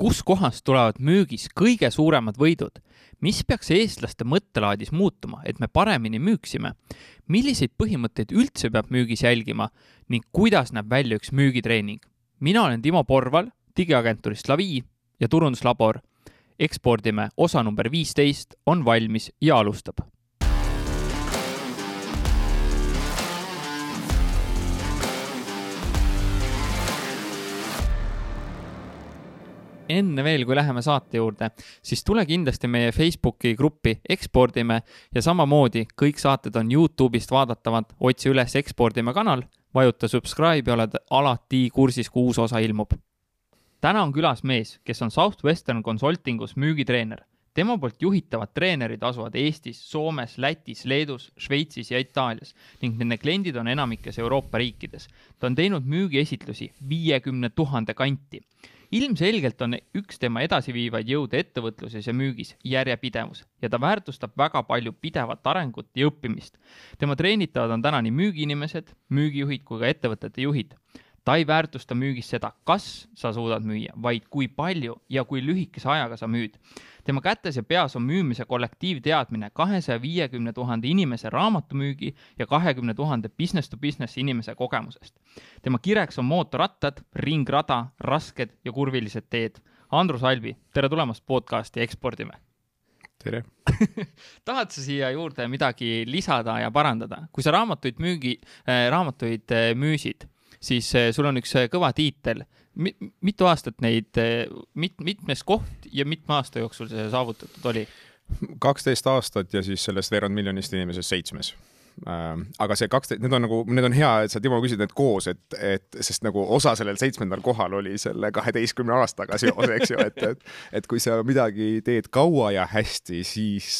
kuskohast tulevad müügis kõige suuremad võidud? mis peaks eestlaste mõttelaadis muutuma, et me paremini müüksime? milliseid põhimõtteid üldse peab müügis jälgima ning kuidas näeb välja üks müügitreening? mina olen Timo Porval digiagentuurist Lavi ja turunduslabor. ekspordime osa number viisteist on valmis ja alustab enne veel, kui läheme saate juurde, siis tule kindlasti meie Facebooki gruppi Ekspordime ja samamoodi kõik saated on Youtube'ist vaadatavad, otsi üles Ekspordime kanal, vajuta subscribe ja oled alati kursis, kui uus osa ilmub. täna on külas mees, kes on Southwestern Consultingus müügitreener. tema poolt juhitavad treenerid asuvad Eestis, Soomes, Lätis, Leedus, Šveitsis ja Itaalias ning nende kliendid on enamikes Euroopa riikides. ta on teinud müügiesitlusi viiekümne tuhande kanti ilmselgelt on üks tema edasiviivaid jõude ettevõtluses ja müügis järjepidevus ja ta väärtustab väga palju pidevat arengut ja õppimist. tema treenitavad on täna nii müügiinimesed, müügijuhid kui ka ettevõtete juhid ta ei väärtusta müügis seda, kas sa suudad müüa, vaid kui palju ja kui lühikese ajaga sa müüd. tema kätes ja peas on müümise kollektiivteadmine kahesaja viiekümne tuhande inimese raamatumüügi ja kahekümne tuhande business to business inimese kogemusest. tema kireks on mootorrattad, ringrada, rasked ja kurvilised teed. Andrus Albi, tere tulemast podcasti Ekspordime tere tahad sa siia juurde midagi lisada ja parandada, kui sa raamatuid müügi äh,, raamatuid äh, müüsid, siis eh, sul on üks eh, kõva tiitel. mitu aastat neid, eh, mit-, mitmes koht ja mitme aasta jooksul see saavutatud oli? kaksteist aastat ja siis sellest veerand miljonist inimesest seitsmes ähm, aga see kaksteist, need on nagu, need on hea, et sa, Timo, küsid need koos, et, et sest nagu osa sellel seitsmendal kohal oli selle kaheteistkümne aastaga seos, eks ju, et, et, et kui sa midagi teed kaua ja hästi, siis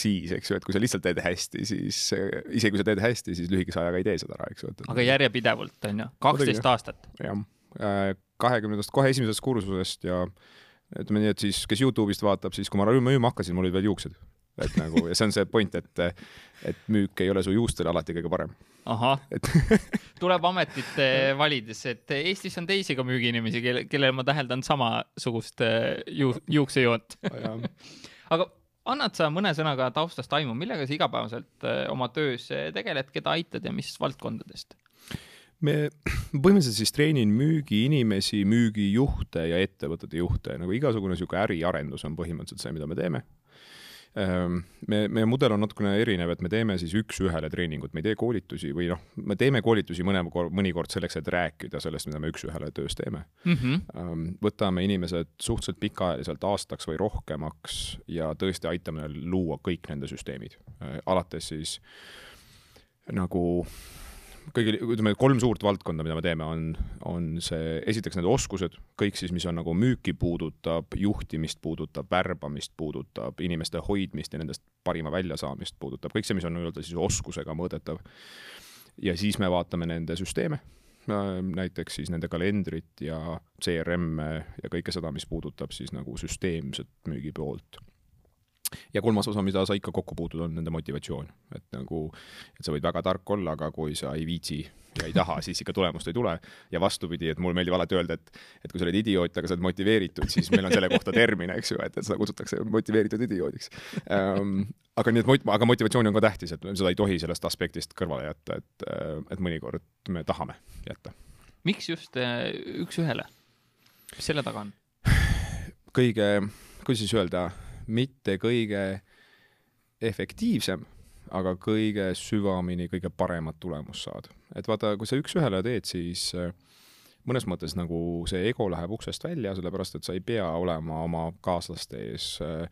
siis, eks ju, et kui sa lihtsalt teed hästi, siis isegi kui sa teed hästi, siis lühikese ajaga ei tee seda ära, eks ju. aga järjepidevalt, on ju, kaksteist aastat? jah, äh, kahekümnendast, kohe esimesest kursusest ja ütleme nii, et siis, kes Youtube'ist vaatab, siis kui ma müüma hakkasin, mul olid veel juuksed. et nagu, ja see on see point, et, et müük ei ole su juustele alati kõige parem. ahah et... tuleb ametit valides, et Eestis on teisi ka müügiinimesi, kelle, kellel ma täheldan samasugust äh, ju, juuksejoont aga annad sa mõne sõnaga taustast aimu, millega sa igapäevaselt äh, oma töös äh, tegeled, keda aitad ja mis valdkondadest? me põhimõtteliselt siis treenin müügiinimesi, müügijuhte ja ettevõtete juhte, nagu igasugune niisugune äriarendus on põhimõtteliselt see, mida me teeme me, meie mudel on natukene erinev, et me teeme siis üks-ühele treeningut, me ei tee koolitusi või noh, me teeme koolitusi mõne, mõnikord selleks, et rääkida sellest, mida me üks-ühele töös teeme mm. -hmm. võtame inimesed suhteliselt pikaajaliselt aastaks või rohkemaks ja tõesti aitame neil luua kõik nende süsteemid, äh, alates siis nagu kõige, ütleme, kolm suurt valdkonda, mida me teeme, on, on see, esiteks need oskused, kõik siis, mis on nagu müüki puudutab, juhtimist puudutab, värbamist puudutab, inimeste hoidmist ja nendest parima väljasaamist puudutab, kõik see, mis on nii-öelda siis oskusega mõõdetav. ja siis me vaatame nende süsteeme, näiteks siis nende kalendrit ja CRM-e ja kõike seda, mis puudutab siis nagu süsteemset müügi poolt ja kolmas osa, mida sa ikka kokku puutud, on nende motivatsioon, et nagu, et sa võid väga tark olla, aga kui sa ei viitsi ja ei taha, siis ikka tulemust ei tule. ja vastupidi, et mulle meeldib alati öelda, et, et kui sa oled idioot, aga sa oled motiveeritud, siis meil on selle kohta termin, eks ju, et, et seda kutsutakse motiveeritud idioodiks um,. aga nii, et aga motivatsioon on ka tähtis, et seda ei tohi sellest aspektist kõrvale jätta, et, et mõnikord me tahame jätta. miks just äh, üks-ühele? mis selle taga on? kõige, kuidas siis öelda mitte kõige efektiivsem, aga kõige süvamini kõige paremat tulemust saad. et vaata, kui sa üks-ühele teed, siis äh, mõnes mõttes nagu see ego läheb uksest välja, sellepärast et sa ei pea olema oma kaaslaste ees äh,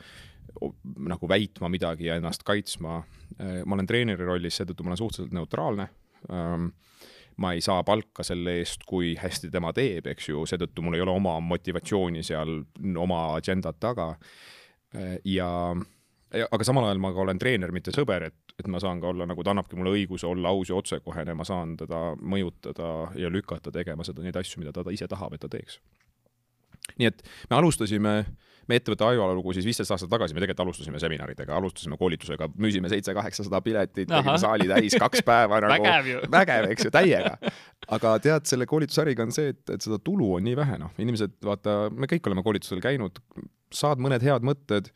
nagu väitma midagi ja ennast kaitsma. Äh, ma olen treeneri rollis, seetõttu ma olen suhteliselt neutraalne ähm, ma ei saa palka selle eest, kui hästi tema teeb, eks ju, seetõttu mul ei ole oma motivatsiooni seal, oma agendat taga ja, ja, aga samal ajal ma ka olen treener, mitte sõber, et, et ma saan ka olla nagu, ta annabki mulle õiguse olla aus ja otsekohene, ma saan teda mõjutada ja lükata tegema seda, neid asju, mida ta, ise tahab, et ta teeks. nii et me alustasime me ettevõtte ajalugu siis viisteist aastat tagasi, me tegelikult alustasime seminaridega, alustasime koolitusega, müüsime seitse-kaheksasada piletit, tegime saali täis kaks päeva nagu vägev vägev, eks ju, täiega. aga tead, selle koolitusäriga on see, et, et seda tulu on nii vähe, noh, inimesed, vaata, me kõik oleme koolitusel käinud, saad mõned head mõtted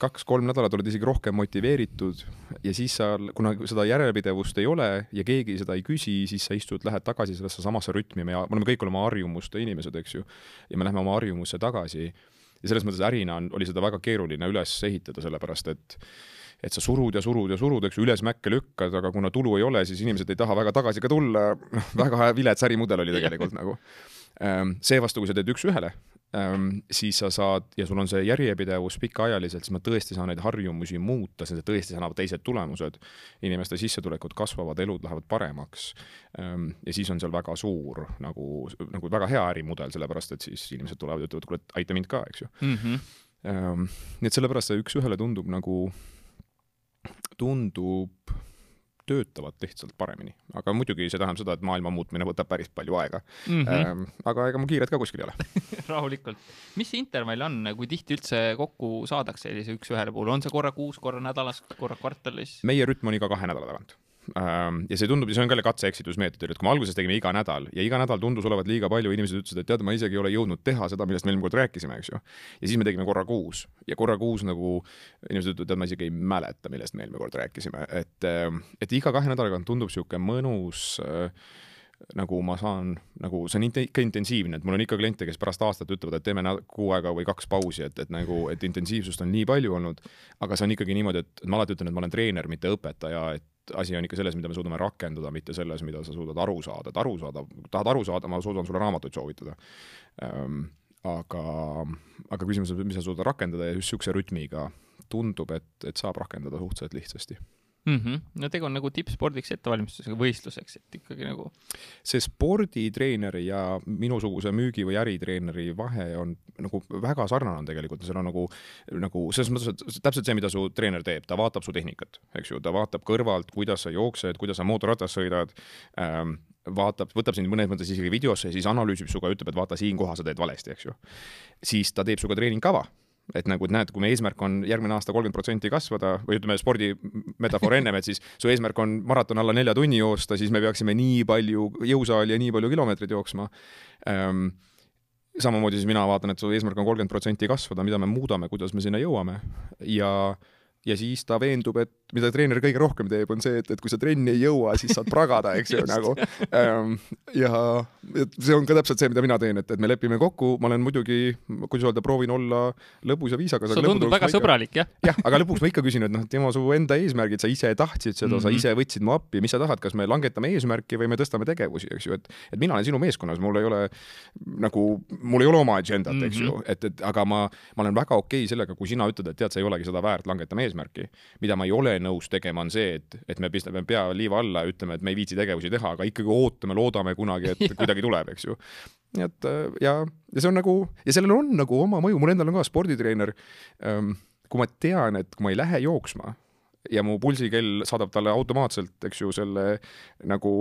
kaks-kolm nädalat oled isegi rohkem motiveeritud ja siis sa, kuna seda järjepidevust ei ole ja keegi seda ei küsi, siis sa istud, lähed tagasi sellesse samasse rütmi, me oleme kõik oleme harjumuste inimesed, eks ju, ja me lähme oma harjumusse tagasi. ja selles mõttes ärina on, oli seda väga keeruline üles ehitada, sellepärast et et sa surud ja surud ja surud, eks ju, üles mäkke lükkad, aga kuna tulu ei ole, siis inimesed ei taha väga tagasi ka tulla, noh, väga vilets ärimudel oli tegelikult nagu. Ehm, seevastu, kui sa teed üks-ühele, siis sa saad ja sul on see järjepidevus pikaajaliselt, siis ma tõesti saan neid harjumusi muuta, see tõesti annab teised tulemused. inimeste sissetulekud kasvavad, elud lähevad paremaks. Ehm, ja siis on seal väga suur nagu, nagu väga hea ärimudel, sellepärast et siis inimesed tulevad ja ütlevad, kuule, aita mind ka, eks ju mm. -hmm. nii et sellepärast see üks-ühele tundub nagu, tundub töötavad lihtsalt paremini. aga muidugi see tähendab seda, et maailma muutmine võtab päris palju aega mm. -hmm. Ähm, aga ega mu kiiret ka kuskil ei ole rahulikult. mis see intervall on, kui tihti üldse kokku saadakse sellise üks-ühele puhul, on see korra kuus, korra nädalas, korra kvartalis? meie rütm on iga kahe nädala tagant ja see tundub, see on ka jälle katse-eksitusmeetodil, et kui me alguses tegime iga nädal ja iga nädal tundus olevat liiga palju, inimesed ütlesid, et tead, ma isegi ei ole jõudnud teha seda, millest me eelmine kord rääkisime, eks ju. ja siis me tegime korra kuus ja korra kuus nagu inimesed ütlevad, tead, ma isegi ei mäleta, millest me eelmine kord rääkisime, et, ähm, et iga kahe nädala tagant tundub niisugune mõnus äh, nagu ma saan, nagu see on ikka intensiivne, et mul on ikka kliente, kes pärast aastat ütlevad, et teeme kuu aega või kaks pausi, et, et nagu, et intensiivsust on nii palju olnud, aga see on ikkagi niimoodi, et ma alati ütlen, et ma olen treener, mitte õpetaja, et asi on ikka selles, mida me suudame rakendada, mitte selles, mida sa suudad aru saada, et aru saada, tahad aru saada, ma suudan sulle raamatuid soovitada ähm,. aga, aga küsimus on, mis sa suudad rakendada ja just niisuguse rütmiga tundub, et, et saab rakendada suhteliselt lihtsasti mm. -hmm. no tegu on nagu tippspordiks ettevalmistusega, võistluseks, et ikkagi nagu. see sporditreeneri ja minusuguse müügi- või äritreeneri vahe on nagu väga sarnane on tegelikult, seal on nagu, nagu selles mõttes, et täpselt see, mida su treener teeb, ta vaatab su tehnikat, eks ju, ta vaatab kõrvalt, kuidas sa jooksed, kuidas sa mootorratas sõidad ähm,, vaatab, võtab sind mõnes mõttes isegi videosse ja siis analüüsib sinuga, ütleb, et vaata, siin kohas sa teed valesti, eks ju. siis ta teeb sinuga treeningkava et nagu, et näed, kui meie eesmärk on järgmine aasta kolmkümmend protsenti kasvada või ütleme, spordimetafoor ennem, et siis su eesmärk on maraton alla nelja tunni joosta, siis me peaksime nii palju jõusaali ja nii palju kilomeetreid jooksma. Ähm, samamoodi siis mina vaatan, et su eesmärk on kolmkümmend protsenti kasvada, mida me muudame, kuidas me sinna jõuame. Ja ja siis ta veendub, et mida treener kõige rohkem teeb, on see, et, et kui sa trenni ei jõua, siis saad pragada, eks ju, nagu. Ähm, ja see on ka täpselt see, mida mina teen, et, et me lepime kokku, ma olen muidugi, kuidas öelda, proovin olla lõbus ja viisakas. see tundub väga sõbralik, jah. jah, aga lõpuks ma ikka küsin, et noh, Timo, su enda eesmärgid, sa ise tahtsid seda mm, -hmm. sa mhm. ise võtsid mu appi, mis sa tahad, kas me langetame eesmärki või me tõstame tegevusi, eks ju, et et mina olen sinu meeskonnas, mul ei ole nagu, mul ei ole oma agendat mm, -hmm. eks ju, mhm. et, et aga ma, ma olen väga okei okay sellega, kui sina ütled, et tead, sa ei olegi seda väärt, langetame eesmärki. mida ma ei ole nõus tegema, on see, et, et me pistame pea liiva alla ja ütleme, et me ei viitsi tegevusi teha, aga ikkagi ootame, loodame kunagi, et kuidagi tuleb, eks ju. nii et ja, ja see on nagu, ja sellel on nagu oma mõju, mul endal on ka sporditreener ähm,. kui ma tean, et kui ma ei lähe jooksma ja mu pulsikell saadab talle automaatselt, eks ju, selle nagu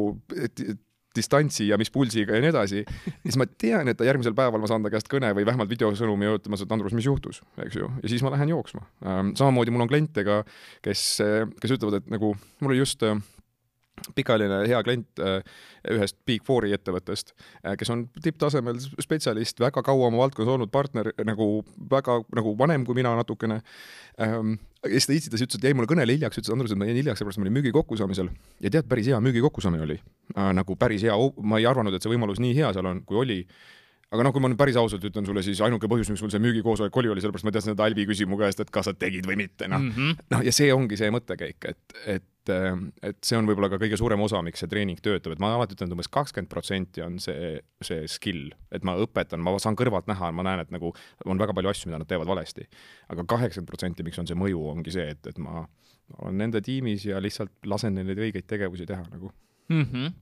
distantsi ja mis pulsiga ja nii edasi, siis ma tean, et järgmisel päeval ma saan ta käest kõne või vähemalt videosõnumi ja ütlemas, et Andrus, mis juhtus, eks ju, ja siis ma lähen jooksma. Ähm, samamoodi mul on kliente ka, kes, kes ütlevad, et nagu mul oli just äh, pikaajaline hea klient äh, ühest Big Fouri ettevõttest, äh, kes on tipptasemel spetsialist, väga kaua oma valdkonnas olnud partner, nagu väga nagu vanem kui mina natukene. Ähm, ja siis ta itsitas, ütles, et jäi mulle kõnele hiljaks, ütles Andrus, et ma jäin hiljaks, seepärast ma olin müügi kokkusaamisel. ja tead, päris hea müügi kokkusaamine oli äh,. nagu päris hea, ma ei arvanud, et see võimalus nii hea seal on, kui oli aga noh, kui ma nüüd päris ausalt ütlen sulle, siis ainuke põhjus, miks mul see müügikoosolek oli, oli sellepärast, ma teadsin, et Albi küsis mu käest, et kas sa tegid või mitte, noh mm -hmm.. noh, ja see ongi see mõttekäik, et, et, et see on võib-olla ka kõige suurem osa, miks see treening töötab, et ma alati ütlen, et umbes kakskümmend protsenti on see, see skill, et ma õpetan, ma saan kõrvalt näha, ma näen, et nagu on väga palju asju, mida nad teevad valesti. aga kaheksakümmend protsenti, miks on see mõju, ongi see, et, et ma olen nende tiimis ja lihtsalt lasen neil neid õigeid tegevusi teha nagu mm. -hmm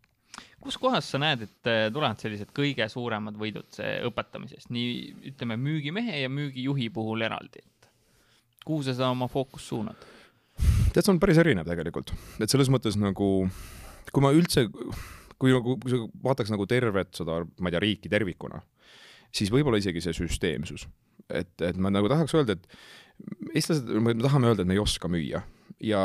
kus kohas sa näed, et äh, tulevad sellised kõige suuremad võidud õpetamisest, nii ütleme, müügimehe ja müügijuhi puhul eraldi, et kuhu sa seda oma fookust suunad? tead, see on päris erinev tegelikult, et selles mõttes nagu, kui ma üldse, kui nagu, kui sa vaataks nagu tervet seda, ma ei tea, riiki tervikuna, siis võib-olla isegi see süsteemsus. et, et ma nagu tahaks öelda, et eestlased, me tahame öelda, et me ei oska müüa. Ja,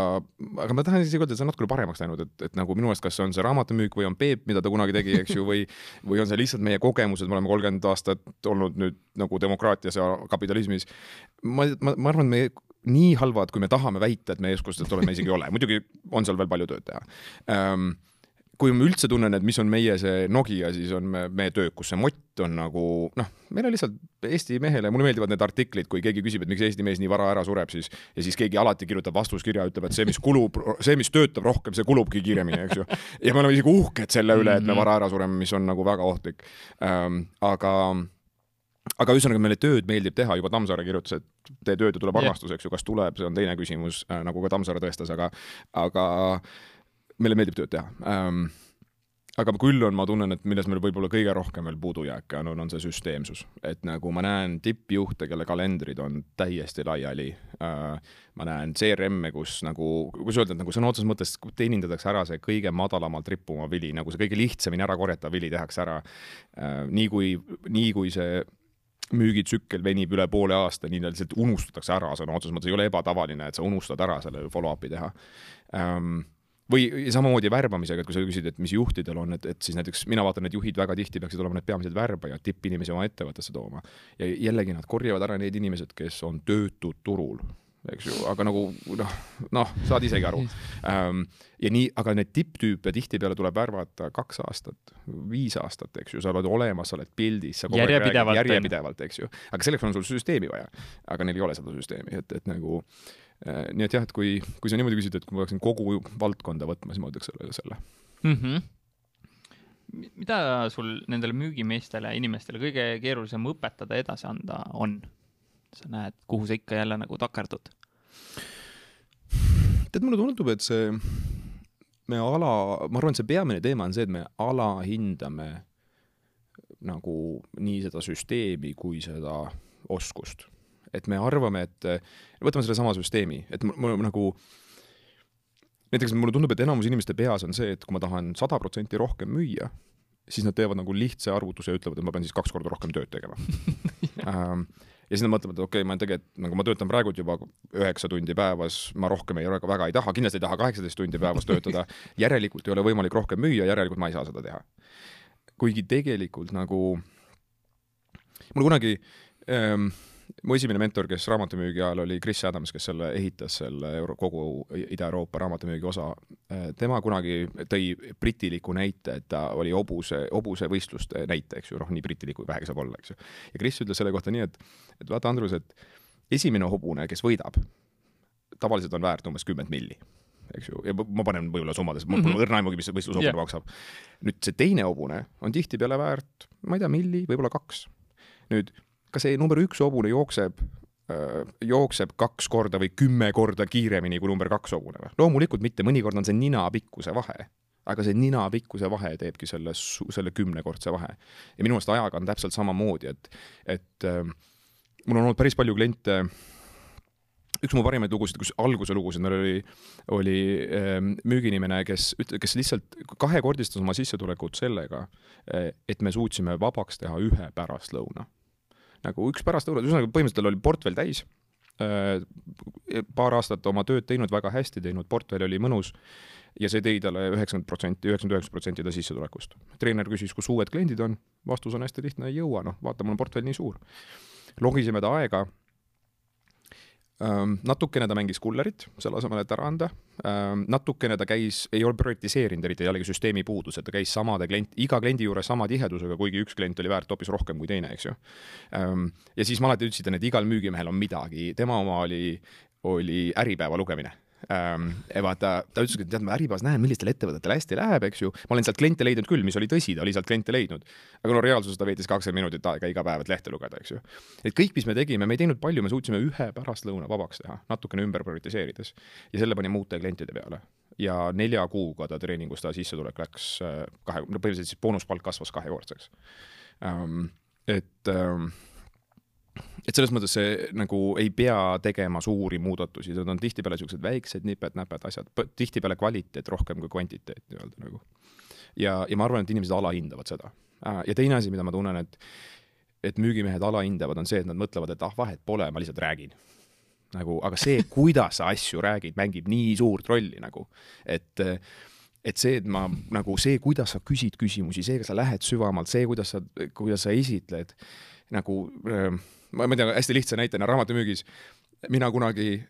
aga ma tahan isegi öelda, et see on natukene paremaks läinud, et, et nagu minu meelest, kas see on see raamatumüük või on Peep, mida ta kunagi tegi, eks ju, või, või on see lihtsalt meie kogemused, me oleme kolmkümmend aastat olnud nüüd nagu demokraatias ja kapitalismis. ma, ma, ma arvan, et me nii halvad, kui me tahame väita, et meie oskused oleme, isegi ei ole, muidugi on seal veel palju tööd teha. Um, kui ma üldse tunnen, et mis on meie see Nokia, siis on me, meie töökus, see mott on nagu noh, meil on lihtsalt Eesti mehele, mulle meeldivad need artiklid, kui keegi küsib, et miks Eesti mees nii vara ära sureb, siis ja siis keegi alati kirjutab vastuskirja, ütleb, et see, mis kulub, see, mis töötab rohkem, see kulubki kiiremini, eks ju. ja me oleme isegi uhked selle üle, et me mhm. vara ära sureme, mis on nagu väga ohtlik ähm,. aga aga ühesõnaga meile tööd meeldib teha, juba Tammsaare kirjutas, et tee tööd ja tuleb armastus, eks ju, kas tuleb, see on teine küsimus äh,, nagu ka Tammsaare tõestas, aga, aga meile meeldib tööd teha ähm, aga küll on, ma tunnen, et milles meil võib-olla kõige rohkem veel puudujääke on, on see süsteemsus. et nagu ma näen tippjuhte, kelle kalendrid on täiesti laiali äh,, ma näen CRM-e, kus nagu, kuidas öelda, et nagu sõna otseses mõttes teenindatakse ära see kõige madalamalt rippuma vili, nagu see kõige lihtsamini ära korjatav vili tehakse ära äh,. nii kui, nii kui see müügitsükkel venib üle poole aasta, nii lihtsalt unustatakse ära sõna otseses mõttes, ei ole ebatavaline, et sa unustad ära selle follow-up'i teha ähm, või samamoodi värbamisega, et kui sa küsid, et mis juhtidel on, et, et siis näiteks mina vaatan, et juhid väga tihti peaksid olema need peamised värbajad, tippinimesi oma ettevõttesse tooma. ja jällegi nad korjavad ära need inimesed, kes on töötud turul, eks ju, aga nagu noh, noh, saad isegi aru ähm,. ja nii, aga need tipptüüpe tihtipeale tuleb värvata kaks aastat, viis aastat, eks ju, sa oled olemas, sa oled pildis, sa järjepidevalt, järjepidevalt, eks ju, aga selleks on sul süsteemi vaja. aga neil ei ole seda süsteemi, et, et nagu Äh, nii et jah, et kui, kui sa niimoodi küsid, et kui ma peaksin kogu valdkonda võtma, siis ma ütleks sellele selle mm. -hmm. mida sul nendele müügimeestele, inimestele kõige keerulisem õpetada, edasi anda on? sa näed, kuhu sa ikka jälle nagu takerdud? tead, mulle tundub, et see, me ala, ma arvan, et see peamine teema on see, et me alahindame nagu nii seda süsteemi kui seda oskust et me arvame, et võtame sellesama süsteemi, et mul nagu näiteks mulle tundub, et enamus inimeste peas on see, et kui ma tahan sada protsenti rohkem müüa, siis nad teevad nagu lihtsa arvutuse ja ütlevad, et ma pean siis kaks korda rohkem tööd tegema ähm, ja siis nad mõtlevad, et okei okay,, ma tegelikult, nagu ma töötan praegult juba üheksa tundi päevas, ma rohkem ei ole, väga ei taha, kindlasti ei taha kaheksateist tundi päevas töötada, järelikult ei ole võimalik rohkem müüa, järelikult ma ei saa seda teha. kuigi tegelikult nagu, mul kunagi ähm, mu esimene mentor, kes raamatumüügi ajal oli Chris Adams, kes selle ehitas, selle euro, kogu Ida-Euroopa raamatumüügi osa. Äh, tema kunagi tõi britiliku näite, et ta oli hobuse, hobusevõistluste näite, eks ju, noh, nii britilik kui vähegi saab olla, eks ju. ja Chris ütles selle kohta nii, et, et vaata, Andrus, et esimene hobune, kes võidab, tavaliselt on väärt umbes kümmet milli eks ju, ja ma panen võib-olla summades, mul pole -hmm. õrna aimugi, mis see võistlushobune yeah. maksab. nüüd see teine hobune on tihtipeale väärt, ma ei tea, milli, võib-olla kaks. nüüd kas see number üks hobune jookseb jookseb kaks korda või kümme korda kiiremini kui number kaks hobune või? loomulikult mitte, mõnikord on see nina pikkuse vahe. aga see nina pikkuse vahe teebki selle, selle kümnekordse vahe. ja minu meelest ajaga on täpselt samamoodi, et, et mul on olnud päris palju kliente, üks mu parimaid lugusid, kus alguse lugusid, meil oli, oli müügiinimene, kes, kes lihtsalt kahekordistas oma sissetulekut sellega, et me suutsime vabaks teha ühe pärastlõuna nagu üks pärastlõuna, ühesõnaga põhimõtteliselt tal oli portfell täis, äh, paar aastat oma tööd teinud, väga hästi teinud, portfell oli mõnus ja see tõi talle üheksakümmend protsenti, üheksakümmend üheksa protsenti ta sissetulekust. treener küsis, kus uued kliendid on, vastus on hästi lihtne, ei jõua, noh, vaata, mul on portfell nii suur. logisime ta aega natukene ta mängis kullerit, selle asemel, et ära anda. natukene ta käis, ei ole prioritiseerinud eriti jällegi süsteemi puudus, et ta käis samade klient, iga kliendi juures sama tihedusega, kuigi üks klient oli väärt hoopis rohkem kui teine, eks ju. ja siis ma alati ütlesin, et igal müügimehel on midagi, tema oma oli, oli Äripäeva lugemine ähm,. vaata, ta ütleski, et tead, ma Äripäevas näen, millistel ettevõtetel hästi läheb, eks ju. ma olen sealt kliente leidnud küll, mis oli tõsi, ta oli sealt kliente leidnud. aga no reaalsuses ta veetis kakskümmend minutit aega iga päev, et lehte lugeda, eks ju. et kõik, mis me tegime, me ei teinud palju, me suutsime ühe pärastlõuna vabaks teha, natukene ümber prioritiseerides. ja selle panime uute klientide peale. ja nelja kuuga ta treeningus, ta sissetulek läks äh, kahe, no põhimõtteliselt siis boonuspalk kasvas kahekordseks ähm,. et ähm, et selles mõttes see nagu ei pea tegema suuri muudatusi, need on tihtipeale niisugused väiksed niped-näped asjad, tihtipeale kvaliteet rohkem kui kvantiteet nii-öelda nagu. ja, ja ma arvan, et inimesed alahindavad seda. Äh, ja teine asi, mida ma tunnen, et et müügimehed alahindavad, on see, et nad mõtlevad, et ah, vahet pole, ma lihtsalt räägin. nagu, aga see, kuidas sa asju räägid, mängib nii suurt rolli nagu, et et see, et ma nagu see, kuidas sa küsid küsimusi, see, kas sa lähed süvamalt, see, kuidas sa, kuidas sa esitled nagu äh, ma, ma ei tea, hästi lihtsa näitena raamatumüügis, mina kunagi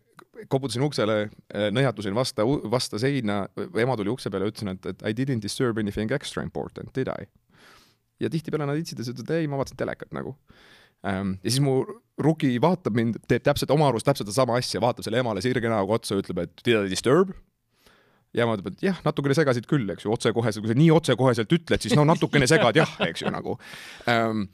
koputasin uksele, äh, nõjatusin vasta, vasta seina, ema tuli ukse peale ja ütlesin, et, et I didn't disturb anything extra important, did I? ja tihtipeale nad itsitasid, et ei, ma vaatasin telekat nagu ähm,. ja siis mu ruki vaatab mind, teeb täpselt oma arust täpselt sedasama asja, vaatab selle emale sirge näoga otsa, ütleb, et did I disturb? ja ema ütleb, et jah, natukene segasid küll, eks ju, otsekoheselt, kui sa nii otsekoheselt ütled, siis no natukene segad jah, eks ju nagu ähm,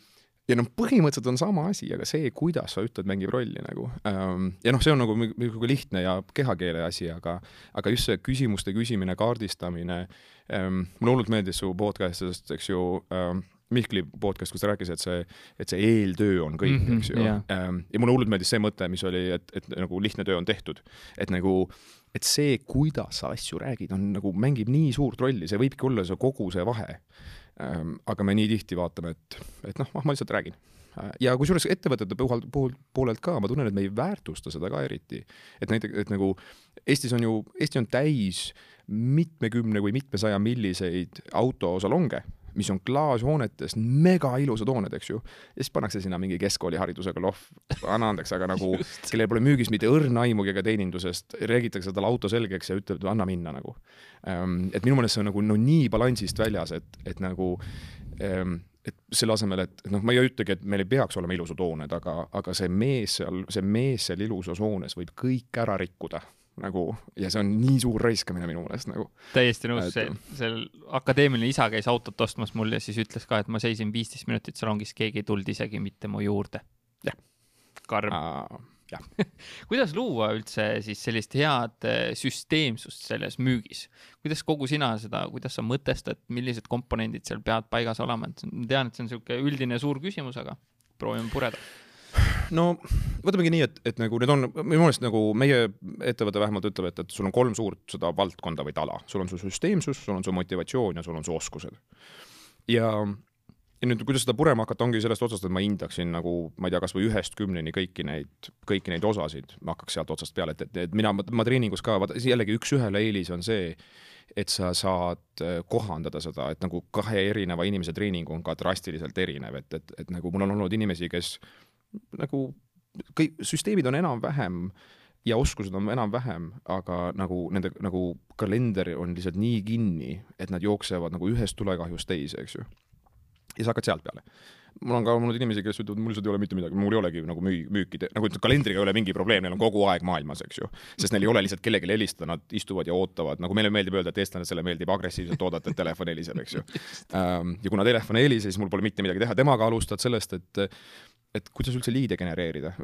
ja noh, põhimõtteliselt on sama asi, aga see, kuidas sa ütled, mängib rolli nagu. Ja noh, see on nagu niisugune lihtne ja kehakeele asi, aga, aga just see küsimuste küsimine, kaardistamine ähm,, mulle hullult meeldis su podcast'ist, eks ju ähm,, Mihkli podcast, kus ta rääkis, et see, et see eeltöö on kõik mm, -hmm, eks ju yeah.. Ja mulle hullult meeldis see mõte, mis oli, et, et nagu lihtne töö on tehtud. et nagu, et see, kuidas sa asju räägid, on nagu, mängib nii suurt rolli, see võibki olla see kogu see vahe aga me nii tihti vaatame, et, et noh, ma lihtsalt räägin. ja kusjuures ettevõtete puhul, puhul, poolelt ka, ma tunnen, et me ei väärtusta seda ka eriti. et näiteks, et nagu Eestis on ju, Eesti on täis mitmekümne või mitmesaja milliseid autosalonge mis on klaashoonetes, mega ilusad hooned, eks ju. ja siis pannakse sinna mingi keskkooliharidusega lohv, anna andeks, aga nagu, kellel pole müügis mitte õrna aimugi ega teenindusest, räägitakse talle auto selgeks ja ütleb, anna minna nagu. Ehm, et minu meelest see on nagu no nii balansist väljas, et, et nagu ehm, et selle asemel, et noh, ma ei ütlegi, et meil ei peaks olema ilusad hooned, aga, aga see mees seal, see mees seal ilusas hoones võib kõik ära rikkuda nagu ja see on nii suur raiskamine minu meelest nagu. täiesti nõus, see, seal akadeemiline isa käis autot ostmas mul ja siis ütles ka, et ma seisin viisteist minutit salongis, keegi ei tulnud isegi mitte mu juurde. jah. karm uh,. kuidas luua üldse siis sellist head eh, süsteemsust selles müügis? kuidas kogu sina seda, kuidas sa mõtestad, millised komponendid seal peavad paigas olema, et ma tean, et see on niisugune üldine suur küsimus, aga proovime pureda no võtamegi nii, et, et nagu need on, minu meelest nagu meie ettevõte vähemalt ütleb, et, et sul on kolm suurt seda valdkonda või tala, sul on su süsteemsus, sul on su motivatsioon ja sul on su oskused. ja, ja nüüd, kuidas seda purema hakata, ongi sellest otsast, et ma hindaksin nagu, ma ei tea, kasvõi ühest kümneni kõiki neid, kõiki neid osasid, ma hakkaks sealt otsast peale, et, et, et mina, ma treeningus ka, vaata jällegi üks-ühele eelis on see, et sa saad äh, kohandada seda, et nagu kahe erineva inimese treening on ka drastiliselt erinev, et, et, et nagu mul on olnud inimesi, kes nagu kõik süsteemid on enam-vähem ja oskused on enam-vähem, aga nagu nende nagu kalender on lihtsalt nii kinni, et nad jooksevad nagu ühest tulekahjust teise, eks ju. ja sa hakkad sealt peale. mul on ka olnud inimesi, kes ütlevad, mul lihtsalt ei ole mitte midagi, mul ei olegi nagu müü-, müüki, nagu kalendriga ei ole mingi probleem, neil on kogu aeg maailmas, eks ju. sest neil ei ole lihtsalt kellelegi helistada, nad istuvad ja ootavad, nagu meile meeldib öelda, et eestlasele meeldib agressiivselt oodata, et telefon heliseb, eks ju. ja kuna telefon ei helise, siis mul pole mitte midagi teha, temaga alustad sellest, et et kuidas üldse liide genereerida.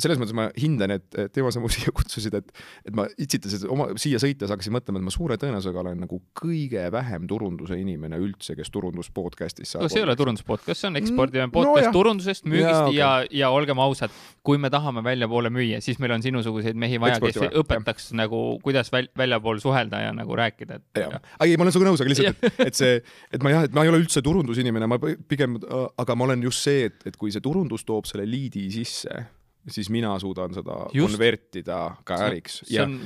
selles mõttes ma hindan, et Timo, sa mu siia kutsusid, et, et ma itsitasin oma, siia sõites hakkasin mõtlema, et ma suure tõenäosusega olen nagu kõige vähem turunduse inimene üldse, kes turundus podcast'is saab. no see ei ole turundus podcast, see on ekspordime podcast no, turundusest, müügist ja, okay. ja, ja olgem ausad, kui me tahame väljapoole müüa, siis meil on sinusuguseid mehi vaja, kes vaja. õpetaks ja. nagu, kuidas väl, väljapool suhelda ja nagu rääkida, et. ei, ma olen sinuga nõus, aga lihtsalt, et, et see, et ma jah, et ma ei ole üldse turundusinimene, ma pigem, aga ma olen just see, et, et kui see turundus toob selle liidi sisse, siis mina suudan seda just. konvertida ka äriks. see on,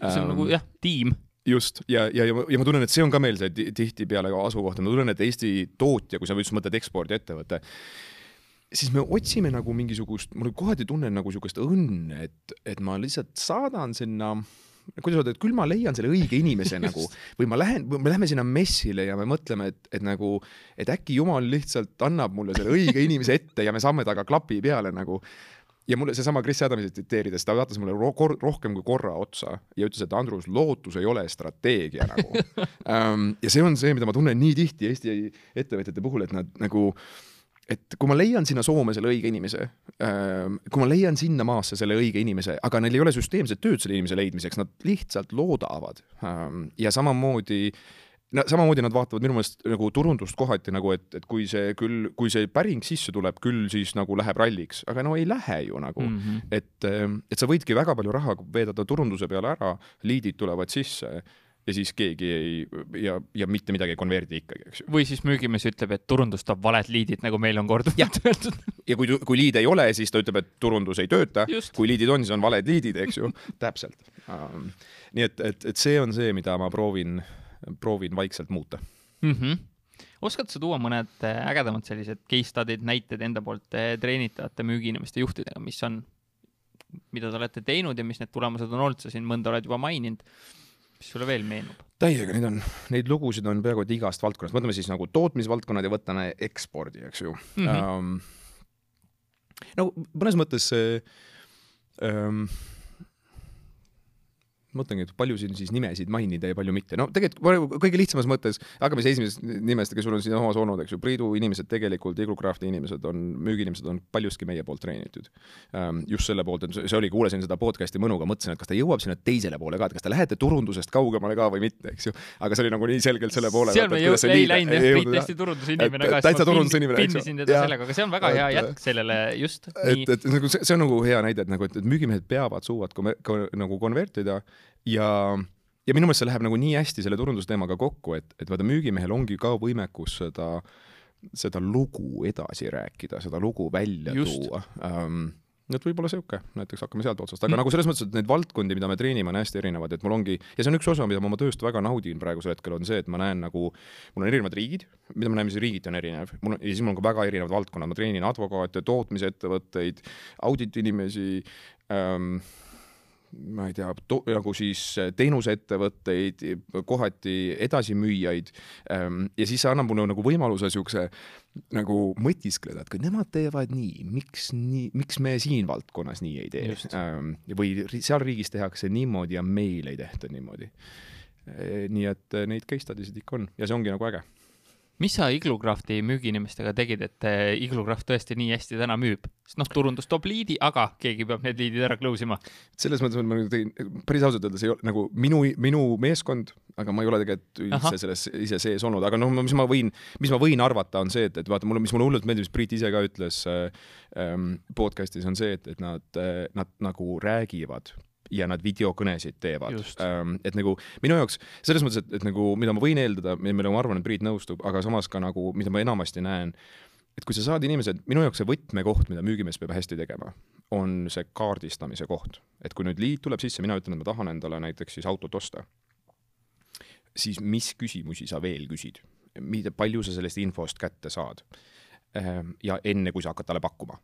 see on ähm, nagu jah, tiim just, ja, ja, ja, ma tunnen, et see on ka meil see tihtipeale ka asukoht ja ma tunnen, et Eesti tootja, kui sa just mõtled ekspordiettevõte, siis me otsime nagu mingisugust, ma kohati tunnen nagu niisugust õnne, et, et ma lihtsalt saadan sinna kuidas öelda, et küll ma leian selle õige inimese nagu või ma lähen, me läheme sinna messile ja me mõtleme, et, et nagu, et äkki jumal lihtsalt annab mulle selle õige inimese ette ja me saame temaga klapi peale nagu. ja mulle seesama Chris Adamsi tsiteerides, ta vaatas mulle ro rohkem kui korra otsa ja ütles, et Andrus, lootus ei ole strateegia nagu ja see on see, mida ma tunnen nii tihti Eesti ettevõtjate puhul, et nad nagu et kui ma leian sinna Soome selle õige inimese, ähm, kui ma leian sinna maasse selle õige inimese, aga neil ei ole süsteemset tööd selle inimese leidmiseks, nad lihtsalt loodavad. Ähm, ja samamoodi no samamoodi nad vaatavad minu meelest nagu turundust kohati nagu, et, et kui see küll, kui see päring sisse tuleb, küll siis nagu läheb ralliks, aga no ei lähe ju nagu mm, -hmm. et, ähm, et sa võidki väga palju raha veedada turunduse peale ära, liidid tulevad sisse ja siis keegi ei ja, ja mitte midagi ei konverdi ikkagi, eks ju. või siis müügimees ütleb, et turundustab valed liidid, nagu meil on korduvalt öeldud. ja kui, kui liide ei ole, siis ta ütleb, et turundus ei tööta. kui liidid on, siis on valed liidid, eks ju täpselt um,. nii et, et, et see on see, mida ma proovin, proovin vaikselt muuta mm. -hmm oskad sa tuua mõned ägedamad sellised case study'd, näited enda poolt treenitavate müügiinimeste juhtidega, mis on, mida te olete teinud ja mis need tulemused on olnud, sa siin mõnda oled juba maininud mis sulle veel meenub? täiega, neid on, neid lugusid on peaaegu et igast valdkonnast, võtame siis nagu tootmisvaldkonnad ja võtame ekspordi, eks ju mm. -hmm. Um, no mõnes mõttes see um, mõtlengi, et palju siin siis nimesid mainida ja palju mitte. no tegelikult kõige lihtsamas mõttes, hakkame siis esimesest nimest, kes sul on siin omas olnud, eks ju, Priidu inimesed tegelikult, Iglocrafti inimesed on, müügiinimesed on paljuski meie poolt treenitud. Ähm, just selle poolt, et see oli, kuulasin seda podcast'i mõnuga, mõtlesin, et kas ta jõuab sinna teisele poole ka, et kas te lähete turundusest kaugemale ka või mitte, eks ju. aga see oli nagu nii selgelt selle poole. seal me ei, ei läinud jah, Priit hästi turunduse inimene ka. täitsa turunduse inimene, eks ju. pinnisin teda sellega, aga see on väga hea jätk sellele just. et, et nagu see, see on nagu hea näide, et nagu, et müügimehed peavad suuvad nagu konvertida ja, ja minu meelest see läheb nagu nii hästi selle turundusteemaga kokku, et, et vaata, müügimehel ongi ka võimekus seda, seda lugu edasi rääkida, seda lugu välja Just. tuua um, et võib-olla sihuke, näiteks hakkame sealt otsast, aga mm. nagu selles mõttes, et neid valdkondi, mida me treenime, on hästi erinevad, et mul ongi, ja see on üks osa, mida ma oma tööst väga naudin praegusel hetkel, on see, et ma näen nagu, mul on erinevad riigid, mida me näeme, siis riigiti on erinev, mul on, ja siis mul on ka väga erinevad valdkonnad, ma treenin advokaate, tootmisettevõtteid, auditiinimesi ähm,, ma ei tea, nagu siis äh, teenusettevõtteid, kohati edasimüüjaid ähm, ja siis see annab mulle nagu võimaluse siukse nagu mõtiskleda, et kui nemad teevad nii, miks nii, miks me siin valdkonnas nii ei tee? Ähm, või seal riigis tehakse niimoodi ja meil ei tehta niimoodi. Äh, nii et äh, neid case study sid ikka on ja see ongi nagu äge mis sa Iglocrafti müügiinimestega tegid, et eh, Iglocraft tõesti nii hästi täna müüb? sest noh, turundus toob liidi, aga keegi peab need liidid ära close ima. selles mõttes ma nagu tegin, päris ausalt öeldes ei ole nagu minu, minu meeskond, aga ma ei ole tegelikult üldse selles ise sees olnud, aga noh, mis ma võin, mis ma võin arvata, on see, et, et vaata, mulle, mis mulle hullult meeldib, mis Priit ise ka ütles äh, ähm, podcast'is, on see, et, et nad äh,, nad nagu räägivad ja nad videokõnesid teevad. Ähm, et nagu minu jaoks selles mõttes, et, et nagu mida ma võin eeldada, millega ma arvan, et Priit nõustub, aga samas ka nagu, mida ma enamasti näen, et kui sa saad inimesed, minu jaoks see võtmekoht, mida müügimees peab hästi tegema, on see kaardistamise koht. et kui nüüd liit tuleb sisse, mina ütlen, et ma tahan endale näiteks siis autot osta, siis mis küsimusi sa veel küsid, mida, palju sa sellest infost kätte saad ähm, ja enne, kui sa hakkad talle pakkuma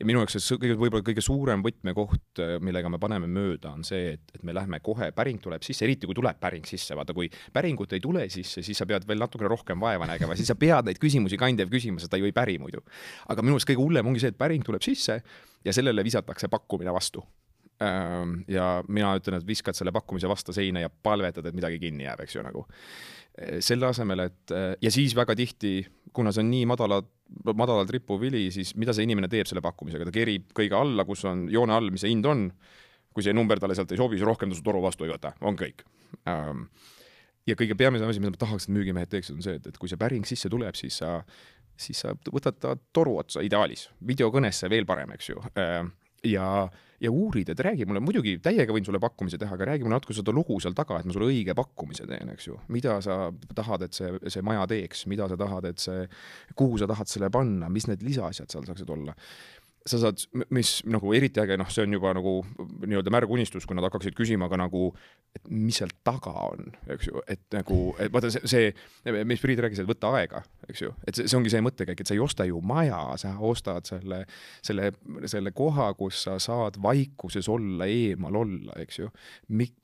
ja minu jaoks see kõige, võib-olla kõige suurem võtmekoht, äh, millega me paneme mööda, on see, et, et me lähme kohe, päring tuleb sisse, eriti kui tuleb päring sisse, vaata kui päringut ei tule sisse, siis sa pead veel natukene rohkem vaeva nägema, siis sa pead neid küsimusi kandev küsima, sest ta ju ei päri muidu. aga minu arust kõige hullem ongi see, et päring tuleb sisse ja sellele visatakse pakkumine vastu ja mina ütlen, et viskad selle pakkumise vastu seina ja palvetad, et midagi kinni jääb, eks ju, nagu. selle asemel, et ja siis väga tihti, kuna see on nii madala, madalalt rippuv vili, siis mida see inimene teeb selle pakkumisega, ta kerib kõige alla, kus on joone all, mis see hind on. kui see number talle sealt ei sobi, siis rohkem ta su toru vastu ei võta, on kõik. Ja kõige peamisem asi, mida ma tahaks, et müügimehed teeksid, on see, et, et kui see päring sisse tuleb, siis sa, siis sa võtad ta toru otsa ideaalis, videokõnesse veel parem, eks ju. Ja, ja uurid, et räägi mulle, muidugi täiega võin sulle pakkumise teha, aga räägi mulle natuke seda lugu seal taga, et ma sulle õige pakkumise teen, eks ju. mida sa tahad, et see, see maja teeks, mida sa tahad, et see, kuhu sa tahad selle panna, mis need lisaasjad seal saaksid olla sa saad, mis nagu eriti äge, noh, see on juba nagu nii-öelda märgunistus, kui nad hakkaksid küsima ka nagu, et mis seal taga on, eks ju, et nagu, et vaata see, see, mis Priit rääkis, et võtta aega, eks ju, et see, see ongi see mõttekäik, et sa ei osta ju maja, sa ostad selle, selle, selle koha, kus sa saad vaikuses olla, eemal olla, eks ju.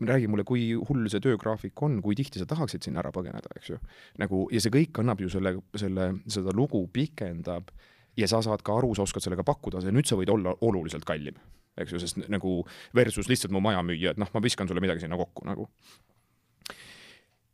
Räägi mulle, kui hull see töögraafik on, kui tihti sa tahaksid sinna ära põgeneda, eks ju. nagu ja see kõik annab ju selle, selle, seda lugu pikendab ja sa saad ka aru, sa oskad sellega pakkuda, nüüd sa võid olla oluliselt kallim, eks ju, sest nagu versus lihtsalt mu maja müüa, et noh, ma viskan sulle midagi sinna kokku nagu.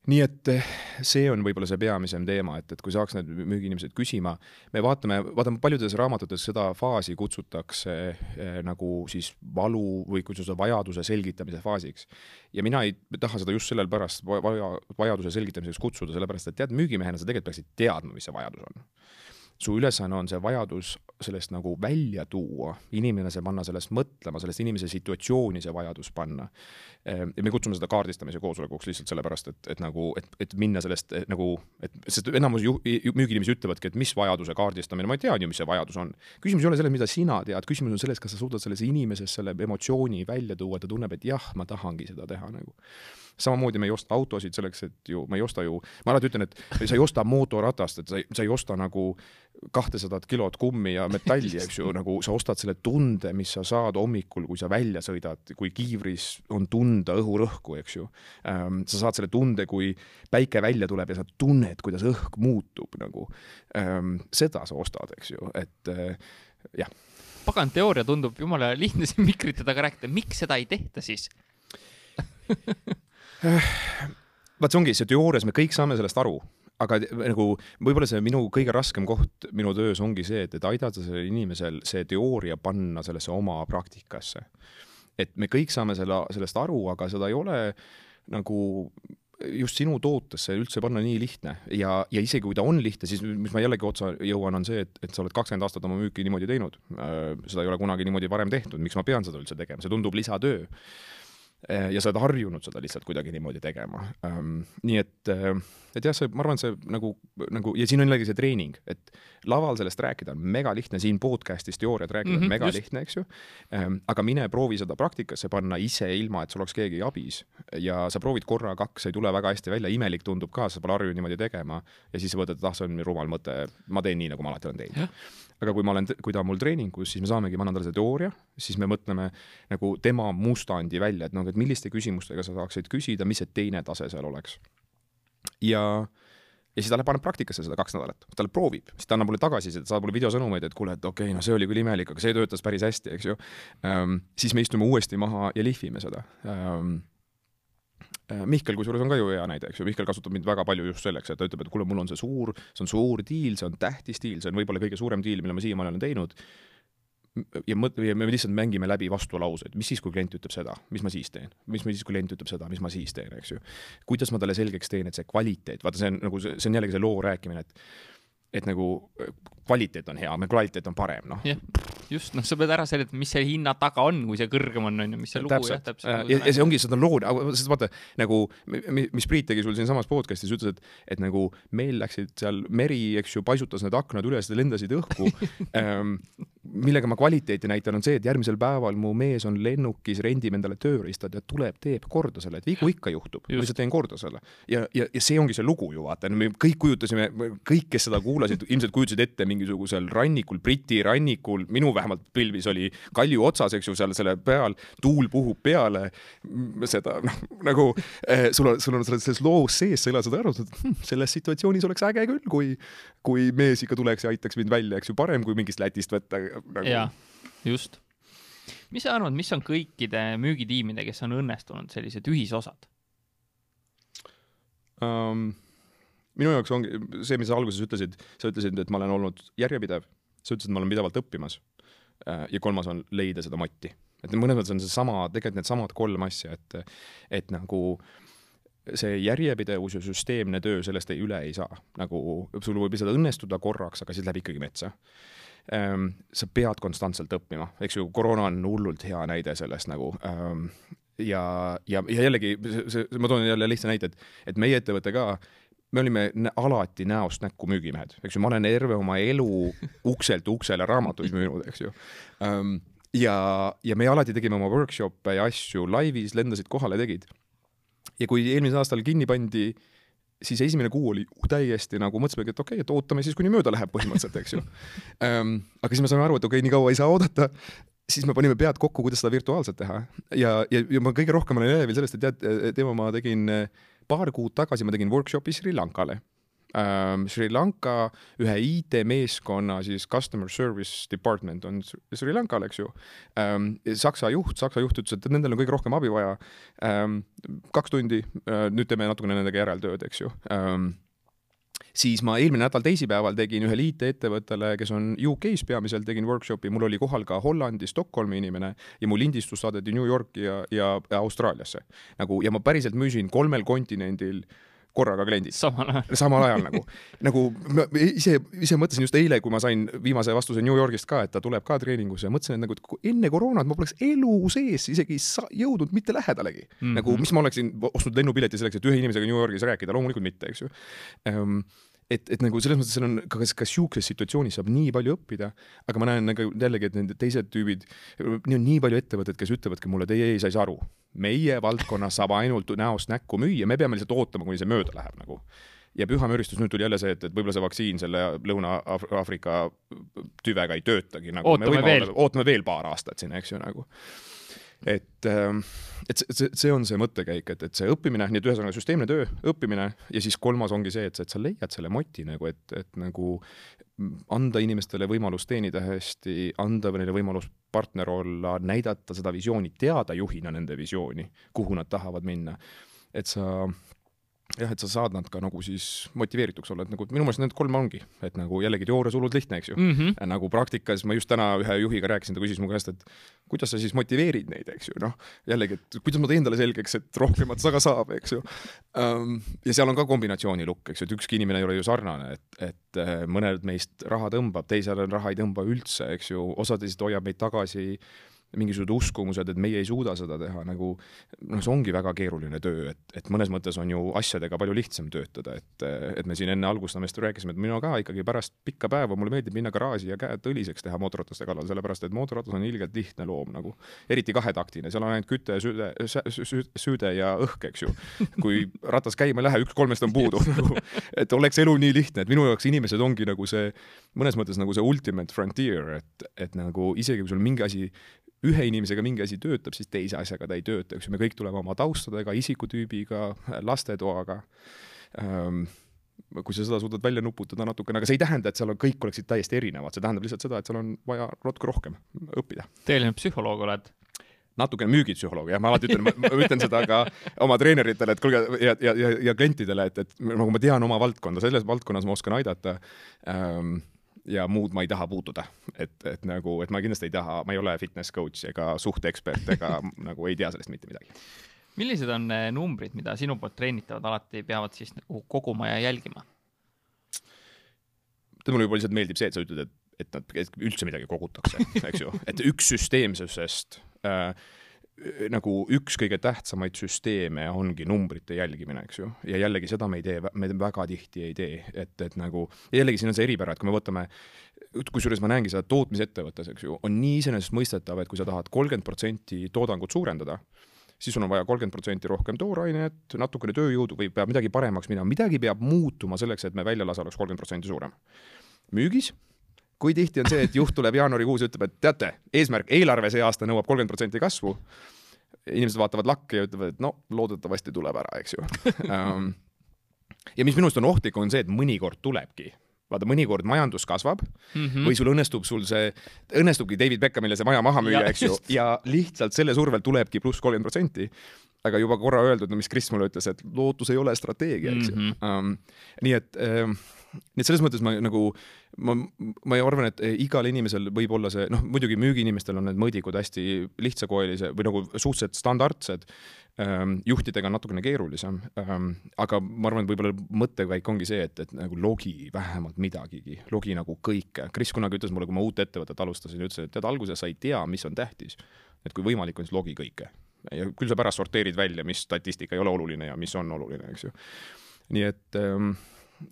Nii et eh, see on võib-olla see peamisem teema, et, et kui saaks need müügiinimesed küsima, me vaatame, vaatame paljudes raamatutes seda faasi kutsutakse eh, nagu siis valu või kutsutakse vajaduse selgitamise faasiks. ja mina ei taha seda just sellel pärast vaja, vajaduse selgitamiseks kutsuda, sellepärast et tead, müügimehena sa tegelikult peaksid teadma, mis see vajadus on su ülesanne on see vajadus sellest nagu välja tuua, inimene see panna sellest mõtlema, sellest inimese situatsiooni see vajadus panna. Ehm, ja me kutsume seda kaardistamise koosolekuks lihtsalt sellepärast, et, et nagu, et, et minna sellest et, nagu, et sest enamus ju, müügiinimesi ütlevadki, et mis vajaduse kaardistamine, ma tean ju, mis see vajadus on. küsimus ei ole selles, mida sina tead, küsimus on selles, kas sa suudad selles inimeses selle emotsiooni välja tuua, ta tunneb, et jah, ma tahangi seda teha nagu samamoodi me ei osta autosid selleks, et ju, me ei osta ju, ma alati ütlen, et sa ei osta mootorratast, et sa ei, sa ei osta nagu kahtesadat kilot kummi ja metalli, eks ju, nagu sa ostad selle tunde, mis sa saad hommikul, kui sa välja sõidad, kui kiivris on tunda õhurõhku, eks ju ähm,. sa saad selle tunde, kui päike välja tuleb ja sa tunned, kuidas õhk muutub nagu ähm,. seda sa ostad, eks ju, et äh, jah. pagan teooria tundub jumala lihtne siin mikrite taga rääkida, miks seda ei tehta siis vaat see ongi, see teoorias me kõik saame sellest aru, aga nagu võib-olla see minu kõige raskem koht minu töös ongi see, et, et aidata sellel inimesel see teooria panna sellesse oma praktikasse. et me kõik saame selle, sellest aru, aga seda ei ole nagu just sinu tootesse üldse panna nii lihtne. Ja, ja isegi kui ta on lihtne, siis mis ma jällegi otsa jõuan, on see, et, et sa oled kakskümmend aastat oma müüki niimoodi teinud. Äh, seda ei ole kunagi niimoodi varem tehtud, miks ma pean seda üldse tegema, see tundub lisatöö ja sa oled harjunud seda lihtsalt kuidagi niimoodi tegema um,. nii et, eh, et jah, see, ma arvan, see nagu, nagu ja siin on jällegi see treening, et laval sellest rääkida on mega lihtne, siin podcast'is teooriat rääkida mm -hmm, on mega just. lihtne, eks ju um,. aga mine proovi seda praktikasse panna ise, ilma et sul oleks keegi abis ja sa proovid korra, kaks, ei tule väga hästi välja, imelik tundub ka, sa pole harjunud niimoodi tegema ja siis sa mõtled, et ah, see on rumal mõte, ma teen nii, nagu ma alati olen teinud aga kui ma olen, kui ta on mul treeningus, siis me saamegi, ma annan talle see teooria, siis me mõtleme nagu tema mustandi välja, et noh, et milliste küsimustega sa saaksid küsida, mis see teine tase seal oleks. ja, ja siis ta läheb, paneb praktikasse seda kaks nädalat, ta proovib, siis ta annab mulle tagasisidet, saadab mulle videosõnumeid, et kuule, et okei okay,, no see oli küll imelik, aga see töötas päris hästi, eks ju ähm,. siis me istume uuesti maha ja lihvime seda ähm, Äh, Mihkel kusjuures on ka ju hea näide, eks ju, Mihkel kasutab mind väga palju just selleks, et ta ütleb, et kuule, mul on see suur, see on suur diil, see on tähtis diil, see on võib-olla kõige suurem diil, mille ma siiamaani olen teinud. Ja mõt-, ja me lihtsalt mängime läbi vastulauseid, mis siis, kui klient ütleb seda, mis ma siis teen, mis siis, kui klient ütleb seda, mis ma siis teen, eks ju. kuidas ma talle selgeks teen, et see kvaliteet, vaata, see on nagu see, on jällegi see loo rääkimine, et et nagu kvaliteet on hea, meil kvaliteet on parem, noh. Yeah just, noh, sa pead ära seletama, mis selle hinna taga on, kui see kõrgem on, on ju, mis see lugu jah, täpselt. ja, ja, ja see ongi, seda loo, sest vaata nagu, mis Priit tegi sul siinsamas podcast'is, ütles, et, et nagu meil läksid seal meri, eks ju, paisutas need aknad üles, lendasid õhku ähm, millega ma kvaliteeti näitan, on see, et järgmisel päeval mu mees on lennukis, rendib endale tööriistad ja tuleb, teeb korda selle, et vigu ikka juhtub, ma lihtsalt teen korda selle. ja, ja, ja see ongi see lugu ju vaata, me kõik kujutasime, kõik, kes seda kuulasid, ilmselt kujutasid ette mingisugusel rannikul, Briti rannikul, minu vähemalt pilvis oli kalju otsas, eks ju, seal selle peal, tuul puhub peale, seda noh, nagu eh, sul on, sul on selles loos sees, sa elad seda ära, hm, selles situatsioonis oleks äge küll, kui, kui mees ikka tuleks ja aitaks mind välja, eks ju, parem kui mingist Lätist võtta nagu.... jaa, just. mis sa arvad, mis on kõikide müügitiimide, kes on õnnestunud, sellised ühisosad um,? minu jaoks ongi see, mis sa alguses ütlesid, sa ütlesid, et ma olen olnud järjepidev, sa ütlesid, et ma olen pidevalt õppimas. Äh, ja kolmas on leida seda motti, et mõnes mõttes on seesama, tegelikult needsamad kolm asja, et, et nagu see järjepidevus ja süsteemne töö, sellest ei üle ei saa, nagu sul võib lihtsalt õnnestuda korraks, aga siis läheb ikkagi metsa ähm,. sa pead konstantselt õppima, eks ju, koroona on hullult hea näide sellest nagu ähm, ja, ja, ja jällegi see, ma toon jälle lihtsa näite, et, et meie ettevõte ka me olime alati näost näkku müügimehed, eks ju, ma olen terve oma elu ukselt uksele raamatuid müünud, eks ju um, ja, ja me alati tegime oma workshop'e ja asju laivis, lendasid kohale, tegid. ja kui eelmisel aastal kinni pandi, siis esimene kuu oli täiesti nagu mõtlesimegi, et okei okay,, et ootame siis, kuni mööda läheb põhimõtteliselt, eks ju um,. aga siis me saime aru, et okei okay,, nii kaua ei saa oodata, siis me panime pead kokku, kuidas seda virtuaalselt teha ja, ja, ja ma kõige rohkem olen elevil sellest, et tead, Teemo, ma tegin paar kuud tagasi ma tegin workshopi Sri Lankale ähm,. Sri Lanka ühe IT-meeskonna siis customer service department on Sri Lankal, eks ju ähm,. Saksa juht, Saksa juht ütles, et nendel on kõige rohkem abi vaja ähm,. kaks tundi äh,, nüüd teeme natukene nendega järeltööd, eks ju ähm, siis ma eelmine nädal teisipäeval tegin ühele IT-ettevõttele, kes on UK-s peamiselt, tegin workshopi, mul oli kohal ka Hollandi, Stockholmi inimene ja mu lindistus saadeti New Yorki ja, ja, ja Austraaliasse. nagu ja ma päriselt müüsin kolmel kontinendil korraga kliendid samal ajal. samal ajal nagu, nagu ma ise, ise mõtlesin just eile, kui ma sain viimase vastuse New Yorgist ka, et ta tuleb ka treeningusse ja mõtlesin, et nagu et enne koroonat ma poleks elu sees isegi jõudnud mitte lähedalegi mm. -hmm. nagu mis ma oleksin ostnud lennupileti selleks, et ühe inimesega New Yorgis rääkida, loomulikult mitte, eks ju um, et, et nagu selles mõttes seal on ka, kas, kas sihukeses situatsioonis saab nii palju õppida, aga ma näen nagu jällegi, et need teised tüübid, nii on nii palju ettevõtteid, kes ütlevadki mulle, teie ei saa aru, meie valdkonnas saab ainult näost näkku müüa, me peame lihtsalt ootama, kuni see mööda läheb nagu ja püha müristus, nüüd tuli jälle see, et, et võib-olla see vaktsiin selle Lõuna-Aafrika tüvega ei töötagi nagu. Ootame veel. ootame veel paar aastat siin, eks ju nagu. et, et see, see, see on see mõttekäik, et, et see õppimine, nii et ühesõnaga süsteemne töö, õppimine ja siis kolmas ongi see, et, et sa leiad selle moti nagu, et, et nagu anda inimestele võimalus teenida hästi, anda neile võimalus partner olla, näidata seda visiooni, teada juhina nende visiooni, kuhu nad tahavad minna. et sa jah, et sa saad nad ka nagu siis motiveerituks olla, et nagu minu meelest need kolm ongi, et nagu jällegi teoorias hullult lihtne, eks ju mm. -hmm. Ja nagu praktikas ma just täna ühe juhiga rääkisin, ta küsis mu käest, et kuidas sa siis motiveerid neid, eks ju, noh jällegi, et kuidas ma teen talle selgeks, et rohkemat sa ka saab, eks ju um,. ja seal on ka kombinatsioonilukk, eks ju, et ükski inimene ei ole ju sarnane, et, et äh, mõned meist raha tõmbab, teisel raha ei tõmba üldse, eks ju, osad lihtsalt hoiab meid tagasi mingisugused uskumused, et meie ei suuda seda teha, nagu noh, see ongi väga keeruline töö, et, et mõnes mõttes on ju asjadega palju lihtsam töötada, et, et me siin enne algustamist rääkisime, et mina ka ikkagi pärast pikka päeva mulle meeldib minna garaaži ja käed õliseks teha mootorrataste kallal, sellepärast et mootorratas on ilgelt lihtne loom nagu, eriti kahetaktine, seal on ainult küte, süde, süüde ja õhk, eks ju. kui ratas käima ei lähe, üks kolmest on puudu nagu, et oleks elu nii lihtne, et minu jaoks inimesed ongi nagu see mõnes mõttes nagu see ultimate frontier, et, et nagu isegi kui sul mingi asi ühe inimesega mingi asi töötab, siis teise asjaga ta ei tööta, eks ju, me kõik tuleme oma taustadega, isikutüübiga, lastetoaga. Ähm,. kui sa seda suudad välja nuputada natukene, aga see ei tähenda, et seal on, kõik oleksid täiesti erinevad, see tähendab lihtsalt seda, et seal on vaja natuke rohkem õppida. Tõeline psühholoog oled. natukene müügipsühholoog jah, ma alati ütlen, ma ütlen seda ka oma treeneritele, et kuulge ja, ja, ja, ja klientidele, et, et nagu ma tean oma valdkonda, selles valdkonnas ma oskan aidata. Ähm, ja muud ma ei taha puutuda, et, et nagu, et ma kindlasti ei taha, ma ei ole fitness coach ega suhteekspert ega nagu ei tea sellest mitte midagi. millised on eh, numbrid, mida sinu poolt treenitavad alati peavad siis nagu koguma ja jälgima? tead, mulle juba lihtsalt meeldib see, et sa ütled, et, et nad et üldse midagi kogutakse, eks ju, et üks süsteemsusest äh, nagu üks kõige tähtsamaid süsteeme ongi numbrite jälgimine, eks ju, ja jällegi seda me ei tee, me väga tihti ei tee, et, et nagu jällegi siin on see eripära, et kui me võtame, kusjuures ma näengi seda tootmisettevõttes, eks ju, on nii iseenesestmõistetav, et kui sa tahad kolmkümmend protsenti toodangut suurendada, siis sul on vaja kolmkümmend protsenti rohkem toorainet, natukene tööjõudu või peab midagi paremaks minema, midagi peab muutuma selleks, et me väljalase oleks kolmkümmend protsenti suurem. müügis kui tihti on see, et juht tuleb jaanuarikuus ja ütleb, et teate, eesmärk, eelarve see aasta nõuab kolmkümmend protsenti kasvu. inimesed vaatavad lakke ja ütlevad, et no loodetavasti tuleb ära, eks ju um,. ja mis minu arust on ohtlik, on see, et mõnikord tulebki vaata, mõnikord majandus kasvab mm. -hmm. või sul õnnestub sul see, õnnestubki David Beckhamile see maja maha müüa, Ja, eks ju ja lihtsalt selle survel tulebki pluss kolmkümmend protsenti. aga juba korra öeldud, no mis Kris mulle ütles, et lootus ei ole strateegia, eks ju Mhm. um,. nii et um,, nii et selles mõttes ma nagu, ma, ma arvan, et igal inimesel võib olla see, noh, muidugi müügiinimestel on need mõõdikud hästi lihtsakoelise või nagu suhteliselt standardsed ähm,, juhtidega on natukene keerulisem ähm,, aga ma arvan, et võib-olla mõttekäik ongi see, et, et nagu logi vähemalt midagigi, logi nagu kõike. Kris kunagi ütles mulle, kui ma uut ettevõtet alustasin, ütles, et tead, alguses sa ei tea, mis on tähtis. et kui võimalik on, siis logi kõike. ja küll sa pärast sorteerid välja, mis statistika ei ole oluline ja mis on oluline, eks ju. nii et ähm,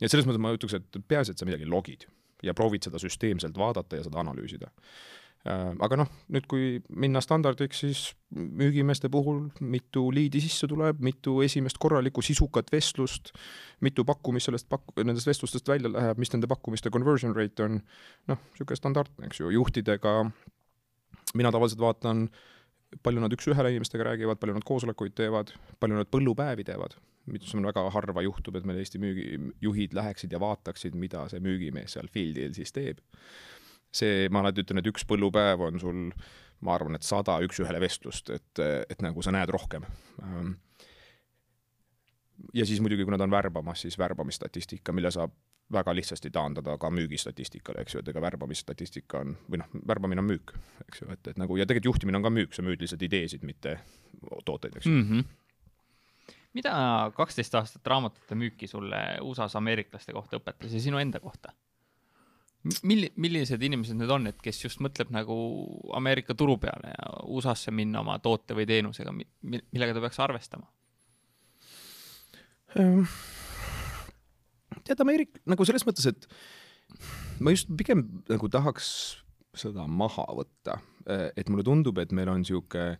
ja selles mõttes ma ütleks, et peaasi, et sa midagi logid ja proovid seda süsteemselt vaadata ja seda analüüsida. aga noh, nüüd kui minna standardiks, siis müügimeeste puhul mitu liidi sisse tuleb, mitu esimest korralikku sisukat vestlust, mitu pakkumist sellest pak-, nendest vestlustest välja läheb, mis nende pakkumiste conversion rate on, noh, niisugune standardne, eks ju, juhtidega mina tavaliselt vaatan, palju nad üks-ühele inimestega räägivad, palju nad koosolekuid teevad, palju nad põllupäevi teevad, mis on väga harva juhtub, et meil Eesti müügijuhid läheksid ja vaataksid, mida see müügimees seal field'il siis teeb. see, ma alati ütlen, et üks põllupäev on sul, ma arvan, et sada üks-ühele vestlust, et, et nagu sa näed rohkem. ja siis muidugi, kui nad on värbamas, siis värbamisstatistika, mille saab väga lihtsasti taandada ka müügistatistikale, eks ju, et ega värbamisstatistika on, või noh, värbamine on müük, eks ju, et, et nagu ja tegelikult juhtimine on ka müük, sa müüd lihtsalt ideesid, mitte tooteid, eks ju. mm. -hmm. Mida kaksteist aastat raamatute müüki sulle USA-s ameeriklaste kohta õpetas ja sinu enda kohta? milli-, millised inimesed need on, et kes just mõtleb nagu Ameerika turu peale ja USA-sse minna oma toote või teenusega, millega ta peaks arvestama? Ehm, tead, Ameerika, nagu selles mõttes, et ma just pigem nagu tahaks seda maha võtta, et mulle tundub, et meil on niisugune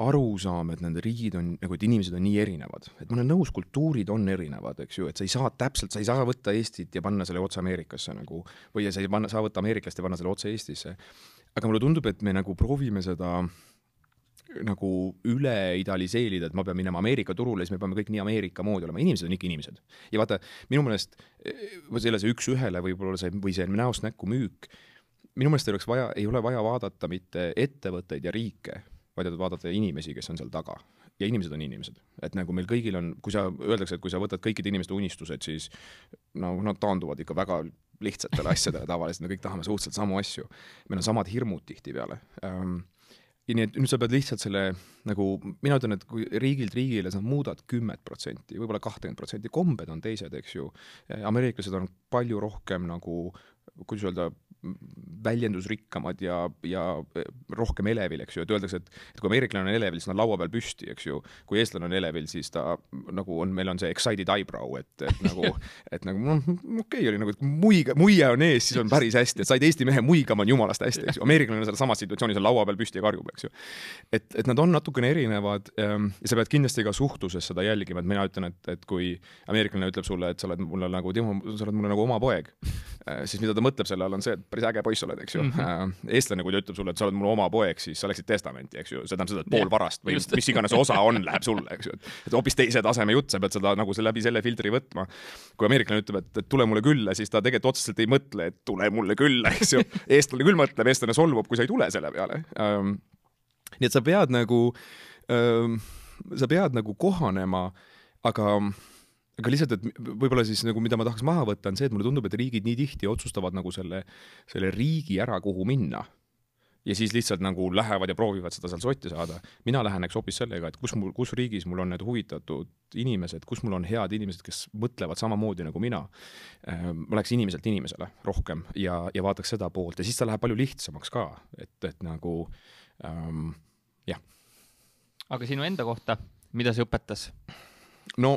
arusaam, et need riigid on, nagu et inimesed on nii erinevad, et ma olen nõus, kultuurid on erinevad, eks ju, et sa ei saa täpselt, sa ei saa võtta Eestit ja panna selle otse Ameerikasse nagu, või sa ei panna, saa võtta Ameeriklast ja panna selle otse Eestisse. aga mulle tundub, et me nagu proovime seda nagu üle idealiseerida, et ma pean minema Ameerika turule, siis me peame kõik nii Ameerika moodi olema, inimesed on ikka inimesed. ja vaata, minu meelest selle see üks-ühele võib-olla see, või see näost näkku müük, minu meelest ei oleks vaja, ei ole vaja vaadata mitte ettevõtteid ja riike vaid et vaadata inimesi, kes on seal taga. ja inimesed on inimesed, et nagu meil kõigil on, kui sa, öeldakse, et kui sa võtad kõikide inimeste unistused, siis no nad taanduvad ikka väga lihtsatele asjadele tavaliselt, me kõik tahame suhteliselt samu asju. meil on samad hirmud tihtipeale ähm, ja nii et nüüd sa pead lihtsalt selle nagu, mina ütlen, et kui riigilt riigile sa muudad kümmet protsenti, võib-olla kahtekümmet protsenti, kombed on teised, eks ju. ameeriklased on palju rohkem nagu, kuidas öelda, väljendusrikkamad ja, ja rohkem elevil, eks ju, et öeldakse, et, et kui ameeriklane on elevil, siis ta on laua peal püsti, eks ju. kui eestlane on elevil, siis ta nagu on, meil on see excited eyebrow, et, et nagu, et nagu noh, okei okay, oli nagu, et muiga, muie on ees, siis on päris hästi, et said Eesti mehe muigama, on jumalast hästi, eks ju. ameeriklane selles samas situatsioonis, on laua peal püsti ja karjub, eks ju. et, et nad on natukene erinevad ähm, ja sa pead kindlasti ka suhtluses seda jälgima, et mina ütlen, et, et kui ameeriklane ütleb sulle, et sa oled mulle nagu, Timo, sa oled mulle nagu oma poeg, äh, siis mida ta mõtleb selle all, on see, et päris äge poiss oled, eks ju mm. -hmm. eestlane, kui ta ütleb sulle, et sa oled mu oma poeg, siis sa läksid testamenti, eks ju, see tähendab seda, et pool varast või Just. mis iganes osa on, läheb sulle, eks ju, et hoopis teise taseme jutt, sa pead seda nagu läbi selle filtri võtma. kui ameeriklane ütleb, et, tule mulle külla, siis ta tegelikult otseselt ei mõtle, et tule mulle külla, eks ju. eestlane küll mõtleb, eestlane solvub, kui sa ei tule selle peale um,. nii et sa pead nagu um,, sa pead nagu kohanema, aga aga lihtsalt, et võib-olla siis nagu, mida ma tahaks maha võtta, on see, et mulle tundub, et riigid nii tihti otsustavad nagu selle, selle riigi ära, kuhu minna. ja siis lihtsalt nagu lähevad ja proovivad seda seal sotti saada. mina läheneks hoopis sellega, et kus mul, kus riigis mul on need huvitatud inimesed, kus mul on head inimesed, kes mõtlevad samamoodi nagu mina. Ehm, ma läheks inimeselt inimesele rohkem ja, ja vaataks seda poolt ja siis ta läheb palju lihtsamaks ka, et, et nagu ähm, jah. aga sinu enda kohta, mida see õpetas? no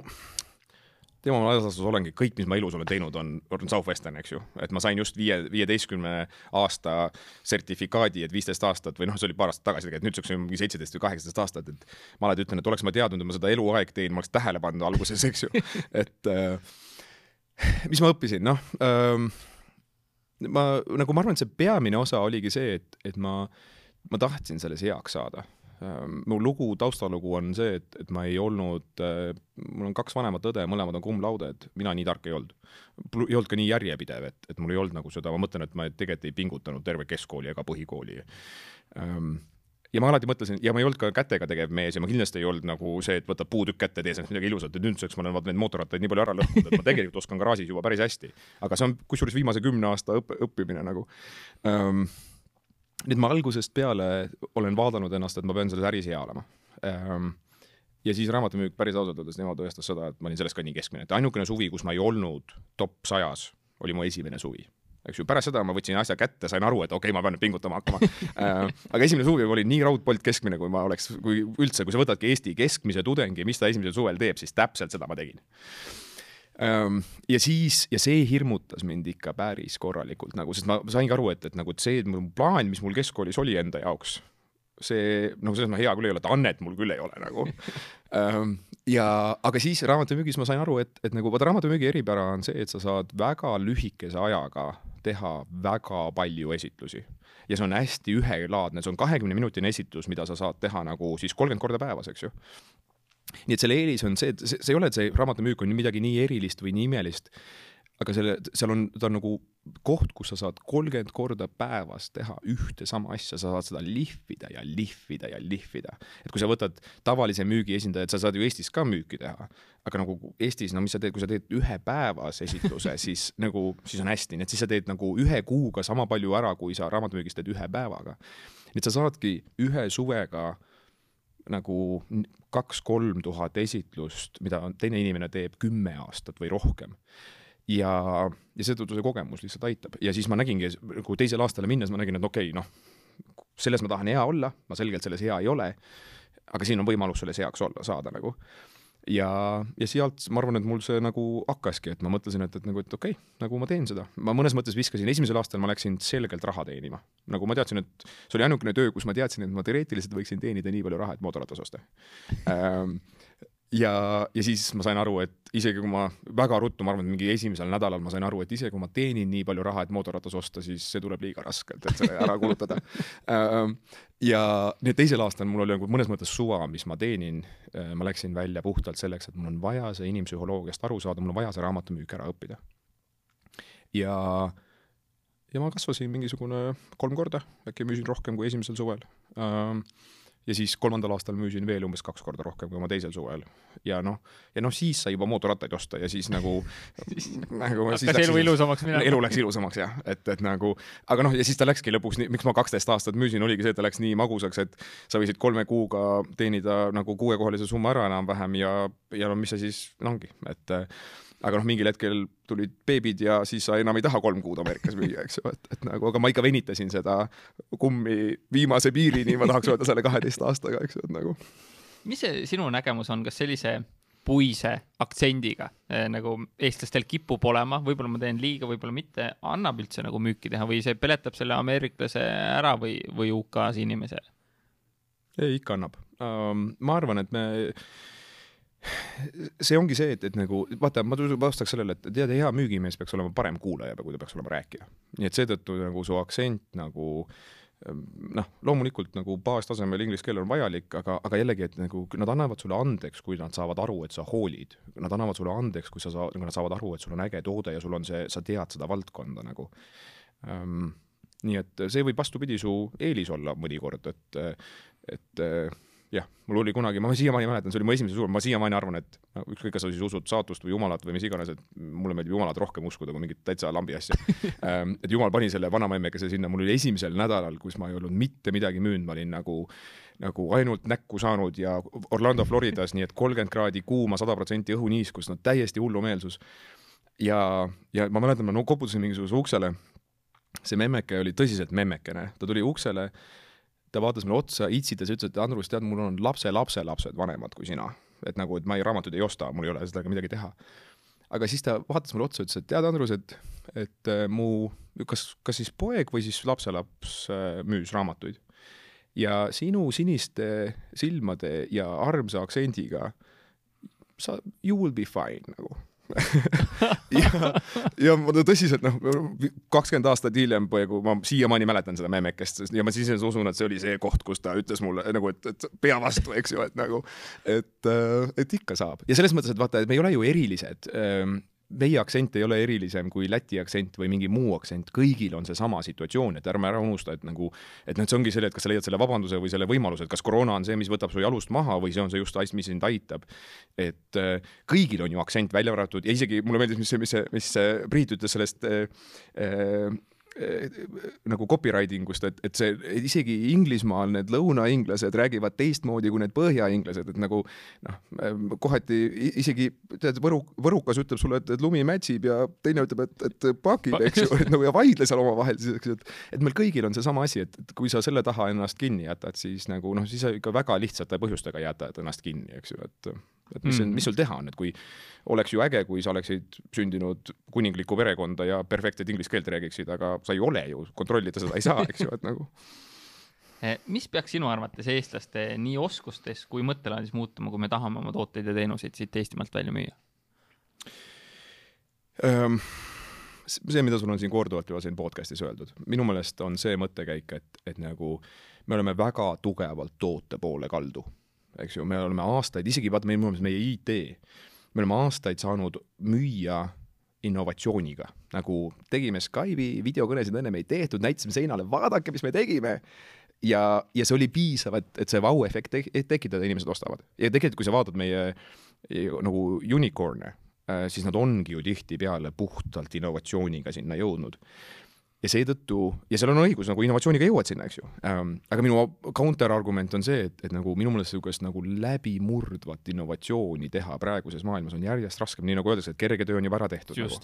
tema laias laastus olengi, kõik, mis ma elus olen teinud, on, on Southwestern, eks ju. et ma sain just viie, viieteistkümne aasta sertifikaadi, et viisteist aastat või noh, see oli paar aastat tagasi tegelikult, nüüdseks on mingi seitseteist või kaheksateist aastat, et ma alati ütlen, et oleks ma teadnud, et ma seda eluaeg teen, ma oleks tähele pannud alguses, eks ju. et äh, mis ma õppisin, noh äh, ma nagu ma arvan, et see peamine osa oligi see, et, et ma, ma tahtsin selles heaks saada mu lugu, taustalugu on see, et, et ma ei olnud, äh, mul on kaks vanemat õde, mõlemad on cum laude'd, mina nii tark ei olnud. ei olnud ka nii järjepidev, et, et mul ei olnud nagu seda, ma mõtlen, et ma tegelikult ei pingutanud terve keskkooli ega põhikooli. Ehm, ja ma alati mõtlesin, ja ma ei olnud ka kätega tegev mees ja ma kindlasti ei olnud nagu see, et võtad puutükk kätte, tee sellest midagi ilusat, et nüüdseks ma olen vaata neid mootorrattaid nii palju ära lõhkunud, et ma tegelikult oskan garaažis juba päris hästi. aga see on kusjuures viimase kümne aasta õpp, õppimine nagu um, nüüd ma algusest peale olen vaadanud ennast, et ma pean selles äris hea olema. Ähm, ja siis raamatumüük päris ausalt öeldes niimoodi tõestas seda, et ma olin selles ka nii keskmine, et ainukene suvi, kus ma ei olnud top sajas, oli mu esimene suvi. eks ju, pärast seda ma võtsin asja kätte, sain aru, et okei okay,, ma pean nüüd pingutama hakkama. Äh, aga esimene suvi ma olin nii raudpolt keskmine, kui ma oleks, kui üldse, kui sa võtadki Eesti keskmise tudengi, mis ta esimesel suvel teeb, siis täpselt seda ma tegin ja siis, ja see hirmutas mind ikka päris korralikult nagu, sest ma saingi aru, et, et nagu, et see mu plaan, mis mul keskkoolis oli enda jaoks, see, noh, selles mõttes hea küll ei ole, et annet mul küll ei ole nagu ja, aga siis raamatumüügis ma sain aru, et, et nagu vaata, raamatumüügi eripära on see, et sa saad väga lühikese ajaga teha väga palju esitlusi. ja see on hästi ühelaadne, see on kahekümne minutine esitus, mida sa saad teha nagu siis kolmkümmend korda päevas, eks ju nii et selle eelis on see, et see, see ei ole, et see raamatumüük on midagi nii erilist või nii imelist, aga selle, seal on, ta on nagu koht, kus sa saad kolmkümmend korda päevas teha ühte sama asja, sa saad seda lihvida ja lihvida ja lihvida. et kui sa võtad tavalise müügiesindajat, sa saad ju Eestis ka müüki teha, aga nagu Eestis, no mis sa teed, kui sa teed ühe päevas esitluse, siis nagu, siis on hästi, nii et siis sa teed nagu ühe kuuga sama palju ära, kui sa raamatumüügis teed ühe päevaga. nii et sa saadki ühe suvega nagu kaks-kolm tuhat esitlust, mida teine inimene teeb kümme aastat või rohkem ja, ja seetõttu see kogemus lihtsalt aitab ja siis ma nägingi nagu teisele aastale minnes ma nägin, et okei okay,, noh, selles ma tahan hea olla, ma selgelt selles hea ei ole. aga siin on võimalus selles heaks olla, saada nagu ja, ja sealt ma arvan, et mul see nagu hakkaski, et ma mõtlesin, et, et nagu, et okei okay,, nagu ma teen seda. ma mõnes mõttes viskasin, esimesel aastal ma läksin selgelt raha teenima. nagu ma teadsin, et see oli ainukene töö, kus ma teadsin, et ma teoreetiliselt võiksin teenida nii palju raha, et mootorratas osta ähm, ja, ja siis ma sain aru, et isegi kui ma väga ruttu, ma arvan, et mingi esimesel nädalal ma sain aru, et isegi kui ma teenin nii palju raha, et mootorratas osta, siis see tuleb liiga raskelt, et selle ära kulutada ähm, ja nüüd teisel aastal mul oli nagu mõnes mõttes suva, mis ma teenin. Äh, ma läksin välja puhtalt selleks, et mul on vaja see inimpsühholoogiast aru saada, mul on vaja see raamatumüük ära õppida. ja, ja ma kasvasin mingisugune kolm korda, äkki müüsin rohkem kui esimesel suvel ähm, ja siis kolmandal aastal müüsin veel umbes kaks korda rohkem kui oma teisel suvel. ja noh, ja noh, siis sai juba mootorrattaid osta ja siis nagu nagu hakkas elu ilusamaks minema. elu läks ilusamaks jah, et, et nagu, aga noh, ja siis ta läkski lõpuks miks ma kaksteist aastat müüsin, oligi see, et ta läks nii magusaks, et sa võisid kolme kuuga teenida nagu kuuekohalise summa ära enam-vähem ja, ja no mis see siis ongi, et aga noh, mingil hetkel tulid beebid ja siis sa enam ei taha kolm kuud Ameerikas müüa, eks ju, et, et nagu, aga ma ikka venitasin seda kummi viimase piirini, ma tahaks öelda selle kaheteist aastaga, eks ju, et nagu. mis see sinu nägemus on, kas sellise puise aktsendiga eh, nagu eestlastel kipub olema, võib-olla ma teen liiga, võib-olla mitte, annab üldse nagu müüki teha või see peletab selle ameeriklase ära või, või UK-s inimese? ei, ikka annab um,. ma arvan, et me see ongi see, et, et nagu vaata, ma vastaks sellele, et tead, hea müügimees peaks olema parem kuulaja, kui ta peaks olema rääkija. nii et seetõttu nagu su aktsent nagu ehm, noh, loomulikult nagu baastasemel inglise keel on vajalik, aga, aga jällegi, et nagu nad annavad sulle andeks, kui nad saavad aru, et sa hoolid. Nad annavad sulle andeks, kui sa saa-, kui nad saavad aru, et sul on äge toode ja sul on see, sa tead seda valdkonda nagu um,. nii et see võib vastupidi su eelis olla mõnikord, et, et jah, mul oli kunagi, ma siiamaani mäletan, see oli mu esimese suur, ma siiamaani arvan, et ükskõik, kas sa siis usud saatust või jumalat või mis iganes, et mulle meeldib jumalat rohkem uskuda kui mingit täitsa lambi asja. Ähm, et jumal pani selle vanamemmekese sinna, mul oli esimesel nädalal, kus ma ei olnud mitte midagi müünud, ma olin nagu nagu ainult näkku saanud ja Orlando Floridas, nii et kolmkümmend kraadi kuuma, sada protsenti õhuniiskust, no täiesti hullumeelsus. ja, ja ma mäletan, ma no koputasin mingisuguse uksele, see memmeke oli tõsiselt memmekene, ta tuli uksele ta vaatas mulle otsa, itsitas ja ütles, et Andrus, tead, mul on lapse lapselapsed vanemad kui sina. et nagu, et ma ei, raamatuid ei osta, mul ei ole sellega midagi teha. aga siis ta vaatas mulle otsa, ütles, et tead, Andrus, et, et äh, mu, kas, kas siis poeg või siis lapselaps äh, müüs raamatuid. ja sinu siniste silmade ja armsa aktsendiga sa, you will be fine nagu ja, ja ma tõsiselt noh, kakskümmend aastat hiljem peaaegu ma siiamaani mäletan seda memmekest ja ma siis usun, et see oli see koht, kus ta ütles mulle nagu, et, et pea vastu, eks ju, et nagu, et, et ikka saab. Ja selles mõttes, et vaata, et me ei ole ju erilised ehm, meie aktsent ei ole erilisem kui Läti aktsent või mingi muu aktsent, kõigil on seesama situatsioon, et ärme ära unusta, et nagu, et noh, see ongi selle, et kas sa leiad selle vabanduse või selle võimaluse, et kas koroona on see, mis võtab su jalust maha või see on see just asi, mis sind aitab. et äh, kõigil on ju aktsent välja arvatud ja isegi mulle meeldis, mis see, mis see, mis Priit ütles sellest äh, Äh, nagu copywriting ust, et, et see isegi Inglismaal need lõunainglased räägivad teistmoodi kui need põhjainglased, et nagu noh, kohati isegi tead, võru, võrukas ütleb sulle, et, et lumi mätsib ja teine ütleb, et, et pakib, eks ju, et nagu ja vaidle seal omavahel siis, eks ju, et et meil kõigil on seesama asi, et, et kui sa selle taha ennast kinni jätad, siis nagu noh, siis sa ikka väga lihtsate põhjustega jätad ennast kinni, eks ju, et et mis mm., mis sul teha on, et kui oleks ju äge, kui sa oleksid sündinud kuninglikku perekonda ja perfektset inglise keelt räägiksid, aga sa ei ole ju, kontrollida seda ei saa, eks ju, et nagu. Eh, mis peaks sinu arvates eestlaste nii oskustes kui mõttelaadis muutuma, kui me tahame oma tooteid ja teenuseid siit Eestimaalt välja müüa? See, mida sul on siin korduvalt juba siin podcast'is öeldud, minu meelest on see mõttekäik, et, et nagu me oleme väga tugevalt toote poole kaldu eks ju, me oleme aastaid, isegi vaata, meil on meie IT, me oleme aastaid saanud müüa innovatsiooniga, nagu tegime Skype'i videokõnesid ennem ei tehtud, näitasime seinale, vaadake, mis me tegime. ja, ja see oli piisav, et, et see vau-efekt te tekitada, inimesed ostavad. ja tegelikult, kui sa vaatad meie nagu unicorn'e, äh, siis nad ongi ju tihtipeale puhtalt innovatsiooniga sinna jõudnud ja seetõttu, ja seal on õigus, nagu innovatsiooniga jõuad sinna, eks ju ähm,. aga minu counter argument on see, et, et nagu minu meelest niisugust nagu läbimurdvat innovatsiooni teha praeguses maailmas on järjest raskem, nii nagu öeldakse, et kerge töö on juba ära tehtud. Nagu.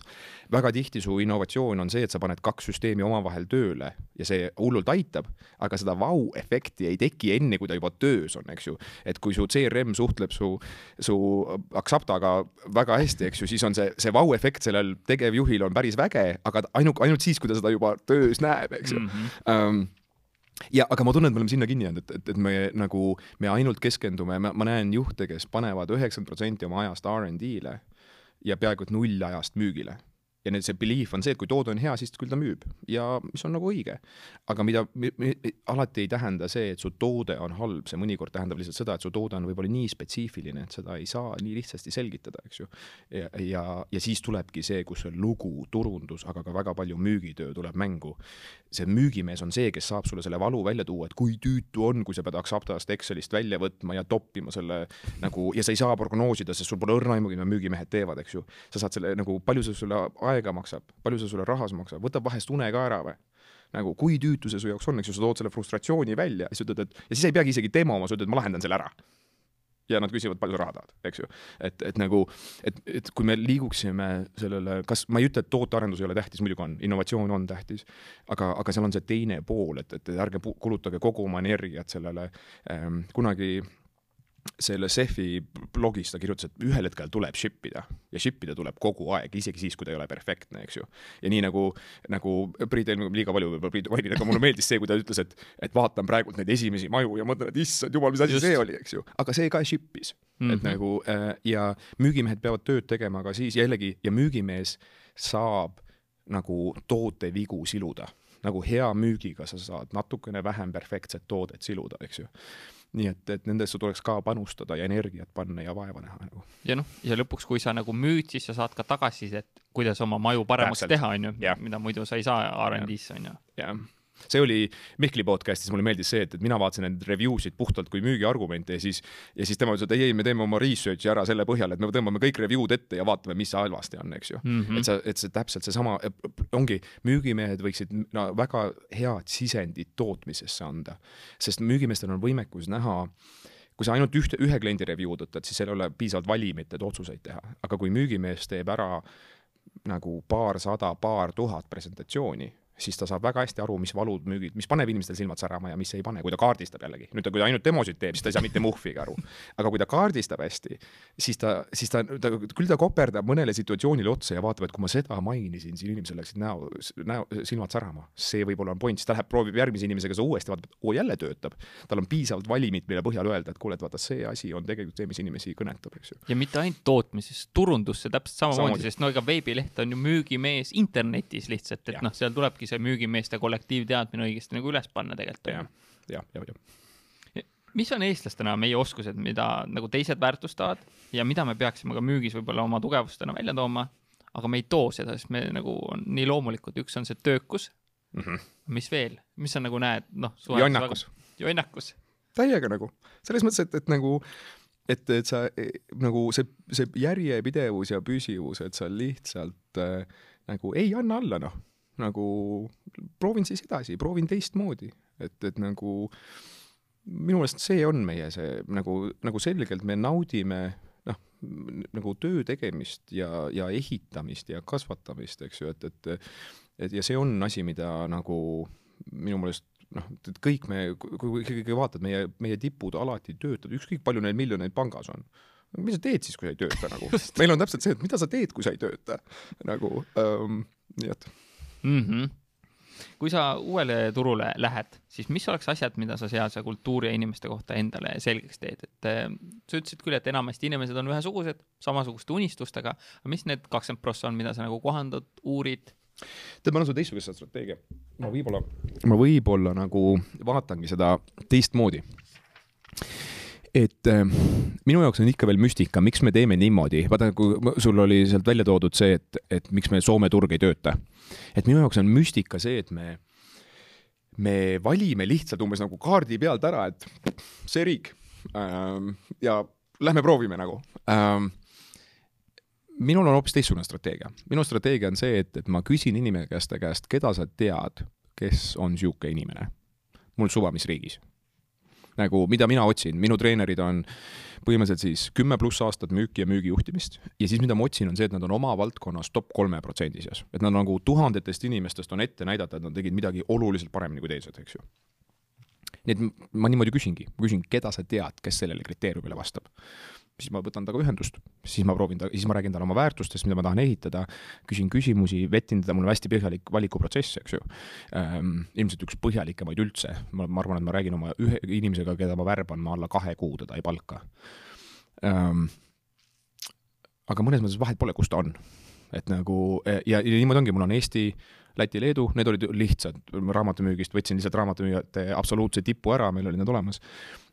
väga tihti su innovatsioon on see, et sa paned kaks süsteemi omavahel tööle ja see hullult aitab, aga seda vau-efekti ei teki enne, kui ta juba töös on, eks ju. et kui su CRM suhtleb su, su Axaptaga väga hästi, eks ju, siis on see, see vau-efekt sellel tegevjuhil on päris väge, aga ainult, ainult siis, kui ta seda juba töös näeb, eks ju mm. -hmm. Um, ja, aga ma tunnen, et me oleme sinna kinni jäänud, et, et, et me nagu, me ainult keskendume, ma näen juhte, kes panevad üheksakümmend protsenti oma ajast RD-le ja peaaegu et null ajast müügile ja nüüd see belief on see, et kui toode on hea, siis küll ta müüb ja mis on nagu õige. aga mida alati ei tähenda see, et su toode on halb, see mõnikord tähendab lihtsalt seda, et su toode on võib-olla nii spetsiifiline, et seda ei saa nii lihtsasti selgitada, eks ju. ja, ja, ja siis tulebki see, kus see lugu, turundus, aga ka väga palju müügitöö tuleb mängu. see müügimees on see, kes saab sulle selle valu välja tuua, et kui tüütu on, kui sa pead Axaptast Excelist välja võtma ja toppima selle nagu ja sa ei saa prognoosida, sest sul pole õrna aimugi, mida müügimehed teevad, eks ju. sa saad selle nagu, palju see sulle aega maksab, palju see sulle rahas maksab, võtab vahest une ka ära või? nagu kui tüütu see su jaoks on, eks ju, sa tood selle frustratsiooni välja, siis ütled, et ja siis ei peagi isegi demoma, sa ütled, ma lahendan selle ära. ja nad küsivad, palju raha tahad, eks ju. et, et nagu, et, et kui me liiguksime sellele, kas, ma ei ütle, et tootearendus ei ole tähtis, muidugi on, innovatsioon on tähtis, aga, aga seal on see teine pool, et, et ärge kulutage kogu oma energiat sellele ähm,, kunagi selle CEF-i blogis ta kirjutas, et ühel hetkel tuleb ship ida ja ship ida tuleb kogu aeg, isegi siis, kui ta ei ole perfektne, eks ju. ja nii nagu, nagu Priit eelmine, liiga palju võib-olla Priitu mainin, aga mulle meeldis see, kui ta ütles, et, et vaatan praegult neid esimesi maju ja mõtlen, et issand jumal, mis asi Just. see oli, eks ju. aga see ka ship'is mm, -hmm. et mhm. nagu äh, ja müügimehed peavad tööd tegema ka siis jällegi ja müügimees saab nagu tootevigu siluda nagu hea müügiga sa saad natukene vähem perfektset toodet siluda, eks ju nii et, et nendesse tuleks ka panustada ja energiat panna ja vaeva näha nagu. ja noh, ja lõpuks, kui sa nagu müüd, siis sa saad ka tagasisidet, kuidas oma maju paremaks Täpselt. teha, on ju, mida muidu sa ei saa R&D-sse, on ju. jah see oli Mihkli podcast'is, mulle meeldis see, et, et mina vaatasin neid review sid puhtalt kui müügiargumente ja siis, ja siis tema ütles, et ei, ei, me teeme oma research'i ära selle põhjal, et me tõmbame kõik review'd ette ja vaatame, mis halvasti on, eks ju mm. -hmm. et sa, et see täpselt seesama, ongi, müügimehed võiksid no, väga head sisendit tootmisesse anda, sest müügimeestel on võimekus näha kui sa ainult ühte, ühe kliendi review'd võtad, siis seal ei ole piisavalt valimit, et otsuseid teha, aga kui müügimees teeb ära nagu paarsada, paar tuhat presentatsiooni siis ta saab väga hästi aru, mis valud müügid, mis paneb inimestel silmad särama ja mis ei pane, kui ta kaardistab jällegi. nüüd ta, kui ta ainult demosid teeb, siis ta ei saa mitte muhvigi aru. aga kui ta kaardistab hästi, siis ta, siis ta, ta, küll ta koperdab mõnele situatsioonile otsa ja vaatab, et kui ma seda mainisin, siis inimesel läksid näo, näo, silmad särama. see võib-olla on point, siis ta läheb, proovib järgmise inimesega seda uuesti, vaatab, oo jälle töötab. tal on piisavalt valimit, mille põhjal öelda, et kuule, et vaata, see asi on tegelikult see, mis inimesi kõnetab, eks ju. ja mitte ainult tootmises, turundusse täpselt samamoodi, sest no ega veebileht on ju müügimees internetis lihtsalt, et noh, seal tulebki tulebki see müügimeeste kollektiivteadmine õigesti nagu üles panna tegelikult. jah, jah, jah, jah mis on eestlastena meie oskused, mida nagu teised väärtustavad ja mida me peaksime ka müügis võib-olla oma tugevustena välja tooma, aga me ei too seda, sest me nagu on nii loomulikud, üks on see töökus mm. -hmm. mis veel, mis sa nagu näed, noh. jonnakus. jonnakus. täiega nagu, selles mõttes, et, et nagu et, et sa nagu see, see järjepidevus ja püsivus, et sa lihtsalt äh, nagu ei anna alla, noh nagu proovin siis edasi, proovin teistmoodi, et, et nagu minu meelest see on meie see nagu, nagu selgelt me naudime noh, nagu töö tegemist ja, ja ehitamist ja kasvatamist, eks ju, et, et et ja see on asi, mida nagu minu meelest noh, et kõik me, kui ikkagi vaatad, meie, meie tipud alati töötavad, ükskõik palju neil miljoneid pangas on. mis sa teed siis, kui sa ei tööta nagu? meil on täpselt see, et mida sa teed, kui sa ei tööta nagu ähm,, nii et mm. -hmm. kui sa uuele turule lähed, siis mis oleks asjad, mida sa sealse kultuuri ja inimeste kohta endale selgeks teed, et äh, sa ütlesid küll, et enamasti inimesed on ühesugused, samasuguste unistustega, aga mis need kakskümmend prossa on, mida sa nagu kohandad, uurid? tead, ma annan sulle teistsuguse strateegia. ma võib-olla, ma võib-olla nagu vaatangi seda teistmoodi et äh, minu jaoks on ikka veel müstika, miks me teeme niimoodi, vaata, kui sul oli sealt välja toodud see, et, et miks me Soome turg ei tööta. et minu jaoks on müstika see, et me, me valime lihtsalt umbes nagu kaardi pealt ära, et see riik ähm, ja lähme proovime nagu ähm, minul on hoopis teistsugune strateegia. minu strateegia on see, et, et ma küsin inimeste käest, keda sa tead, kes on niisugune inimene. mul suva, mis riigis. Nagu, mida mina otsin, minu treenerid on põhimõtteliselt siis kümme pluss aastat müüki ja müügijuhtimist ja siis, mida ma otsin, on see, et nad on oma valdkonnas top kolme protsendi seas. et nad nagu tuhandetest inimestest on ette näidata, et nad tegid midagi oluliselt paremini kui teised, eks ju nii et ma niimoodi küsingi, ma küsin, keda sa tead, kes sellele kriteeriumile vastab. Siis ma võtan temaga ühendust, siis ma proovin ta, siis ma räägin talle oma väärtustest, mida ma tahan ehitada, küsin küsimusi, vetin teda, mul on hästi põhjalik valikuprotsess, eks ju ähm,. ilmselt üks põhjalikemaid üldse, ma, ma arvan, et ma räägin oma ühe inimesega, keda ma värban, ma alla kahe kuu teda ei palka ähm,. aga mõnes mõttes vahet pole, kus ta on. et nagu ja, ja niimoodi ongi, mul on Eesti äh, Läti, Leedu, need olid lihtsad, raamatumüügist võtsin lihtsalt raamatumüüjate absoluutse tipu ära, meil olid need olemas.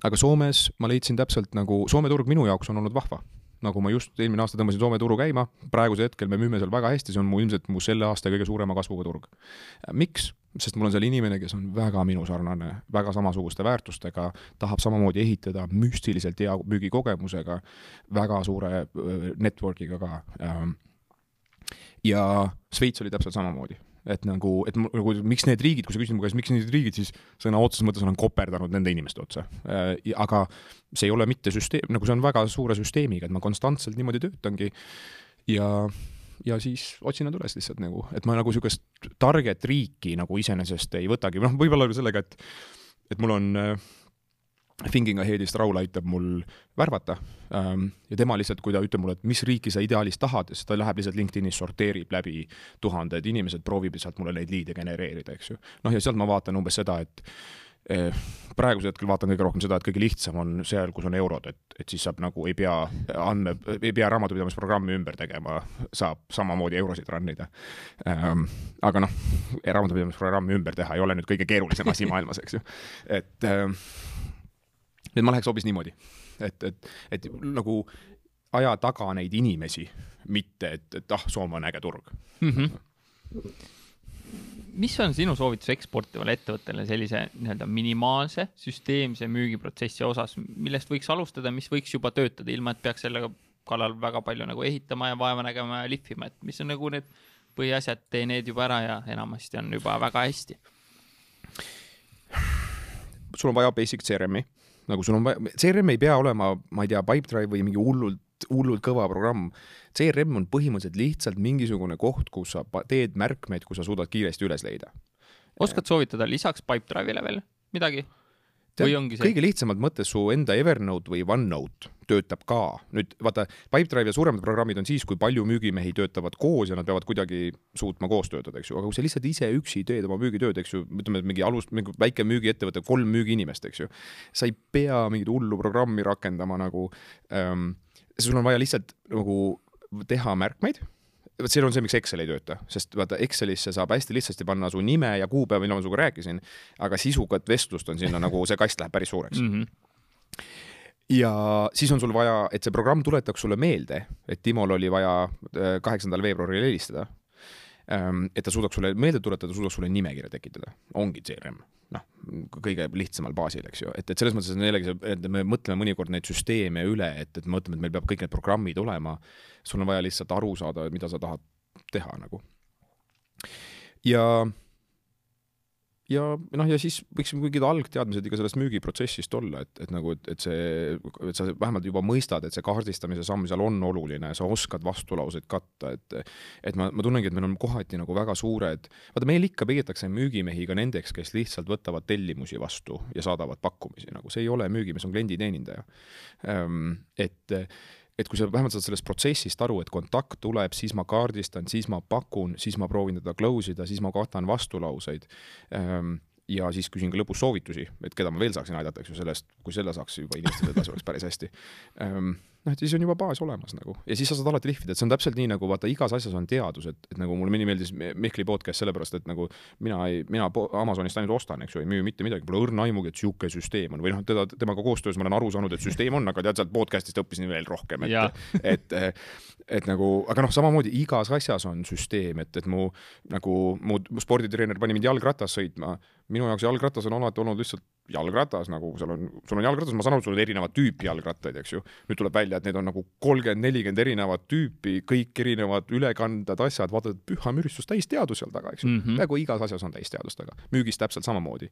aga Soomes ma leidsin täpselt nagu, Soome turg minu jaoks on olnud vahva. nagu ma just eelmine aasta tõmbasin Soome turu käima, praegusel hetkel me müüme seal väga hästi, see on mu ilmselt mu selle aasta kõige suurema kasvuga turg. miks? sest mul on seal inimene, kes on väga minusarnane, väga samasuguste väärtustega, tahab samamoodi ehitada, müstiliselt hea müügikogemusega, väga suure network'iga ka. ja Šveits oli täpselt samamoodi et nagu, et nagu miks need riigid, kui sa küsid mu käest, miks need riigid, siis sõna otseses mõttes olen koperdanud nende inimeste otsa. Äh, aga see ei ole mitte süsteem, nagu see on väga suure süsteemiga, et ma konstantselt niimoodi töötangi ja, ja siis otsin nad üles lihtsalt nagu, et ma nagu niisugust target riiki nagu iseenesest ei võtagi, noh, võib-olla sellega, et et mul on äh, Thinking Ahead'ist Raul aitab mul värvata ähm, ja tema lihtsalt, kui ta ütleb mulle, et mis riiki sa ideaalis tahad, siis ta läheb lihtsalt LinkedInis, sorteerib läbi tuhanded inimesed, proovib sealt mulle neid liide genereerida, eks ju. noh, ja sealt ma vaatan umbes seda, et eh, praegusel hetkel vaatan kõige rohkem seda, et kõige lihtsam on seal, kus on eurod, et, et siis saab nagu ei pea andme, ei pea raamatupidamisprogrammi ümber tegema, saab samamoodi eurosid run ida ähm,. aga noh, raamatupidamisprogrammi ümber teha ei ole nüüd kõige keerulisem asi maailmas, eks ju, et ähm, et ma läheks hoopis niimoodi, et, et, et nagu aja taga neid inimesi, mitte et, et ah, Soome on äge turg mm. -hmm. mis on sinu soovitus eksportivale ettevõttele sellise nii-öelda minimaalse süsteemse müügiprotsessi osas, millest võiks alustada, mis võiks juba töötada, ilma et peaks selle kallal väga palju nagu ehitama ja vaeva nägema ja lihvima, et mis on nagu need põhiasjad, tee need juba ära ja enamasti on juba väga hästi. sul on vaja basic CRM-i nagu sul on vaja, CRM ei pea olema, ma ei tea, Pipedrive või mingi hullult, hullult kõva programm. CRM on põhimõtteliselt lihtsalt mingisugune koht, kus sa teed märkmeid, kus sa suudad kiiresti üles leida. oskad soovitada lisaks Pipedrive'ile veel midagi? või ongi see? kõige lihtsamalt mõttes su enda Evernote või OneNote töötab ka. nüüd vaata, Pipedrive ja suuremad programmid on siis, kui palju müügimehi töötavad koos ja nad peavad kuidagi suutma koos töötada, eks ju, aga kui sa lihtsalt ise üksi teed oma müügitööd, eks ju, ütleme, mingi alus, mingi väike müügiettevõte, kolm müügiinimest, eks ju, sa ei pea mingit hullu programmi rakendama nagu ähm,, sul on vaja lihtsalt nagu teha märkmeid vot siin on see, miks Excel ei tööta, sest vaata Excelisse saab hästi lihtsasti panna su nime ja kuupäeva, millal ma sinuga rääkisin, aga sisukat vestlust on sinna nagu see kast läheb päris suureks mm. -hmm. Ja siis on sul vaja, et see programm tuletaks sulle meelde, et Timol oli vaja äh, kaheksandal veebruaril helistada. Ähm, et ta suudaks sulle meelde tuletada, suudaks sulle nimekirja tekitada, ongi CRM noh, kõige lihtsamal baasil, eks ju, et, et selles mõttes on jällegi see, et me mõtleme mõnikord neid süsteeme üle, et, et me mõtleme, et meil peab kõik need programmid olema. sul on vaja lihtsalt aru saada, mida sa tahad teha nagu. ja ja noh, ja siis võiks mingid algteadmised ikka sellest müügiprotsessist olla, et, et nagu, et, et see, et sa vähemalt juba mõistad, et see kaardistamise samm seal on oluline, sa oskad vastulauseid katta, et et ma, ma tunnengi, et meil on kohati nagu väga suured, vaata meil ikka peetakse müügimehi ka nendeks, kes lihtsalt võtavad tellimusi vastu ja saadavad pakkumisi, nagu see ei ole müügimees, on klienditeenindaja. Ehm, et et kui sa vähemalt saad sellest protsessist aru, et kontakt tuleb, siis ma kaardistan, siis ma pakun, siis ma proovin teda close ida, siis ma katan vastulauseid. Ähm, ja siis küsin ka lõpus soovitusi, et keda ma veel saaksin aidata, eks ju, sellest, kui selle saaks juba inimestele edasi, oleks päris hästi. Ähm, noh, et siis on juba baas olemas nagu. Ja siis sa saad alati lihvida, et see on täpselt nii nagu vaata, igas asjas on teadus, et, et nagu mulle meeldis Mihkli podcast sellepärast, et nagu mina ei, mina Amazonist ainult ostan, eks ju, ei müü mitte midagi, pole õrna aimugi, et sihuke süsteem on. Või noh, teda, temaga koostöös ma olen aru saanud, et süsteem on, aga tead, sealt podcast'ist õppisin veel rohkem, et, et, et, et nagu, aga noh, samamoodi igas asjas on süsteem, et, et mu nagu mu, mu sporditreener pani mind jalgrattas sõitma. Minu jaoks jalgratas on alati olnud lihtsalt jalgratas nagu seal on, sul on jalgratas, ma saan aru, sul on erinevat tüüpi jalgrattaid, eks ju. nüüd tuleb välja, et need on nagu kolmkümmend, nelikümmend erinevat tüüpi, kõik erinevad ülekanded, asjad, vaatad, püha müristus, täisteadus seal taga, eks ju mm -hmm.. peaaegu igas asjas on täisteadus taga, müügis täpselt samamoodi.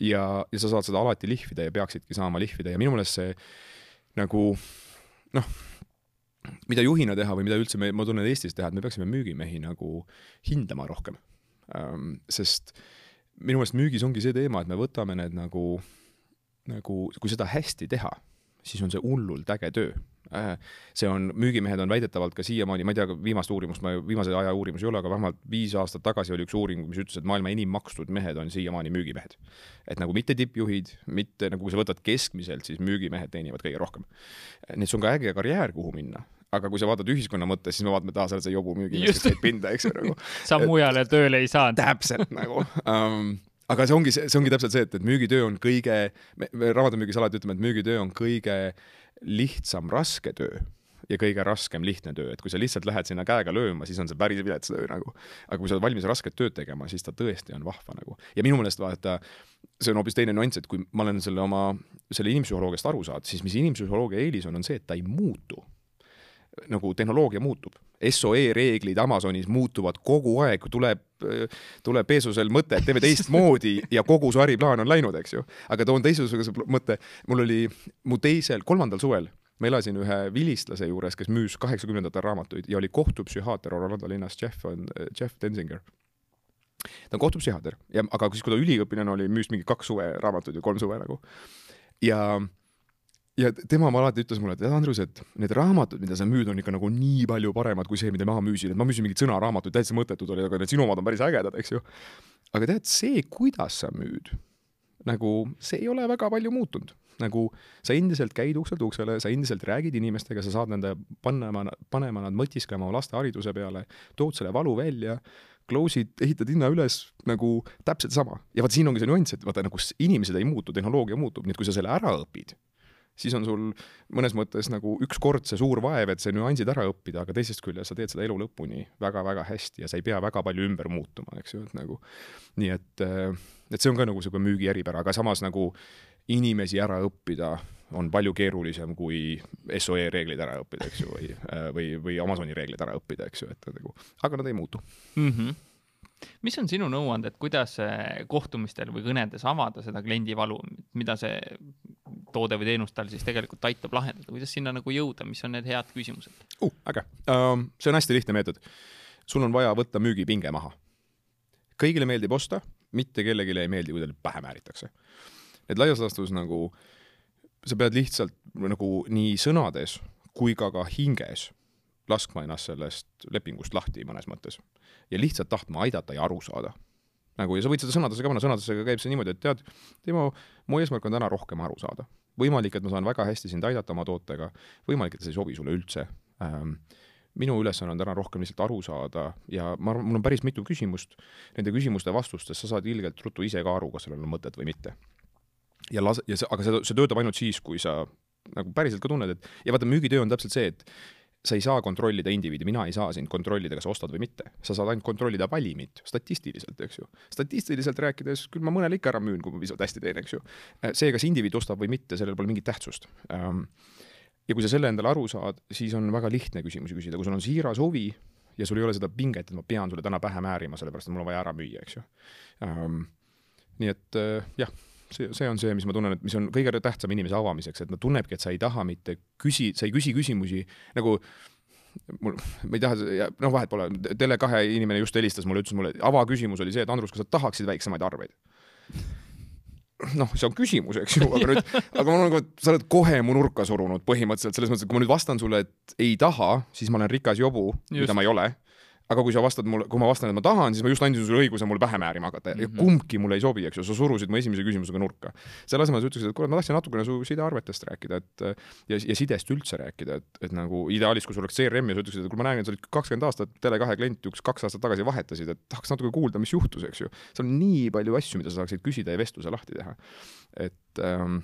ja, ja sa saad seda alati lihvida ja peaksidki saama lihvida ja minu meelest see nagu noh, mida juhina teha või mida üldse me, ma tunnen Eestis teha, et me peaksime müügimehi nagu hindama rohkem sest minu meelest müügis ongi see teema, et me võtame need nagu, nagu kui seda hästi teha, siis on see hullult äge töö. Äh, see on, müügimehed on väidetavalt ka siiamaani, ma ei tea viimast uurimust, ma viimase aja uurimusi ei ole, aga vähemalt viis aastat tagasi oli üks uuring, mis ütles, et maailma enim makstud mehed on siiamaani müügimehed. et nagu mitte tippjuhid, mitte nagu kui sa võtad keskmiselt, siis müügimehed teenivad kõige rohkem. nii et see on ka äge karjäär, kuhu minna aga kui sa vaatad ühiskonna mõttes, siis me vaatame et see jobu müügimees, kes käib pinda, eks ju nagu. sa mujale tööle ei saanud. täpselt nagu um, aga see ongi, see ongi täpselt see, et, et müügitöö on kõige, me raamatumüügis alati ütleme, et müügitöö on kõige lihtsam raske töö ja kõige raskem lihtne töö, et kui sa lihtsalt lähed sinna käega lööma, siis on see päris vilets töö nagu. aga kui sa oled valmis rasket tööd tegema, siis ta tõesti on vahva nagu. ja minu meelest vaata, see on hoopis teine nüanss, et kui ma olen selle oma, selle inimpsühholoogiast aru saanud, siis mis inimpsühholoogia eelis on, on see, et ta ei muutu nagu tehnoloogia muutub. SOE reeglid Amazonis muutuvad kogu aeg, tuleb, tuleb Bezosel mõte, et teeme teistmoodi ja kogu su äriplaan on läinud, eks ju. aga toon teistsuguse mõtte, mul oli mu teisel, kolmandal suvel ma elasin ühe vilistlase juures, kes müüs kaheksakümnendatel raamatuid ja oli kohtupsühhaater Orlando linnas, Jeff on, Jeff Denzinger. ta on kohtupsühhaater ja, aga siis, kui ta üliõpilane oli, müüs mingi kaks suve raamatuid või kolm suve nagu. ja ja tema alati ütles mulle, et Andrus, et need raamatud, mida sa müüd, on ikka nagu nii palju paremad kui see, mida ma müüsin, et ma müüsin mingit sõnaraamatuid, täitsa mõttetud olid, aga need sinu omad on päris ägedad, eks ju. aga tead, see, kuidas sa müüd, nagu see ei ole väga palju muutunud. nagu sa endiselt käid ukselt uksele, sa endiselt räägid inimestega, sa saad nende panema, panema nad mõtisklema laste hariduse peale, tood selle valu välja close'id, ehitad hinna üles nagu täpselt sama. ja vaat siin ongi see nüanss, et vaata nagu inimesed ei muutu, tehnoloogia muutub, nii et kui sa selle ära õpid, siis on sul mõnes mõttes nagu ükskord see suur vaev, et see nüansid ära õppida, aga teisest küljest sa teed seda elu lõpuni väga-väga hästi ja sa ei pea väga palju ümber muutuma, eks ju, et nagu nii et, äh, et see on ka nagu niisugune müügi eripära, aga samas nagu inimesi ära õppida on palju keerulisem kui SOE reeglid ära õppida, eks ju, või, äh, või, või Amazoni reeglid ära õppida, eks ju, et nagu, aga nad ei muutu mm. -hmm mis on sinu nõuanded, kuidas kohtumistel või kõnedes avada seda kliendi valu, mida see toode või teenus tal siis tegelikult aitab lahendada, kuidas sinna nagu jõuda, mis on need head küsimused uh,? äge um,, see on hästi lihtne meetod. sul on vaja võtta müügipinge maha. kõigile meeldib osta, mitte kellelegi ei meeldi, kui teile pähe määritakse. et laias laastus nagu sa pead lihtsalt nagu nii sõnades kui ka ka hinges laskma ennast sellest lepingust lahti mõnes mõttes ja lihtsalt tahtma aidata ja aru saada nagu ja sa võid seda sõnadesse ka panna, sõnadesse käib see niimoodi, et tead, Timo, mu eesmärk on täna rohkem aru saada. võimalik, et ma saan väga hästi sind aidata oma tootega, võimalik, et see ei sobi sulle üldse ähm, minu ülesanne on täna rohkem lihtsalt aru saada ja ma arvan, mul on päris mitu küsimust, nende küsimuste vastustest sa saad ilgelt ruttu ise ka aru, kas sellel on mõtet või mitte. ja las-, ja see, aga see, see töötab ainult siis, kui sa nagu päriselt ka tunned, et ja vaata, müügitöö on täpselt see, et sa ei saa kontrollida indiviidi, mina ei saa sind kontrollida, kas ostad või mitte. sa saad ainult kontrollida valimit, statistiliselt, eks ju. statistiliselt rääkides, küll ma mõnele ikka ära müün, kui ma piisavalt hästi teen, eks ju. see, kas indiviid ostab või mitte, sellel pole mingit tähtsust. Ehm, ja kui sa selle endale aru saad, siis on väga lihtne küsimusi küsida, kui sul on siiras huvi ja sul ei ole seda pinget, et ma pean sulle täna pähe määrima, sellepärast et mul on vaja ära müüa, eks ju. Ehm, nii et jah see, see on see, mis ma tunnen, et mis on kõige tähtsam inimese avamiseks, et ta tunnebki, et sa ei taha mitte küsi, sa ei küsi küsimusi nagu mul, ma ei taha, noh, vahet pole, Tele2 inimene just helistas mulle, ütles mulle, avaküsimus oli see, et Andrus, kas sa tahaksid väiksemaid arveid? noh, see on küsimus, eks ju, aga nüüd, aga ma olen nagu, sa oled kohe mu nurka surunud põhimõtteliselt selles mõttes, et kui ma nüüd vastan sulle, et ei taha, siis ma olen rikas jobu, mida ma ei ole aga kui sa vastad mulle, kui ma vastan, et ma tahan, siis ma just andsin sulle õiguse mulle pähe määrima hakata mm -hmm. ja kumbki mulle ei sobi, eks ju, sa surusid mu esimese küsimusega nurka. selle asemel sa ütleksid, et kuule, ma tahtsin natukene su sidearvetest rääkida, et ja, ja sidest üldse rääkida, et, et nagu ideaalis, kui sul oleks CRM ja sa ütleksid, et kuule, ma näen, et sa olid kakskümmend aastat Tele2 klient, üks kaks aastat tagasi vahetasid, et tahaks natuke kuulda, mis juhtus, eks ju. seal on nii palju asju, mida sa saaksid küsida ja vestluse lahti teha. et ähm,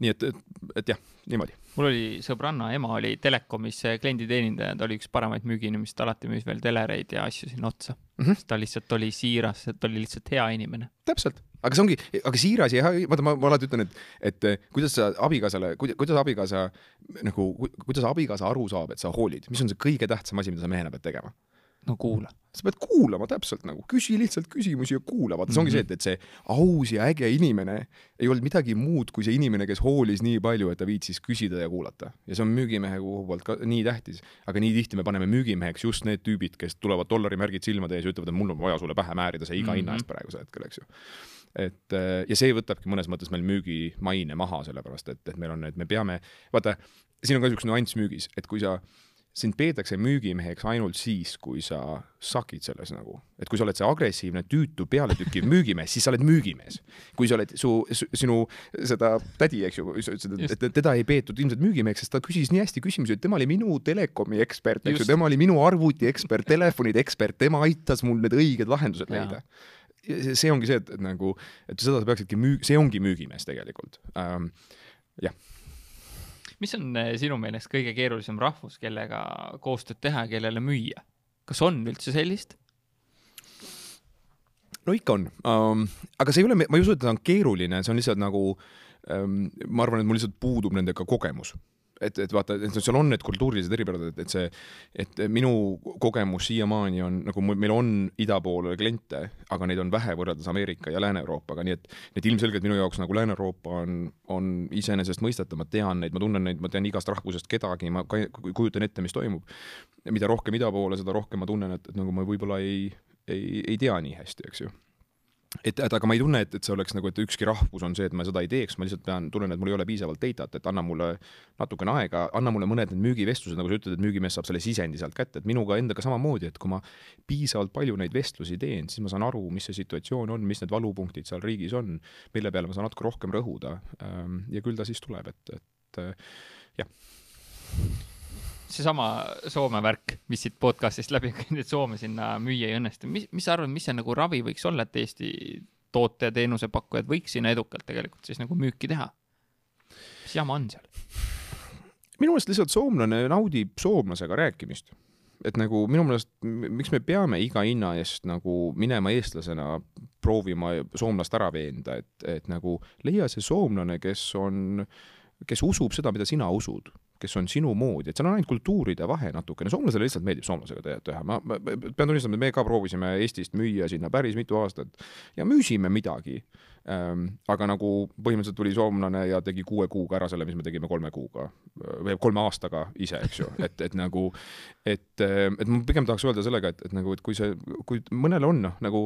nii et, et, et jah, niimoodi. mul oli sõbranna ema oli Telekomis klienditeenindaja, ta oli üks paremaid müügiinimesi, ta alati müüs veel telereid ja asju sinna otsa mm. -hmm. ta lihtsalt oli siiras, ta oli lihtsalt hea inimene. täpselt, aga see ongi, aga siiras ja vaata, ma, ma alati ütlen, et, et eh, kuidas sa abikaasale, kuidas abikaasa nagu, kuidas abikaasa aru saab, et sa hoolid, mis on see kõige tähtsam asi, mida sa mehena pead tegema? No kuula. sa pead kuulama täpselt nagu, küsi lihtsalt küsimusi ja kuula, vaata see ongi see, et, et see aus ja äge inimene ei olnud midagi muud kui see inimene, kes hoolis nii palju, et ta viitsis küsida ja kuulata. ja see on müügimehe kohu poolt ka nii tähtis. aga nii tihti me paneme müügimeheks just need tüübid, kes tulevad dollarimärgid silmade ees ja ütlevad, et mul on vaja sulle pähe määrida see iga hinna eest praegusel hetkel, eks ju et ja see võtabki mõnes mõttes meil müügimaine maha, sellepärast et, et meil on need, me peame, vaata, siin on ka niisugune nüanss müügis, et kui sa sind peetakse müügimeheks ainult siis, kui sa sakid selles nagu, et kui sa oled see agressiivne, tüütu, pealetükkiv müügimees, siis sa oled müügimees. kui sa oled su, su, sinu seda tädi, eks ju, sa ütlesid, et teda ei peetud ilmselt müügimeheks, sest ta küsis nii hästi küsimusi, et tema oli minu telekomi ekspert, eks ju, tema oli minu arvuti ekspert, telefonide ekspert, tema aitas mul need õiged lahendused leida. See ongi see, et, et nagu, et seda sa peaksidki müü-, see ongi müügimees tegelikult. Ähm,. jah mis on eh, sinu meelest kõige keerulisem rahvus, kellega koostööd teha, kellele müüa? kas on üldse sellist? no ikka on um,, aga see ei ole, ma ei usu, et ta on keeruline, see on lihtsalt nagu um,, ma arvan, et mul lihtsalt puudub nendega kogemus et, et vaata, et seal on need kultuurilised eripärad, et, et see, et minu kogemus siiamaani on nagu meil on ida pool kliente, aga neid on vähe võrreldes Ameerika ja Lääne-Euroopaga, nii et, et ilmselgelt minu jaoks nagu Lääne-Euroopa on, on iseenesestmõistetav, ma tean neid, ma tunnen neid, ma tean igast rahvusest kedagi, ma kujutan ette, mis toimub. mida rohkem ida poole, seda rohkem ma tunnen, et, et nagu ma võib-olla ei, ei, ei tea nii hästi, eks ju et, et aga ma ei tunne, et, et see oleks nagu, et ükski rahvus on see, et ma seda ei teeks, ma lihtsalt pean, tunnen, et mul ei ole piisavalt datat, et anna mulle natukene aega, anna mulle mõned need müügivestlused, nagu sa ütled, et müügimees saab selle sisendi sealt kätte, et minuga endaga samamoodi, et kui ma piisavalt palju neid vestlusi teen, siis ma saan aru, mis see situatsioon on, mis need valupunktid seal riigis on, mille peale ma saan natuke rohkem rõhuda. Ähm, ja küll ta siis tuleb, et, et jah seesama Soome värk, mis siit podcast'ist läbi käinud, et Soome sinna müüa ei õnnestu, mis, mis sa arvad, mis see nagu ravi võiks olla, et Eesti toote ja teenusepakkujad võiks sinna edukalt tegelikult siis nagu müüki teha? mis jama on seal? minu meelest lihtsalt soomlane naudib soomlasega rääkimist. et nagu minu meelest, miks me peame iga hinna eest nagu minema eestlasena proovima soomlast ära veenda, et, et nagu leia see soomlane, kes on, kes usub seda, mida sina usud kes on sinu moodi, et seal on ainult kultuuride vahe natukene, soomlasele lihtsalt meeldib soomlasega teha, ma, pean tunnistama, et me ka proovisime Eestist müüa sinna päris mitu aastat ja müüsime midagi. Ähm,. aga nagu põhimõtteliselt tuli soomlane ja tegi kuue kuuga ära selle, mis me tegime kolme kuuga või kolme aastaga ise, eks ju, et, et nagu, et, et ma pigem tahaks öelda sellega, et, et nagu, et kui see, kui mõnel on noh, nagu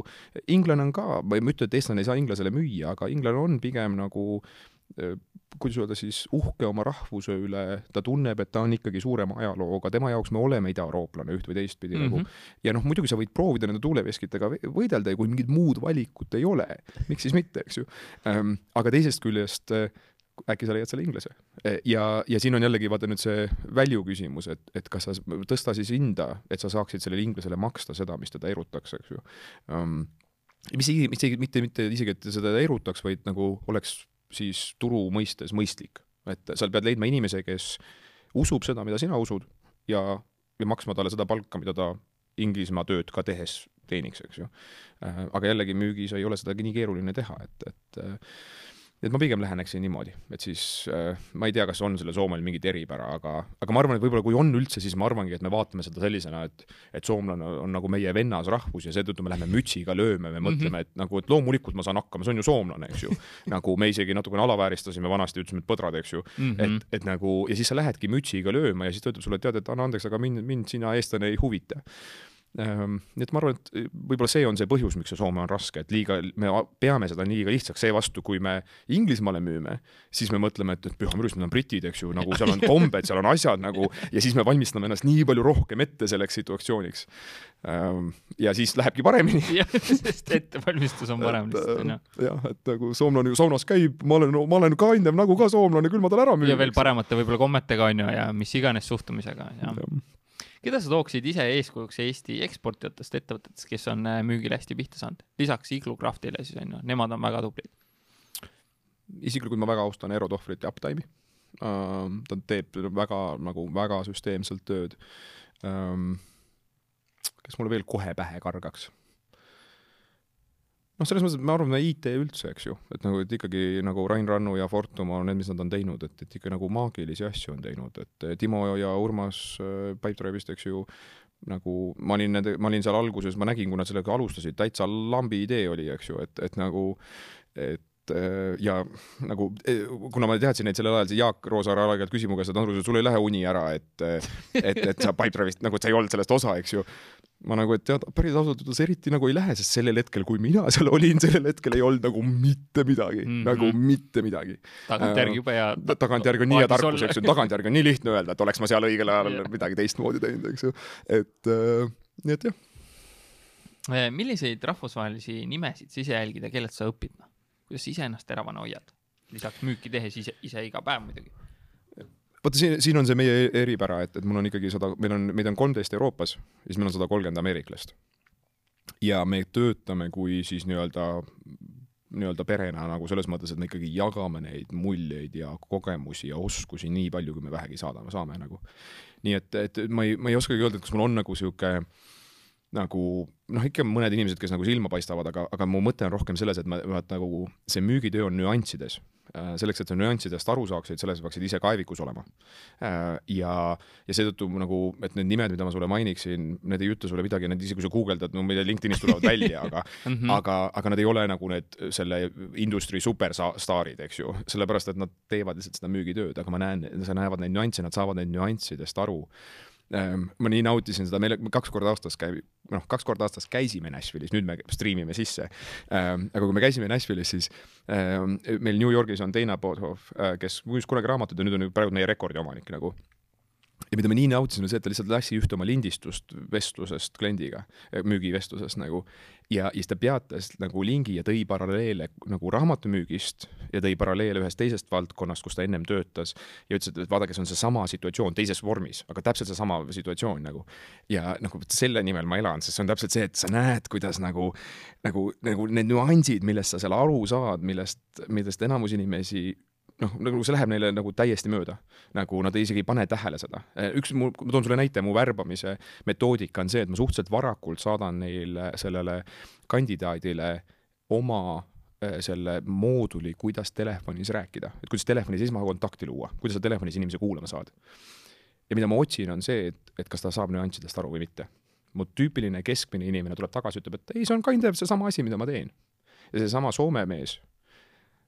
inglane on ka, ma ei ütle, et eestlane ei saa inglasele müüa, aga inglane on pigem nagu Äh, kuidas öelda siis, uhke oma rahvuse üle, ta tunneb, et ta on ikkagi suurema ajalooga, tema jaoks me oleme idaeurooplane üht või teistpidi mm -hmm. nagu. Mhm. ja noh, muidugi sa võid proovida nende tuuleveskitega võidelda ja kui mingit muud valikut ei ole, miks siis mitte, eks ju ähm,. aga teisest küljest äh, äkki sa leiad selle inglise. Ja, ja siin on jällegi vaata nüüd see value küsimus, et, et kas sa tõsta siis hinda, et sa saaksid sellele inglasele maksta seda, mis teda erutaks, eks ju um,. mis mitte, mitte, mitte isegi, et seda erutaks, vaid nagu oleks siis turu mõistes mõistlik. et sa pead leidma inimese, kes usub seda, mida sina usud ja, ja maksma talle seda palka, mida ta Inglismaa tööd ka tehes teeniks, eks ju. Äh, aga jällegi müügis ei ole seda nii keeruline teha, et, et äh, et ma pigem läheneksin niimoodi, et siis äh, ma ei tea, kas on sellel Soomel mingit eripära, aga, aga ma arvan, et võib-olla kui on üldse, siis ma arvangi, et me vaatame seda sellisena, et et soomlane on nagu meie vennasrahvus ja seetõttu me läheme mütsiga lööme, me mõtleme -hmm. et nagu, et loomulikult ma saan hakkama, see on ju soomlane, eks ju. nagu me isegi natukene alavääristasime vanasti, ütlesime, et põdrad, eks ju mm. -hmm. et, et nagu ja siis sa lähedki mütsiga lööma ja siis ta ütleb sulle, et tead, et anna andeks, aga mind, mind sina, eestlane, ei huvita nii et ma arvan, et eh, võib-olla see on see põhjus, miks see Soome on raske, et liiga, me peame seda liiga lihtsaks, seevastu kui me Inglismaale müüme, siis me mõtleme, et, et püha mürs, need on britid, eks ju, nagu seal on kombed, seal on asjad nagu ja siis me valmistame ennast nii palju rohkem ette selleks situatsiooniks. Ehm, ja siis lähebki paremini. jah, sest ettevalmistus on parem lihtsalt, onju. jah, et nagu soomlane ju saunas käib, ma olen, ma olen ka ennem nagu ka soomlane, küll ma talle ära müün. ja veel paremate võib-olla kommetega, onju, ja mis iganes suhtumisega, jah ja keda sa tooksid ise eeskujuks Eesti eksportijatest ettevõtetest, kes on äh, müügile hästi pihta saanud, lisaks Iglu Craftile siis on ju, nemad on väga tublid. isiklikult ma väga austan Eero Tohvrit ja Uptime'i uh,. ta teeb väga nagu väga süsteemselt tööd um,. kes mulle veel kohe pähe kargaks? Noh, selles mõttes, et me arvame IT üldse, eks ju, et nagu, et ikkagi nagu Rain Rannu ja Fortumo, need, mis nad on teinud, et, et ikka nagu maagilisi asju on teinud, et Timo ja Urmas äh, Pipedrive'ist, eks ju, nagu ma olin nende, ma olin seal alguses, ma nägin, kui nad sellega alustasid, täitsa lambi idee oli, eks ju, et, et nagu, et ja nagu kuna ma teadsin neid sellel ajal, siis Jaak Roosaar aeg-ajalt küsis mu käest, et Andrus, sul ei lähe uni ära, et et, et sa Pipedrive'ist nagu, et sa ei olnud sellest osa, eks ju ma nagu, et tead, päris ausalt öeldes eriti nagu ei lähe, sest sellel hetkel, kui mina seal olin, sellel hetkel ei olnud nagu mitte midagi mm, -hmm. nagu mitte midagi. tagantjärgi jube hea ta,. tagantjärgi on nii hea tarkus, eks ju, tagantjärgi on nii lihtne öelda, et oleks ma seal õigel ajal midagi teistmoodi teinud, eks ju, et äh, nii et jah. Äh, milliseid rahvusvahelisi nimesid sa ise jälgid ja kellelt sa õpid, noh? Kuidas sa iseennast teravana hoiad? lisaks müüki tehes ise, ise iga päev muidugi vaata siin, siin on see meie eripära, et, et mul on ikkagi sada, meil on, meid on kolmteist Euroopas ja siis meil on sada kolmkümmend ameeriklast. ja me töötame kui siis nii-öelda, nii-öelda perena nagu selles mõttes, et me ikkagi jagame neid muljeid ja kogemusi ja oskusi nii palju, kui me vähegi saadame, saame nagu. nii et, et ma ei, ma ei oskagi öelda, et kas mul on nagu sihuke nagu noh, ikka mõned inimesed, kes nagu silma paistavad, aga, aga mu mõte on rohkem selles, et ma, ma nagu see müügitöö on nüanssides Äh, selleks, et sa nüanssidest aru saaksid, selles peaksid ise kaevikus olema. Äh, ja, ja seetõttu nagu, et need nimed, mida ma sulle mainiksin, need ei ütle sulle midagi, need isegi kui sa guugeldad, no ma ei tea, LinkedInis tulevad välja, aga mm, -hmm. aga, aga nad ei ole nagu need selle industry superstaarid, eks ju, sellepärast et nad teevad lihtsalt seda müügitööd, aga ma näen, sa näevad neid nüansse, nad saavad neid nüanssidest aru ma nii nautisin seda, meil kaks korda aastas käib, noh, kaks korda aastas käisime Nashville'is, nüüd me striimime sisse. Ehm, aga kui me käisime Nashville'is, siis ehm, meil New Yorgis on Dana Bodhoff, äh, kes müüs kunagi raamatuid ja nüüd on praegu meie rekordi omanik nagu ja mida me nii nautisime, see, et ta lihtsalt lasi ühte oma lindistust vestlusest kliendiga, äh, müügivestlusest nagu, ja, ja siis ta peatas nagu lingi ja tõi paralleele nagu raamatumüügist ja tõi paralleele ühest teisest valdkonnast, kus ta ennem töötas ja ütles, et vaadake, see on seesama situatsioon teises vormis, aga täpselt seesama situatsioon nagu. ja nagu selle nimel ma elan, sest see on täpselt see, et sa näed, kuidas nagu, nagu, nagu need nüansid, millest sa seal aru saad, millest, millest enamus inimesi noh, nagu see läheb neile nagu täiesti mööda. nagu nad isegi ei pane tähele seda. üks, mu, ma toon sulle näite, mu värbamise metoodika on see, et ma suhteliselt varakult saadan neile, sellele kandidaadile oma äh, selle mooduli, kuidas telefonis rääkida, et kuidas telefonis esmakontakti luua, kuidas sa telefonis inimesi kuulama saad. ja mida ma otsin, on see, et, et kas ta saab nüanssidest aru või mitte. mu tüüpiline keskmine inimene tuleb tagasi, ütleb, et ei, see on kind of seesama asi, mida ma teen. ja seesama Soome mees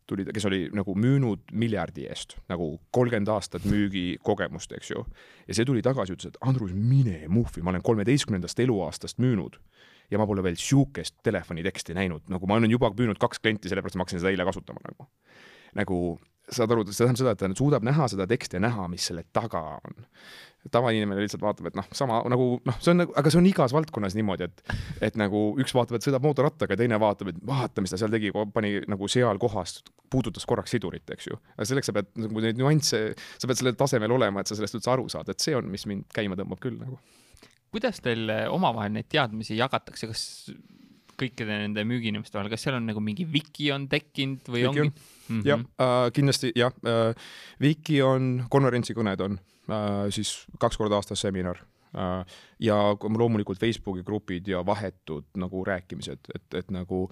tuli kes oli nagu müünud miljardi eest nagu kolmkümmend aastat müügikogemust, eks ju. ja see tuli tagasi, ütles, et Andrus, mine muhvi, ma olen kolmeteistkümnendast eluaastast müünud ja ma pole veel sihukest telefoniteksti näinud, nagu ma olen juba müünud kaks klienti, sellepärast ma hakkasin seda eile kasutama nagu. nagu saad aru, see tähendab seda, et ta suudab näha seda teksti ja näha, mis selle taga on tavainimene lihtsalt vaatab, et noh, sama nagu noh, see on nagu, aga see on igas valdkonnas niimoodi, et et nagu üks vaatab, et sõidab mootorrattaga teine vaatab, et vaata, mis ta seal tegi, pani nagu seal kohas, puudutas korraks sidurit, eks ju. aga selleks sa pead nagu neid nüansse, sa pead sellel tasemel olema, et sa sellest üldse aru saad, et see on, mis mind käima tõmbab küll nagu. kuidas teil omavahel neid teadmisi jagatakse, kas kõikide nende müügiinimeste vahel, kas seal on nagu mingi wiki on tekkinud või wiki ongi? Mm -hmm. jah äh,, kindlasti jah äh,, wiki on, konverentsikõned on Äh, siis kaks korda aastas seminar äh, ja loomulikult Facebooki grupid ja vahetud nagu rääkimised, et, et nagu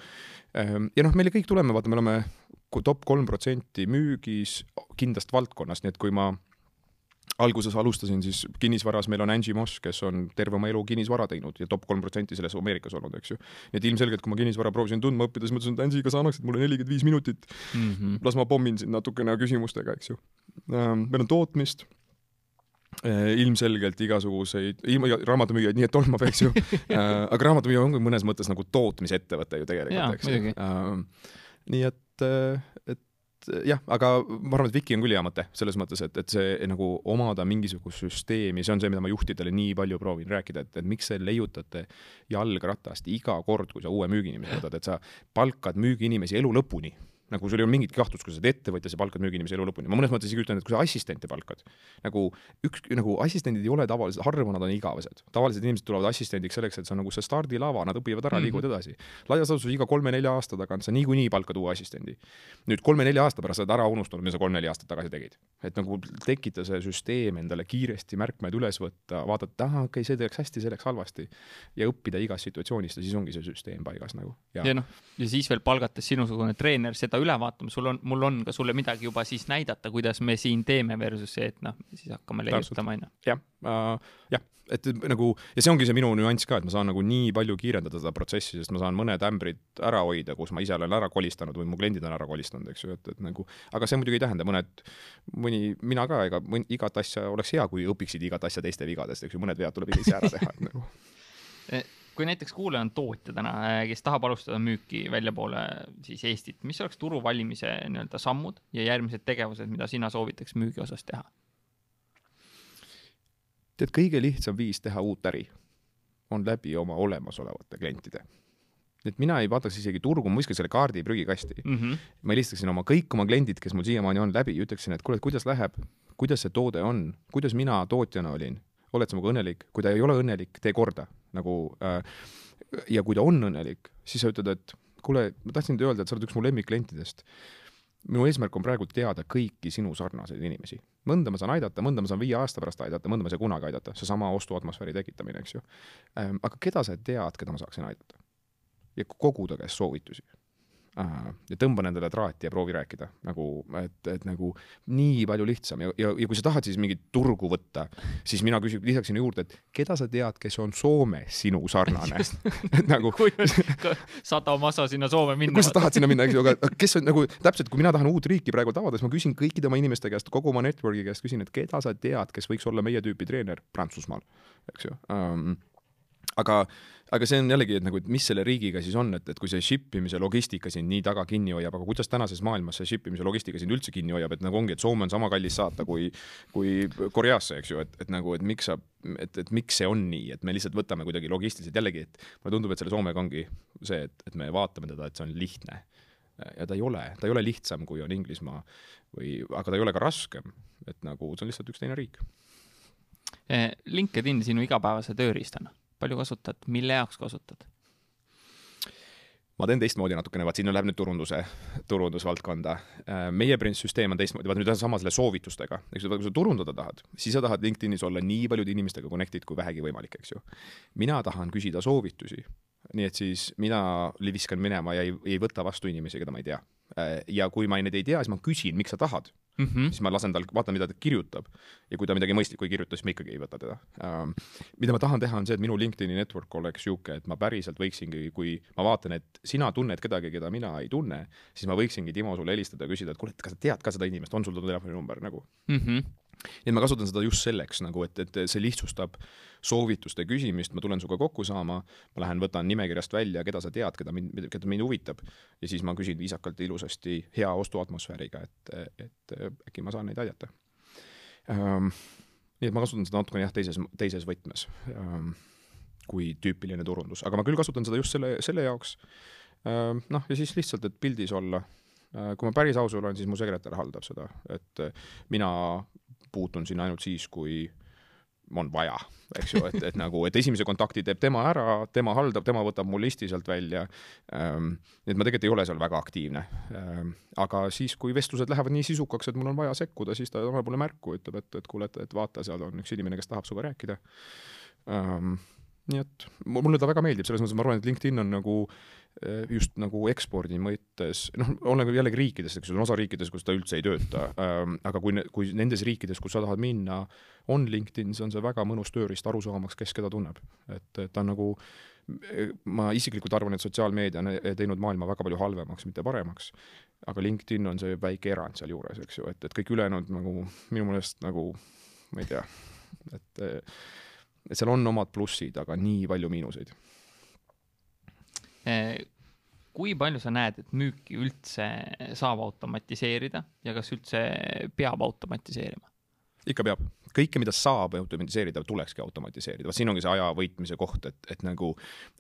ähm, ja noh, meile kõik tuleme, vaata, me oleme top kolm protsenti müügis kindlast valdkonnast, nii et kui ma alguses alustasin, siis kinnisvaras meil on Angie Moss, kes on terve oma elu kinnisvara teinud ja top kolm protsenti selles Ameerikas olnud, eks ju. nii et ilmselgelt, kui ma kinnisvara proovisin tundma õppida, siis mõtlesin, et Angie, kas annaksid mulle nelikümmend viis minutit mm, -hmm. las ma pommin sind natukene küsimustega, eks ju. Ähm, meil on tootmist Äh, ilmselgelt igasuguseid, ilma raamatumüüjaid nii et olma peaks ju äh, aga raamatumüüja ongi mõnes mõttes nagu tootmisettevõte ju tegelikult, eks ju. Äh, nii et, et jah, aga ma arvan, et Viki on küll hea mõte selles mõttes, et, et see nagu omada mingisugust süsteemi, see on see, mida ma juhtidele nii palju proovin rääkida, et, et miks te leiutate jalgratast iga kord, kui sa uue müügiinimese võtad, et sa palkad müügiinimesi elu lõpuni nagu sul ei ole mingit kahtlust, kui sa oled ettevõtja, sa palkad müügiinimesi elu lõpuni, ma mõnes mõttes isegi ütlen, et kui sa assistente palkad, nagu üks, nagu assistendid ei ole tavaliselt, harva nad on igavesed. tavaliselt inimesed tulevad assistendiks selleks, et see on nagu see stardilava, nad õpivad ära mm, -hmm. liiguvad edasi. laias laastus iga kolme-nelja aasta tagant sa niikuinii palkad uue assistendi. nüüd kolme-nelja aasta pärast sa oled ära unustanud, mida sa kolm-neli aastat tagasi tegid. et nagu tekita see süsteem endale kiiresti märkmed üles võtta, vaadata, ahah, okei okay,, see läks hästi, see läks halvasti. ja õppida igast situatsioonist ja siis ongi see süsteem paigas nagu. ja, ja noh, ja siis veel palgates sinusugune treener seda üle vaatama, sul on, mul on ka sulle midagi juba siis näidata, kuidas me siin teeme versus see, et noh, siis hakkame leiutama, onju. jah uh,, jah, et nagu ja see ongi see minu nüanss ka, et ma saan nagu nii palju kiirendada seda protsessi, sest ma saan mõned ämbrid ära hoida, kus ma ise olen ära kolistanud või mu kliendid on ära kolistanud, eks ju, et, et nagu, aga see muidugi ei tähenda, mõned, mõni, mina ka, ega mõn, igat asja oleks hea, kui õpiksid igat asja teiste vigadest, eks ju, mõned vead tuleb ise ära teha, et nagu kui näiteks kuulaja on tootja täna, äh, kes tahab alustada müüki väljapoole siis Eestit, mis oleks turu valimise nii-öelda sammud ja järgmised tegevused, mida sina soovitaks müügi osas teha? tead, kõige lihtsam viis teha uut äri on läbi oma olemasolevate klientide. et mina ei vaataks isegi turgu, ma viskaks selle kaardi prügikasti mm. -hmm. ma helistaksin oma, kõik oma kliendid, kes mul siiamaani on läbi, ütleksin, et kuule, et kuidas läheb, kuidas see toode on, kuidas mina tootjana olin, oled sa minuga õnnelik, kui ta ei ole õnnelik, tee korda nagu äh, ja kui ta on õnnelik, siis sa ütled, et kuule, ma tahtsin öelda, et sa oled üks mu lemmikklientidest. minu eesmärk on praegu teada kõiki sinu sarnaseid inimesi. mõnda ma saan aidata, mõnda ma saan viie aasta pärast aidata, mõnda ma ei saa kunagi aidata, seesama ostuatmosfääri tekitamine, eks ju ähm,. aga keda sa tead, keda ma saaksin aidata? ja koguda käest soovitusi ja tõmba nendele traati ja proovi rääkida. Nagu, et, et nagu nii palju lihtsam. Ja, ja, ja kui sa tahad siis mingit turgu võtta, siis mina küsin, lisaks sinna juurde, et keda sa tead, kes on Soomes sinu sarnane? Nagu sada massa sinna Soome minna. kui sa tahad sinna minna, eks ju, aga kes on nagu täpselt, kui mina tahan uut riiki praegu avada, siis ma küsin kõikide oma inimeste käest, kogu oma network'i käest küsin, et keda sa tead, kes võiks olla meie tüüpi treener Prantsusmaal, eks ju. Um, aga, aga see on jällegi, et nagu, et mis selle riigiga siis on, et, et kui see ship imise logistika sind nii taga kinni hoiab, aga kuidas tänases maailmas see ship imise logistika sind üldse kinni hoiab, et nagu ongi, et Soome on sama kallis saata kui, kui Koreasse, eks ju, et, et nagu, et miks sa, et, et miks see on nii, et me lihtsalt võtame kuidagi logistiliselt jällegi, et mulle tundub, et selle Soomega ongi see, et, et me vaatame teda, et see on lihtne. ja ta ei ole, ta ei ole lihtsam, kui on Inglismaa või, aga ta ei ole ka raskem, et nagu see on lihtsalt üks teine riik. Eh, LinkedIn sinu igapäevase tööriistana palju kasutad, mille jaoks kasutad? ma teen teistmoodi natukene, vaat sinna läheb nüüd turunduse, turundusvaldkonda. Äh, meie süsteem on teistmoodi, vaat nüüd on sama selle soovitustega, eks ju, kui sa turundada tahad, siis sa tahad LinkedInis olla nii paljude inimestega connect'id kui vähegi võimalik, eks ju. mina tahan küsida soovitusi, nii et siis mina viskan minema ja ei, ei võta vastu inimesi, keda ma ei tea. Äh, ja kui ma neid ei tea, siis ma küsin, miks sa tahad mm, -hmm. siis ma lasen tal, vaatan, mida ta kirjutab ja kui ta midagi mõistlikku ei kirjuta, siis ma ikkagi ei võta teda ähm,. mida ma tahan teha, on see, et minu LinkedIni network oleks niisugune, et ma päriselt võiksingi, kui ma vaatan, et sina tunned kedagi, keda mina ei tunne, siis ma võiksingi, Timo, sulle helistada ja küsida, et kuule, et kas sa tead ka seda inimest, on sul ta telefoninumber nagu mm? -hmm nii et ma kasutan seda just selleks nagu, et, et see lihtsustab soovituste küsimist, ma tulen sinuga kokku saama, ma lähen võtan nimekirjast välja, keda sa tead, keda mind, keda mind huvitab ja siis ma küsin viisakalt ja ilusasti hea ostuatmosfääriga, et, et äkki ma saan neid aidata um,. nii et ma kasutan seda natukene jah, teises, teises võtmes um, kui tüüpiline turundus, aga ma küll kasutan seda just selle, selle jaoks um,, noh, ja siis lihtsalt, et pildis olla uh, kui ma päris aus olen, siis mu sekretär haldab seda, et mina puutun sinna ainult siis, kui on vaja, eks ju, et, et nagu, et esimese kontakti teeb tema ära, tema haldab, tema võtab mu listi sealt välja ähm,. et ma tegelikult ei ole seal väga aktiivne ähm,. aga siis, kui vestlused lähevad nii sisukaks, et mul on vaja sekkuda, siis ta annab mulle märku, ütleb, et, et kuule, et, et vaata, seal on üks inimene, kes tahab sinuga rääkida ähm,. nii et mulle ta väga meeldib, selles mõttes ma arvan, et LinkedIn on nagu just nagu ekspordi mõttes, noh, oleneb jällegi riikidest, eks ju, on osa riikides, kus ta üldse ei tööta ähm,, aga kui, kui nendes riikides, kus sa tahad minna, on LinkedIn, siis on see väga mõnus tööriist aru saamaks, kes keda tunneb. et, et ta on nagu, ma isiklikult arvan, et sotsiaalmeedia on teinud maailma väga palju halvemaks, mitte paremaks. aga LinkedIn on see väike erand sealjuures, eks ju, et, et kõik ülejäänud nagu minu meelest nagu, ma ei tea, et, et seal on omad plussid, aga nii palju miinuseid kui palju sa näed, et müüki üldse saab automatiseerida ja kas üldse peab automatiseerima? ikka peab, kõike, mida saab automatiseerida, tulekski automatiseerida, vot siin ongi see aja võitmise koht, et, et nagu,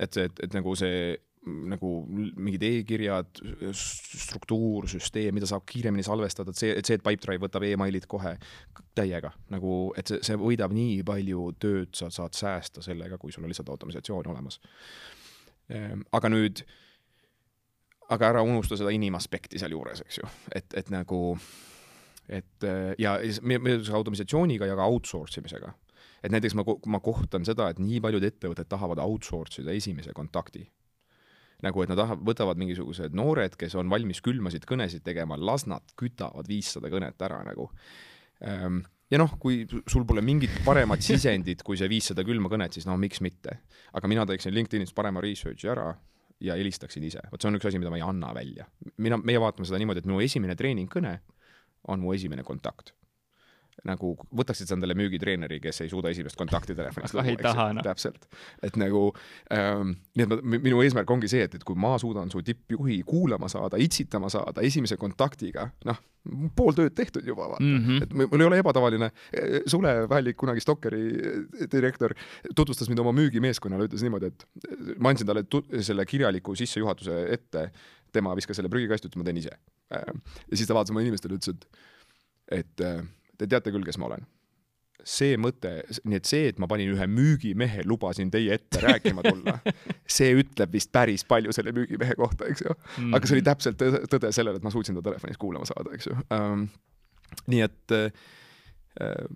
et et, et nagu see nagu mingid e-kirjad, struktuur, süsteem, mida saab kiiremini salvestada, et see, et see, et Pipedrive võtab emailid kohe täiega nagu, et see, see võidab nii palju tööd, sa saad säästa sellega, kui sul on lihtsalt automisatsioon olemas. Ehm, aga nüüd, aga ära unusta seda inimaspekti sealjuures, eks ju, et, et nagu, et ja meie automisatsiooniga ja ka outsource imisega. Et näiteks ma, ma kohtan seda, et nii paljud ettevõtted tahavad outsource ida esimese kontakti. Nagu et nad tahavad, võtavad mingisugused noored, kes on valmis külmasid kõnesid tegema, las nad kütavad viissada kõnet ära nagu. Ehm, ja noh, kui sul pole mingit paremat sisendit kui see viissada külma kõnet, siis no miks mitte. aga mina teeksin LinkedInis parema research'i ära ja helistaksin ise, vot see on üks asi, mida ma ei anna välja. mina, meie vaatame seda niimoodi, et minu esimene treeningkõne on mu esimene kontakt nagu võtaksid sa endale müügitreeneri, kes ei suuda esimest kontakti telefonist luua, eks ju, no. täpselt. et nagu ähm,, nii et ma, minu eesmärk ongi see, et, et kui ma suudan su tippjuhi kuulama saada, itsitama saada esimese kontaktiga, noh, pool tööd tehtud juba, vaata mm. -hmm. et mul ei ole ebatavaline, Sule Vällik, kunagi Stockeri eh, direktor, tutvustas mind oma müügimeeskonnale, ütles niimoodi, et ma andsin talle selle kirjaliku sissejuhatuse ette, tema viskas selle prügikasti, ütles ma teen ise. Ähm, ja siis ta vaatas oma inimestele, ütles, et et äh, te teate küll, kes ma olen. see mõte, nii et see, et ma panin ühe müügimehe, lubasin teie ette rääkima tulla, see ütleb vist päris palju selle müügimehe kohta, eks ju. aga see oli täpselt tõde, tõde sellele, et ma suutsin ta telefonis kuulama saada, eks ju um,. nii et uh,,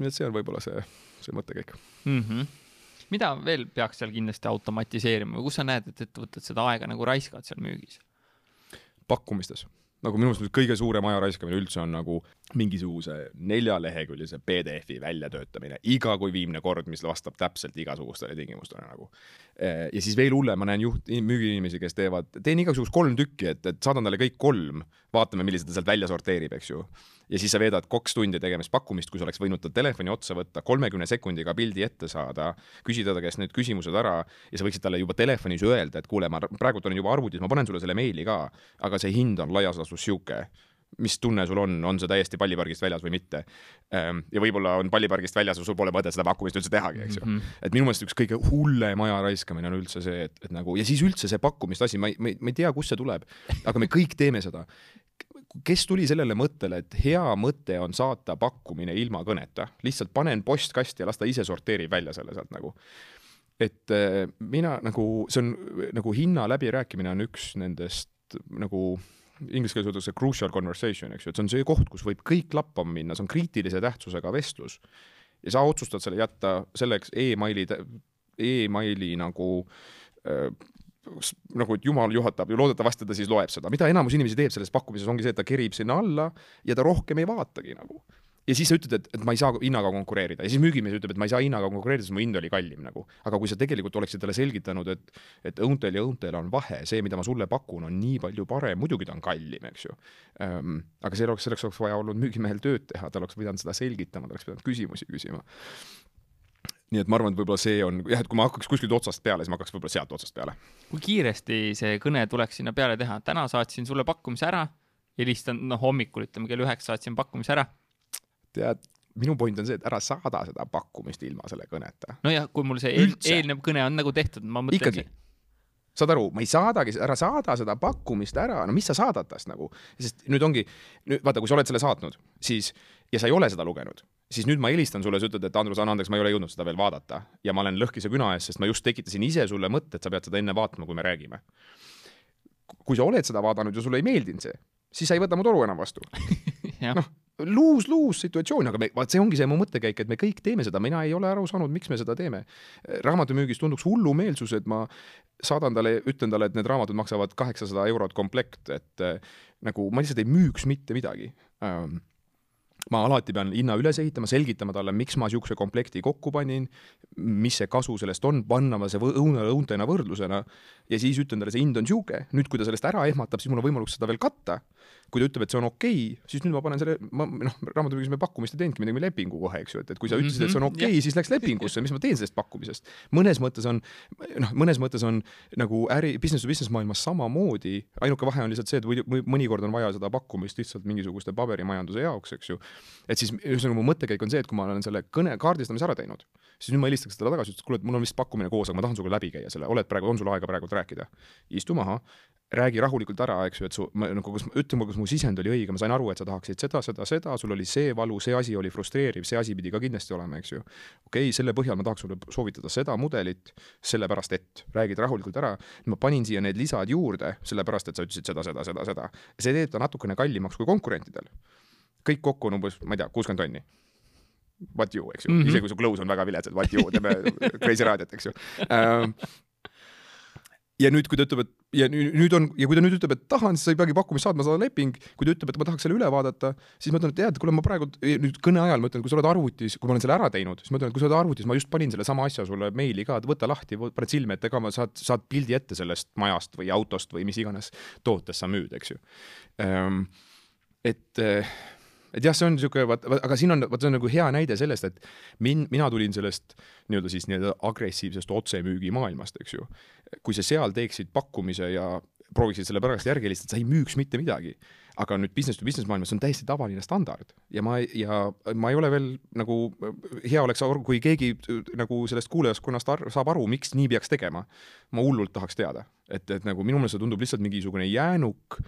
nii et see on võib-olla see, see mõttekäik mm. -hmm mida veel peaks seal kindlasti automatiseerima või kus sa näed, et ettevõtted seda aega nagu raiskavad seal müügis? pakkumistes nagu minu meelest kõige suurem aja raiskamine üldse on nagu mingisuguse neljaleheküljelise PDF-i väljatöötamine iga kui viimne kord, mis vastab täpselt igasugustele tingimustele nagu. ja siis veel hullem, ma näen juht, müügiinimesi, kes teevad, teen igasugust kolm tükki, et, et saadan talle kõik kolm, vaatame, millised ta sealt välja sorteerib, eks ju ja siis sa veedad kaks tundi tegemas pakkumist, kui sa oleks võinud tal telefoni otsa võtta, kolmekümne sekundiga pildi ette saada, küsida ta käest need küsimused ära ja sa võiksid talle juba telefonis öelda, et kuule, ma praegult olen juba arvutis, ma panen sulle selle meili ka, aga see hind on laias laastus sihuke mis tunne sul on, on see täiesti pallipargist väljas või mitte. Ehm, ja võib-olla on pallipargist väljas ja sul pole mõtet seda pakkumist üldse tehagi, eks ju mm. -hmm. et minu meelest üks kõige hullem aja raiskamine on üldse see, et, et nagu ja siis üldse see pakkumiste asi, ma ei, ma ei, ma ei tea, kust see tuleb, aga me kõik teeme seda kes tuli sellele mõttele, et hea mõte on saata pakkumine ilma kõneta, lihtsalt panen postkasti ja las ta ise sorteerib välja selle sealt nagu. et äh, mina nagu, see on nagu hinna läbirääkimine on üks nendest nagu inglise keeles öeldakse crucial conversation, eks ju, et see on see koht, kus võib kõik lappama minna, see on kriitilise tähtsusega vestlus. ja sa otsustad selle jätta selleks emaili, emaili nagu äh, nagu, et jumal juhatab ja loodetavasti ta siis loeb seda, mida enamus inimesi teeb selles pakkumises, ongi see, et ta kerib sinna alla ja ta rohkem ei vaatagi nagu. Ja siis sa ütled, et, et ma ei saa hinnaga konkureerida ja siis müügimees ütleb, et ma ei saa hinnaga konkureerida, sest mu hind oli kallim nagu. aga kui sa tegelikult oleksid talle selgitanud, et, et õuntel ja õuntel on vahe, see, mida ma sulle pakun, on nii palju parem, muidugi ta on kallim, eks ju ähm,. aga see oleks, selleks oleks vaja olnud müügimehel tööd teha, ta oleks pidanud seda selgitama, ta oleks pidanud küsimusi küsima nii et ma arvan, et võib-olla see on jah, et kui ma hakkaks kuskilt otsast peale, siis ma hakkaks võib-olla sealt otsast peale. kui kiiresti see kõne tuleks sinna peale teha, täna saatsin sulle pakkumise ära, helistan, noh, hommikul ütleme kell üheksa saatsin pakkumise ära. Tead, minu point on see, et ära saada seda pakkumist ilma selle kõneta. nojah, kui mul see eel, eelnev kõne on nagu tehtud, ma mõtlen ikkagi. saad aru, ma ei saadagi, ära saada seda pakkumist ära, no mis sa saadad tast nagu, sest nüüd ongi, nüüd vaata, kui sa oled selle saatnud, siis ja sa ei ole seda lugenud, siis nüüd ma helistan sulle, sa ütled, et Andrus, anna andeks, ma ei ole jõudnud seda veel vaadata. Ja ma olen lõhkise küna ees, sest ma just tekitasin ise sulle mõtte, et sa pead seda enne vaatama, kui me räägime. kui sa oled seda vaadanud ja sulle ei meeldinud see, siis sa ei võta mu toru enam vastu. Noh, luus-luus situatsioon, aga me, vaat see ongi see mu mõttekäik, et me kõik teeme seda, mina ei ole aru saanud, miks me seda teeme. raamatumüügis tunduks hullumeelsus, et ma saadan talle, ütlen talle, et need raamatud maksavad kaheksasada eurot komplekt, et äh, nagu ma lihtsalt ei müüks mitte midagi. Ähm, ma alati pean hinna üles ehitama, selgitama talle, miks ma niisuguse komplekti kokku panin, mis see kasu sellest on, panna ma see õuna õuntena võrdlusena ja siis ütlen talle, see hind on niisugune, nüüd kui ta sellest ära ehmatab, siis mul on võimalus seda veel katta kui ta ütleb, et see on okei okay,, siis nüüd ma panen selle, ma noh, raamatupidamises me pakkumist ei teinudki, me tegime lepingu kohe, eks ju, et, et kui sa ütlesid, et see on okei okay, -hmm., siis läks lepingusse, mis ma teen sellest pakkumisest. mõnes mõttes on, noh, mõnes mõttes on nagu äri, business to business maailmas samamoodi, ainuke vahe on lihtsalt see, et mõnikord on vaja seda pakkumist lihtsalt mingisuguste paberimajanduse jaoks, eks ju. et siis ühesõnaga mu mõttekäik on see, et kui ma olen selle kõne kaardistamise ära teinud, siis nüüd ma helistaks talle tagasi, ütles, kuule, et mul on vist pakkumine koos, aga ma tahan sinuga läbi käia selle, oled praegu, on sul aega praegult rääkida? istu maha, räägi rahulikult ära, eks ju, et su, ma nagu, kas, ütle mulle, kas mu sisend oli õige, ma sain aru, et sa tahaksid seda, seda, seda, sul oli see valu, see asi oli frustreeriv, see asi pidi ka kindlasti olema, eks ju. okei okay,, selle põhjal ma tahaks sulle soovitada seda mudelit, sellepärast et, räägid rahulikult ära, ma panin siia need lisad juurde, sellepärast et sa ütlesid seda, seda, seda, seda. see teeb ta natukene kallimaks kui konkurentidel. kõik kokku on umbes, ma ei tea, kuuskümmend tonni what you, eks ju mm, -hmm. isegi kui su close on väga viletsad, what you, teeme Crazy raadiot, eks ju ähm, ja nüüd, kui ta ütleb, et ja nüüd on ja kui ta nüüd ütleb, et tahan, siis sa ei peagi pakkumist saatma, saada leping. kui ta ütleb, et ma tahaks selle üle vaadata, siis ma ütlen, et tead, kuule, ma praegu nüüd kõne ajal ma ütlen, kui sa oled arvutis, kui ma olen selle ära teinud, siis ma ütlen, et kui sa oled arvutis, ma just panin sellesama asja sulle meili ka, võta lahti, paned silme ette ka, saad, saad pildi ette sellest majast või autost või mis iganes tootest sa müüd, eks ju. Ehm, et et jah, see on niisugune, vaat, aga siin on, vaat see on nagu hea näide sellest, et min-, mina tulin sellest nii-öelda siis nii-öelda agressiivsest otsemüügi maailmast, eks ju. kui sa seal teeksid pakkumise ja prooviksid selle pärast järgi helistada, sa ei müüks mitte midagi. aga nüüd business to business maailmas on täiesti tavaline standard ja ma, ja ma ei ole veel nagu, hea oleks, kui keegi nagu sellest kuulajaskonnast ar saab aru, miks nii peaks tegema. ma hullult tahaks teada, et, et nagu minu meelest see tundub lihtsalt mingisugune jäänuk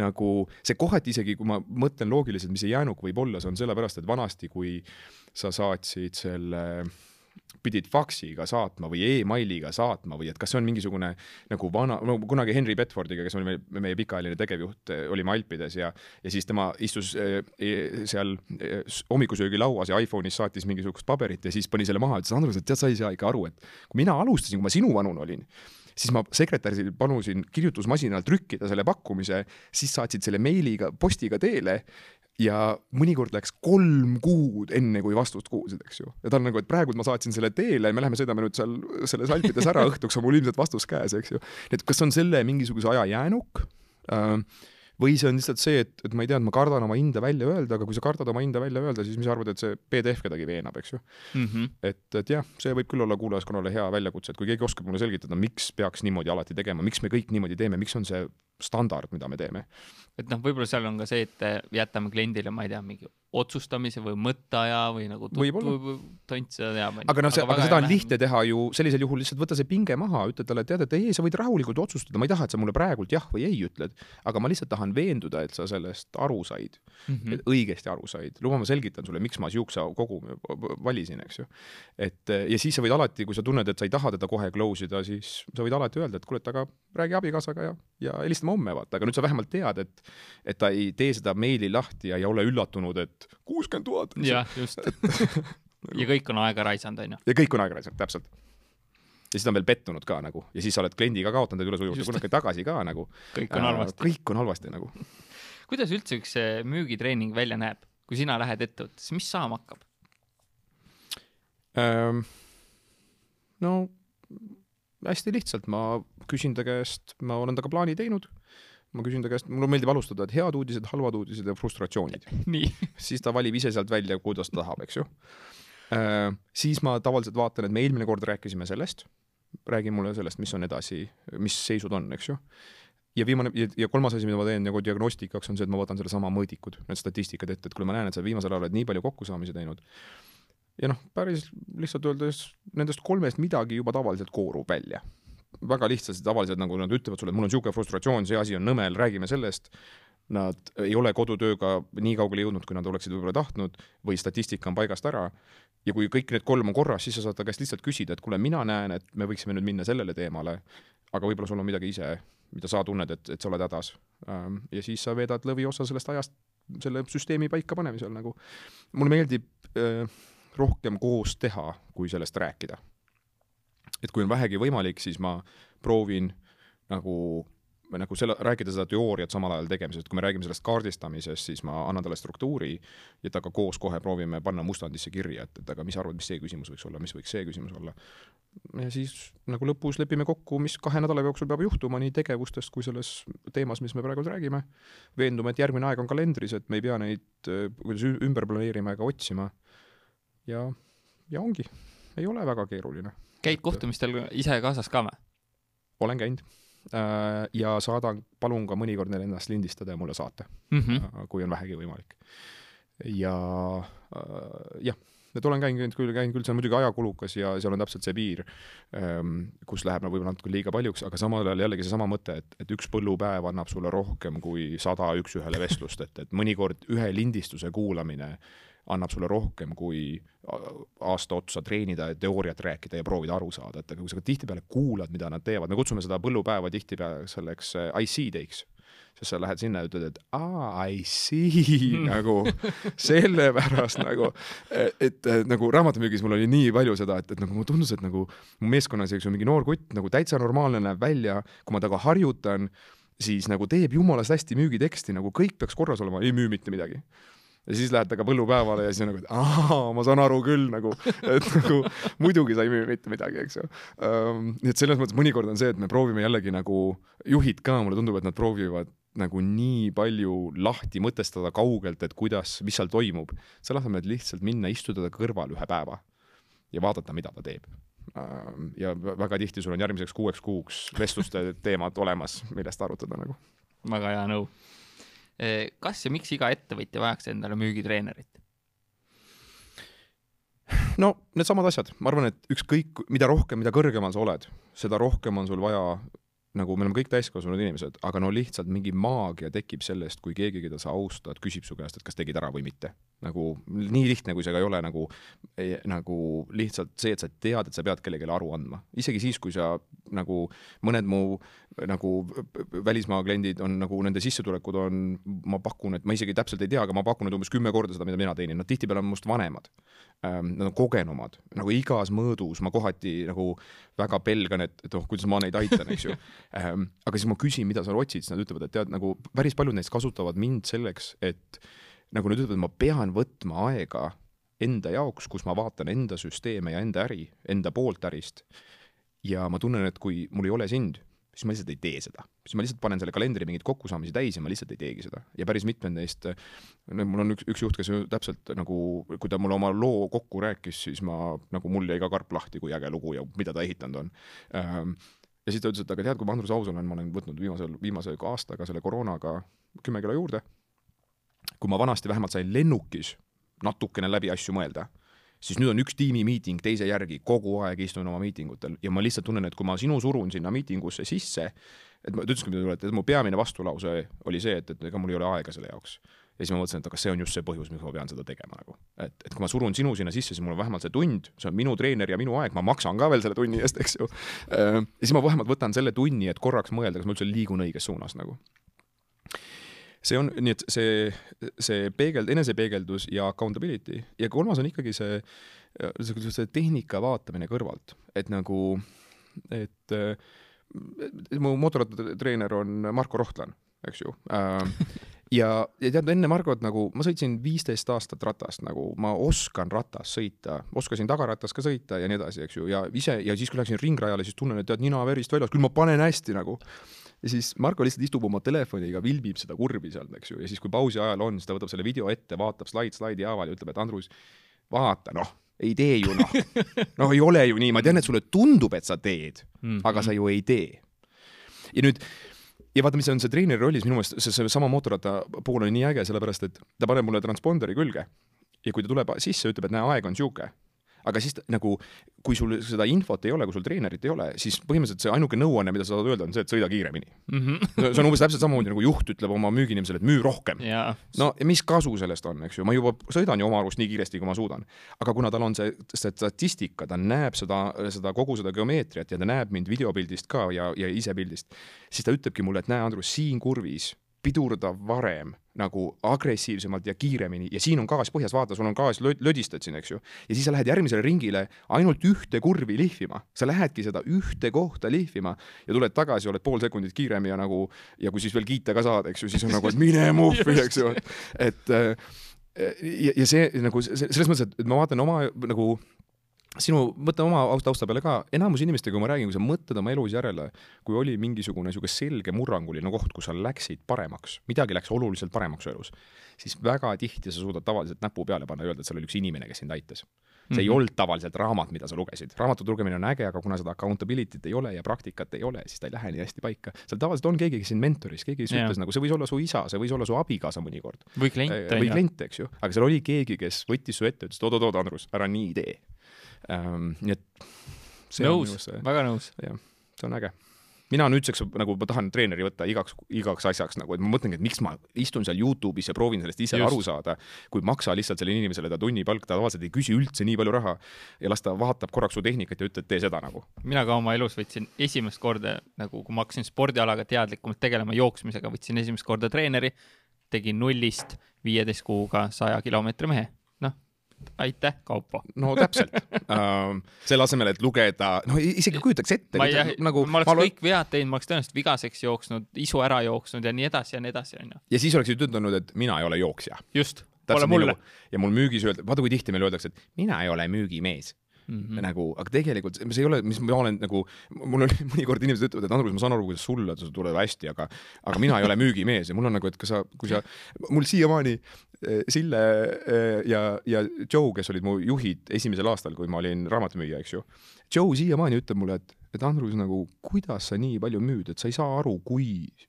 nagu see kohati isegi, kui ma mõtlen loogiliselt, mis see jäänuk võib olla, see on sellepärast, et vanasti, kui sa saatsid selle pidid faksiga saatma või emailiga saatma või et kas see on mingisugune nagu vana, no kunagi Henry Bedfordiga, kes oli meie, meie pikaajaline tegevjuht, olime Alpides ja, ja siis tema istus e, seal e, hommikusöögilauas ja iPhone'is saatis mingisugust paberit ja siis pani selle maha, ütles Andrus, et tead, sa ei saa ikka aru, et kui mina alustasin, kui ma sinu vanune olin, siis ma sekretäril palusin kirjutusmasinal trükkida selle pakkumise, siis saatsid selle meiliga, postiga teele ja mõnikord läks kolm kuud, enne kui vastust kuulsid, eks ju. ja ta on nagu, et praegu ma saatsin selle teele, me läheme sõidame nüüd seal selles Alpides ära, õhtuks on mul ilmselt vastus käes, eks ju. et kas on selle mingisuguse aja jäänuk äh,? Või see on lihtsalt see, et, et ma ei tea, et ma kardan oma hinda välja öelda, aga kui sa kardad oma hinda välja öelda, siis mis sa arvad, et see PDF kedagi veenab, eks ju mm. -hmm. et, et jah, see võib küll olla kuulajaskonnale hea väljakutse, et kui keegi oskab mulle selgitada, miks peaks niimoodi alati tegema, miks me kõik niimoodi teeme, miks on see standard, mida me teeme. et noh, võib-olla seal on ka see, et jätame kliendile, ma ei tea, mingi otsustamise või mõtteaja või nagu tont seda teab. aga noh, aga seda on lihtne teha ju sellisel juhul lihtsalt võtta see pinge maha, ütle talle, et tead, et ei, sa võid rahulikult otsustada, ma ei taha, et sa mulle praegult jah või ei ütled, aga ma lihtsalt tahan veenduda, et sa sellest aru said mm, -hmm. et õigesti aru said. luba, ma selgitan sulle, miks ma siukse kogumi valisin, eks ju. et ja siis sa võid alati, kui sa tunned, et sa ei taha teda kohe close ida, siis sa võid alati öelda, et kuule, et aga räägi abikaasaga ja, ja helistame homme, vaata, aga nüüd sa vähemalt tead, et et ta ei tee seda meili lahti ja ei ole üllatunud, et kuuskümmend tuhat. jah, just ja kõik on aega raisanud, onju. ja kõik on aega raisanud, täpselt. ja siis ta on veel pettunud ka nagu ja siis sa oled kliendiga kaotanud, ei tule su juurde kunagi tagasi ka nagu. kõik on halvasti. kõik on halvasti nagu. kuidas üldse üks müügitreening välja näeb, kui sina lähed ettevõttesse, mis saama hakkab ähm,? no hästi lihtsalt, ma küsin ta käest, ma olen temaga plaani teinud. Ma küsin ta käest, mulle meeldib alustada, et head uudised, halvad uudised ja frustratsioonid. Siis ta valib ise sealt välja, kuidas ta tahab, eks ju. Äh,. siis ma tavaliselt vaatan, et me eelmine kord rääkisime sellest, räägi mulle sellest, mis on edasi, mis seisud on, eks ju. Ja viimane ja, ja kolmas asi, mida ma teen nagu diagnostikaks, on see, et ma võtan sellesama mõõdikud, need statistikad ette, et kui ma näen, et sa viimasel ajal oled nii palju kokkusaamisi teinud, ja noh, päris lihtsalt öeldes nendest kolmest midagi juba tavaliselt koorub välja väga lihtsalt, tavaliselt nagu nad ütlevad sulle, et mul on niisugune frustratsioon, see asi on nõmel, räägime sellest, nad ei ole kodutööga nii kaugele jõudnud, kui nad oleksid võib-olla tahtnud, või statistika on paigast ära, ja kui kõik need kolm on korras, siis sa saad ta käest lihtsalt küsida, et kuule, mina näen, et me võiksime nüüd minna sellele teemale, aga võib-olla sul on midagi ise, mida sa tunned, et, et sa oled hädas. Ähm, ja siis sa veedad lõviosa sellest ajast selle süsteemi paikapanemisel nagu. mulle meeldib äh, rohkem koos teha, kui sellest rääkida et kui on vähegi võimalik, siis ma proovin nagu nagu selle, rääkida seda teooriat samal ajal tegemisest, kui me räägime sellest kaardistamisest, siis ma annan talle struktuuri ja temaga koos kohe proovime panna mustandisse kirja, et, et aga mis sa arvad, mis see küsimus võiks olla, mis võiks see küsimus olla. ja siis nagu lõpus lepime kokku, mis kahe nädala jooksul peab juhtuma nii tegevustest kui selles teemas, mis me praegu räägime. veendume, et järgmine aeg on kalendris, et me ei pea neid kuidas ümber planeerima ega otsima. Ja, ja ongi, ei ole väga keeruline käid kohtumistel ise kaasas ka või? olen käinud äh, ja saadan, palun ka mõnikord neil ennast lindistada ja mulle saata mm, -hmm. kui on vähegi võimalik. ja äh, jah, et olen käinud küll, käinud küll, see on muidugi ajakulukas ja seal on täpselt see piir, kus läheb nagu võib-olla natuke liiga paljuks, aga samal ajal jällegi seesama mõte, et, et üks põllupäev annab sulle rohkem kui sada üks-ühele vestlust, et, et mõnikord ühe lindistuse kuulamine annab sulle rohkem kui aasta otsa treenida ja teooriat rääkida ja proovida aru saada, et kui sa tihtipeale kuulad, mida nad teevad, me kutsume seda põllupäeva tihtipeale selleks IC days sest sa lähed sinna ja ütled, et aa, I see mm. nagu sellepärast nagu, et, et nagu raamatumüügis mul oli nii palju seda, et, et nagu mulle tundus, et nagu mu meeskonnas, eks ju, mingi noor kutt nagu täitsa normaalne näeb välja, kui ma temaga harjutan, siis nagu teeb jumalast hästi müügiteksti, nagu kõik peaks korras olema, ei müü mitte midagi ja siis lähed temaga põllupäevale ja siis on nagu, et aa, ma saan aru küll nagu, et nagu muidugi sa ei müü mitte midagi, eks ju nii et selles mõttes mõnikord on see, et me proovime jällegi nagu, juhid ka, mulle tundub, et nad proovivad nagu nii palju lahti mõtestada kaugelt, et kuidas, mis seal toimub, selle asemel, et lihtsalt minna istuda ta kõrval ühe päeva ja vaadata, mida ta teeb. Ja väga tihti sul on järgmiseks kuueks kuuks vestluste teemad olemas, millest arutada nagu. väga hea nõu Eh, kas ja miks iga ettevõtja vajaks endale müügitreenerit? no needsamad asjad, ma arvan, et ükskõik, mida rohkem, mida kõrgemal sa oled, seda rohkem on sul vaja nagu me oleme kõik täiskasvanud inimesed, aga no lihtsalt mingi maagia tekib sellest, kui keegi, keda sa austad, küsib su käest, et kas tegid ära või mitte. Nagu nii lihtne, kui see ka ei ole, nagu, nagu lihtsalt see, et sa tead, et sa pead kellelegi aru andma. isegi siis, kui sa nagu mõned mu nagu välismaa kliendid on nagu nende sissetulekud on, ma pakun, et ma isegi täpselt ei tea, aga ma pakun, et umbes kümme korda seda, mida mina teenin, nad tihtipeale on minust vanemad ähm,. Nad on kogenumad, nagu igas mõõdus ma kohati nagu väga pelgan, et, et oh, kuidas ma neid aitan, eks ju ähm,. aga siis ma küsin, mida sa otsid, siis nad ütlevad, et tead, nagu päris paljud neist kasutavad mind selleks, et nagu nad ütlevad, ma pean võtma aega enda jaoks, kus ma vaatan enda süsteeme ja enda äri, enda poolt ärist. ja ma tunnen, et kui mul ei ole sind, siis ma lihtsalt ei tee seda. siis ma lihtsalt panen selle kalendri mingeid kokkusaamisi täis ja ma lihtsalt ei teegi seda. ja päris mitmed neist, no mul on üks, üks juht, kes täpselt nagu, kui ta mulle oma loo kokku rääkis, siis ma, nagu mul jäi ka karp lahti, kui äge lugu ja mida ta ehitanud on ähm, ja siis ta ütles, et aga tead, kui ma Andrus aus olen, ma olen võtnud viimasel, viimase aastaga selle koroonaga kümme kilo juurde. Kui ma vanasti vähemalt sain lennukis natukene läbi asju mõelda, siis nüüd on üks tiimimiiting teise järgi, kogu aeg istun oma miitingutel ja ma lihtsalt tunnen, et kui ma sinu surun sinna miitingusse sisse, et ma, ta ütleski mulle, et mu peamine vastulause oli see, et, et ega mul ei ole aega selle jaoks ja siis ma mõtlesin, et aga see on just see põhjus, miks ma pean seda tegema nagu. et, et kui ma surun sinu sinna sisse, siis mul on vähemalt see tund, see on minu treener ja minu aeg, ma maksan ka veel selle tunni eest, eks ju. ja siis ma vähemalt võtan selle tunni, et korraks mõelda, kas ma üldse liigun õiges suunas nagu. See on, nii et see, see peegeld, enesepeegeldus ja accountability. Ja kolmas on ikkagi see, see, see tehnika vaatamine kõrvalt, et nagu, et mu mootorrattatreener on Marko Rohtlan, eks ju. Äh, ja, ja tead, enne Margot nagu ma sõitsin viisteist aastat ratast, nagu ma oskan ratas sõita, oskasin tagaratas ka sõita ja nii edasi, eks ju, ja ise ja siis, kui läksin ringrajale, siis tunnen, et tead, nina verist väljas, küll ma panen hästi nagu. Ja siis Marko lihtsalt istub oma telefoniga, vilbib seda kurvi sealt, eks ju, ja siis, kui pausi ajal on, siis ta võtab selle video ette, vaatab slaid slaidi haaval ja ütleb, et Andrus, vaata noh ei tee ju noh, noh ei ole ju nii, ma tean, et sulle tundub, et sa teed mm, -hmm. aga sa ju ei tee. ja nüüd ja vaata, mis on see treeneri rollis, minu meelest see, see sama mootorratta pool on nii äge, sellepärast et ta paneb mulle transponderi külge ja kui ta tuleb sisse, ütleb, et näe, aeg on niisugune aga siis nagu, kui sul seda infot ei ole, kui sul treenerit ei ole, siis põhimõtteliselt see ainuke nõuanne, mida sa saad öelda, on see, et sõida kiiremini mm. -hmm. see on umbes täpselt samamoodi nagu juht ütleb oma müügiinimesele, et müü rohkem. no ja mis kasu sellest on, eks ju, ma juba sõidan ju oma arust nii kiiresti, kui ma suudan. aga kuna tal on see, see statistika, ta näeb seda, seda kogu seda geomeetriat ja ta näeb mind videopildist ka ja, ja ise pildist, siis ta ütlebki mulle, et näe, Andrus, siin kurvis pidurda varem nagu agressiivsemalt ja kiiremini. Ja siin on gaas põhjas, vaata, sul on gaas, lödistad siin, eks ju. ja siis sa lähed järgmisele ringile ainult ühte kurvi lihvima, sa lähedki seda ühte kohta lihvima ja tuled tagasi, oled pool sekundit kiirem ja nagu ja kui siis veel kiita ka saad, eks ju, siis on nagu, et mine muhvi, eks ju, et ja, ja see nagu selles mõttes, et ma vaatan oma nagu sinu, mõtle oma tausta peale ka, enamus inimestega, kui ma räägin, kui sa mõtled oma elus järele, kui oli mingisugune niisugune selge murranguline koht, kus sa läksid paremaks, midagi läks oluliselt paremaks elus, siis väga tihti sa suudad tavaliselt näpu peale panna ja öelda, et seal oli üks inimene, kes sind aitas. see mm -hmm. ei mhm. olnud tavaliselt raamat, mida sa lugesid. raamatute lugemine on äge, aga kuna seda accountability't ei ole ja praktikat ei ole, siis ta ei lähe nii hästi paika. seal tavaliselt on keegi, kes sind mentoris, keegi, kes yeah. ütles nagu, see võis olla su isa, see võis olla su abikaasa mõnikord. või klient. või klient, eks ju. aga seal oli keegi, kes võttis su ette, ütles, et oot-oot-oot, Andrus, ära nii tee ähm,. nii et nõus, väga nõus. jah, see on äge mina nüüdseks nagu ma tahan treeneri võtta igaks, igaks asjaks nagu, et ma mõtlengi, et miks ma istun seal Youtube'is ja proovin sellest ise Just. aru saada, kui maksa lihtsalt sellele inimesele ta tunnipalk, ta tavaliselt ei küsi üldse nii palju raha ja las ta vaatab korraks su tehnikat ja ütleb, tee seda nagu. mina ka oma elus võtsin esimest korda nagu, kui ma hakkasin spordialaga teadlikumalt tegelema jooksmisega, võtsin esimest korda treeneri, tegin nullist viieteist kuuga saja kilomeetri mehe aitäh, Kaupo. no täpselt uh,. selle asemel, et lugeda, no isegi kujutaks ette. ma ei, nagu, ma oleks ma kõik vead teinud, ma oleks tõenäoliselt vigaseks jooksnud, isu ära jooksnud ja nii edasi ja nii edasi, onju. ja siis oleksid ütelnud, et mina ei ole jooksja. just, pole mulle. ja mul müügis öelda, vaata kui tihti meile öeldakse, et mina ei ole müügimees Mm -hmm. nagu, aga tegelikult see ei ole, mis ma olen nagu, mul on mõnikord inimesed ütlevad, et Andrus, ma saan aru, kuidas sulle tuleb hästi, aga, aga mina ei ole müügimees ja mul on nagu, et kas sa, kui sa, mul siiamaani Eh, Sille eh, ja, ja Joe, kes olid mu juhid esimesel aastal, kui ma olin raamatumüüja, eks ju. Joe siiamaani ütleb mulle, et, et Andrus nagu, kuidas sa nii palju müüd, et sa ei saa aru, kui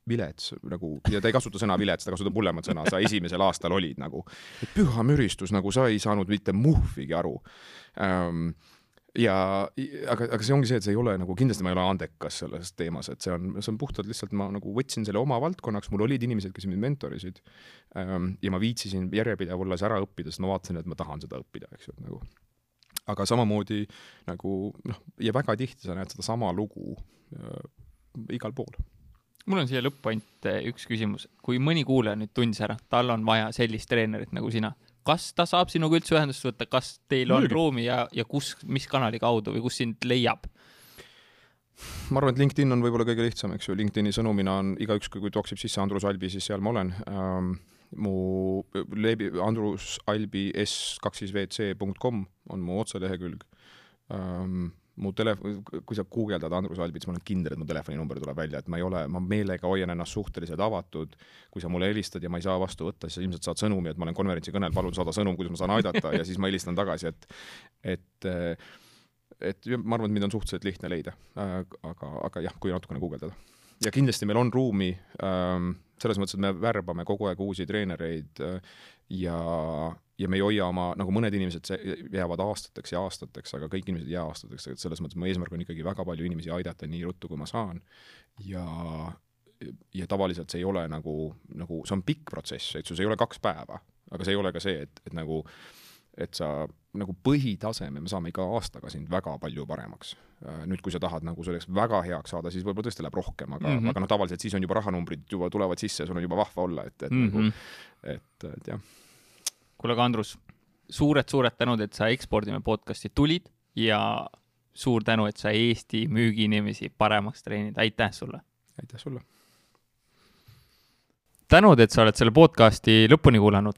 vilets nagu, ja ta ei kasuta sõna vilets, ta kasutab hullemat sõna, sa esimesel aastal olid nagu, et püha müristus, nagu sa ei saanud mitte muhvigi aru um, ja aga, aga see ongi see, et see ei ole nagu, kindlasti ma ei ole andekas selles teemas, et see on, see on puhtalt lihtsalt ma nagu võtsin selle oma valdkonnaks, mul olid inimesed, kes mind mentorisid ähm,. ja ma viitsisin järjepidev olles ära õppida, sest ma vaatasin, et ma tahan seda õppida, eks ju, nagu. Aga samamoodi nagu noh, ja väga tihti sa näed sedasama lugu äh, igal pool mul on siia lõppu ainult üks küsimus, kui mõni kuulaja nüüd tundis ära, tal on vaja sellist treenerit nagu sina kas ta saab sinuga üldse ühendust võtta, kas teil on Mõlgi. ruumi ja, ja kus, mis kanali kaudu või kus sind leiab? ma arvan, et LinkedIn on võib-olla kõige lihtsam, eks ju, LinkedIni sõnumina on igaüks, kui toksib sisse Andrus Albi, siis seal ma olen ähm,. Mu leebi, andrusalbi s kaks siis wc.com on mu otselehekülg ähm, mu telefon, kui sa guugeldad Andrus Albit, siis ma olen kindel, et mu telefoninumber tuleb välja, et ma ei ole, ma meelega hoian ennast suhteliselt avatud. kui sa mulle helistad ja ma ei saa vastu võtta, siis sa ilmselt saad sõnumi, et ma olen konverentsikõnel, palun saada sõnum, kuidas ma saan aidata ja siis ma helistan tagasi, et, et et ma arvan, et mind on suhteliselt lihtne leida. aga, aga jah, kui natukene guugeldada. ja kindlasti meil on ruumi ähm, selles mõttes, et me värbame kogu aeg uusi treenereid ja ja me ei hoia oma, nagu mõned inimesed jäävad aastateks ja aastateks, aga kõik inimesed ei jää aastateks, et selles mõttes mu eesmärk on ikkagi väga palju inimesi aidata nii ruttu, kui ma saan. ja, ja tavaliselt see ei ole nagu, nagu see on pikk protsess, et sul ei ole kaks päeva, aga see ei ole ka see, et, et nagu et sa nagu põhitaseme, me saame iga aastaga sind väga palju paremaks. nüüd, kui sa tahad nagu selleks väga heaks saada, siis võib-olla tõesti läheb rohkem, aga mm, -hmm. aga noh, tavaliselt siis on juba rahanumbrid juba tulevad sisse, sul on juba vahva olla, et, et mm -hmm. nagu, et, et jah kuule, aga Andrus suured,, suured-suured tänud, et sa Ekspordime podcasti tulid ja suur tänu, et sa Eesti müügiinimesi paremaks treenid, aitäh sulle! aitäh sulle! tänud, et sa oled selle podcasti lõpuni kuulanud.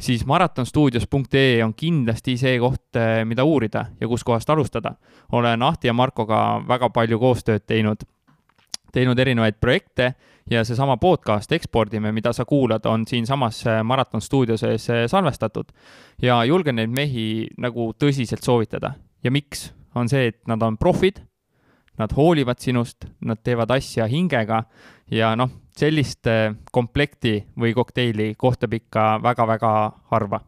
siis maratonstuudios.ee on kindlasti see koht, eh, mida uurida ja kuskohast alustada. olen Ahti ja Markoga väga palju koostööd teinud, teinud erinevaid projekte ja seesama podcast Ekspordime, mida sa kuulad, on siinsamas äh, Maraton stuudio sees äh, salvestatud. ja julgen neid mehi nagu tõsiselt soovitada. ja miks? on see, et nad on profid, nad hoolivad sinust, nad teevad asja hingega ja noh, sellist komplekti või kokteili kohtab ikka väga-väga harva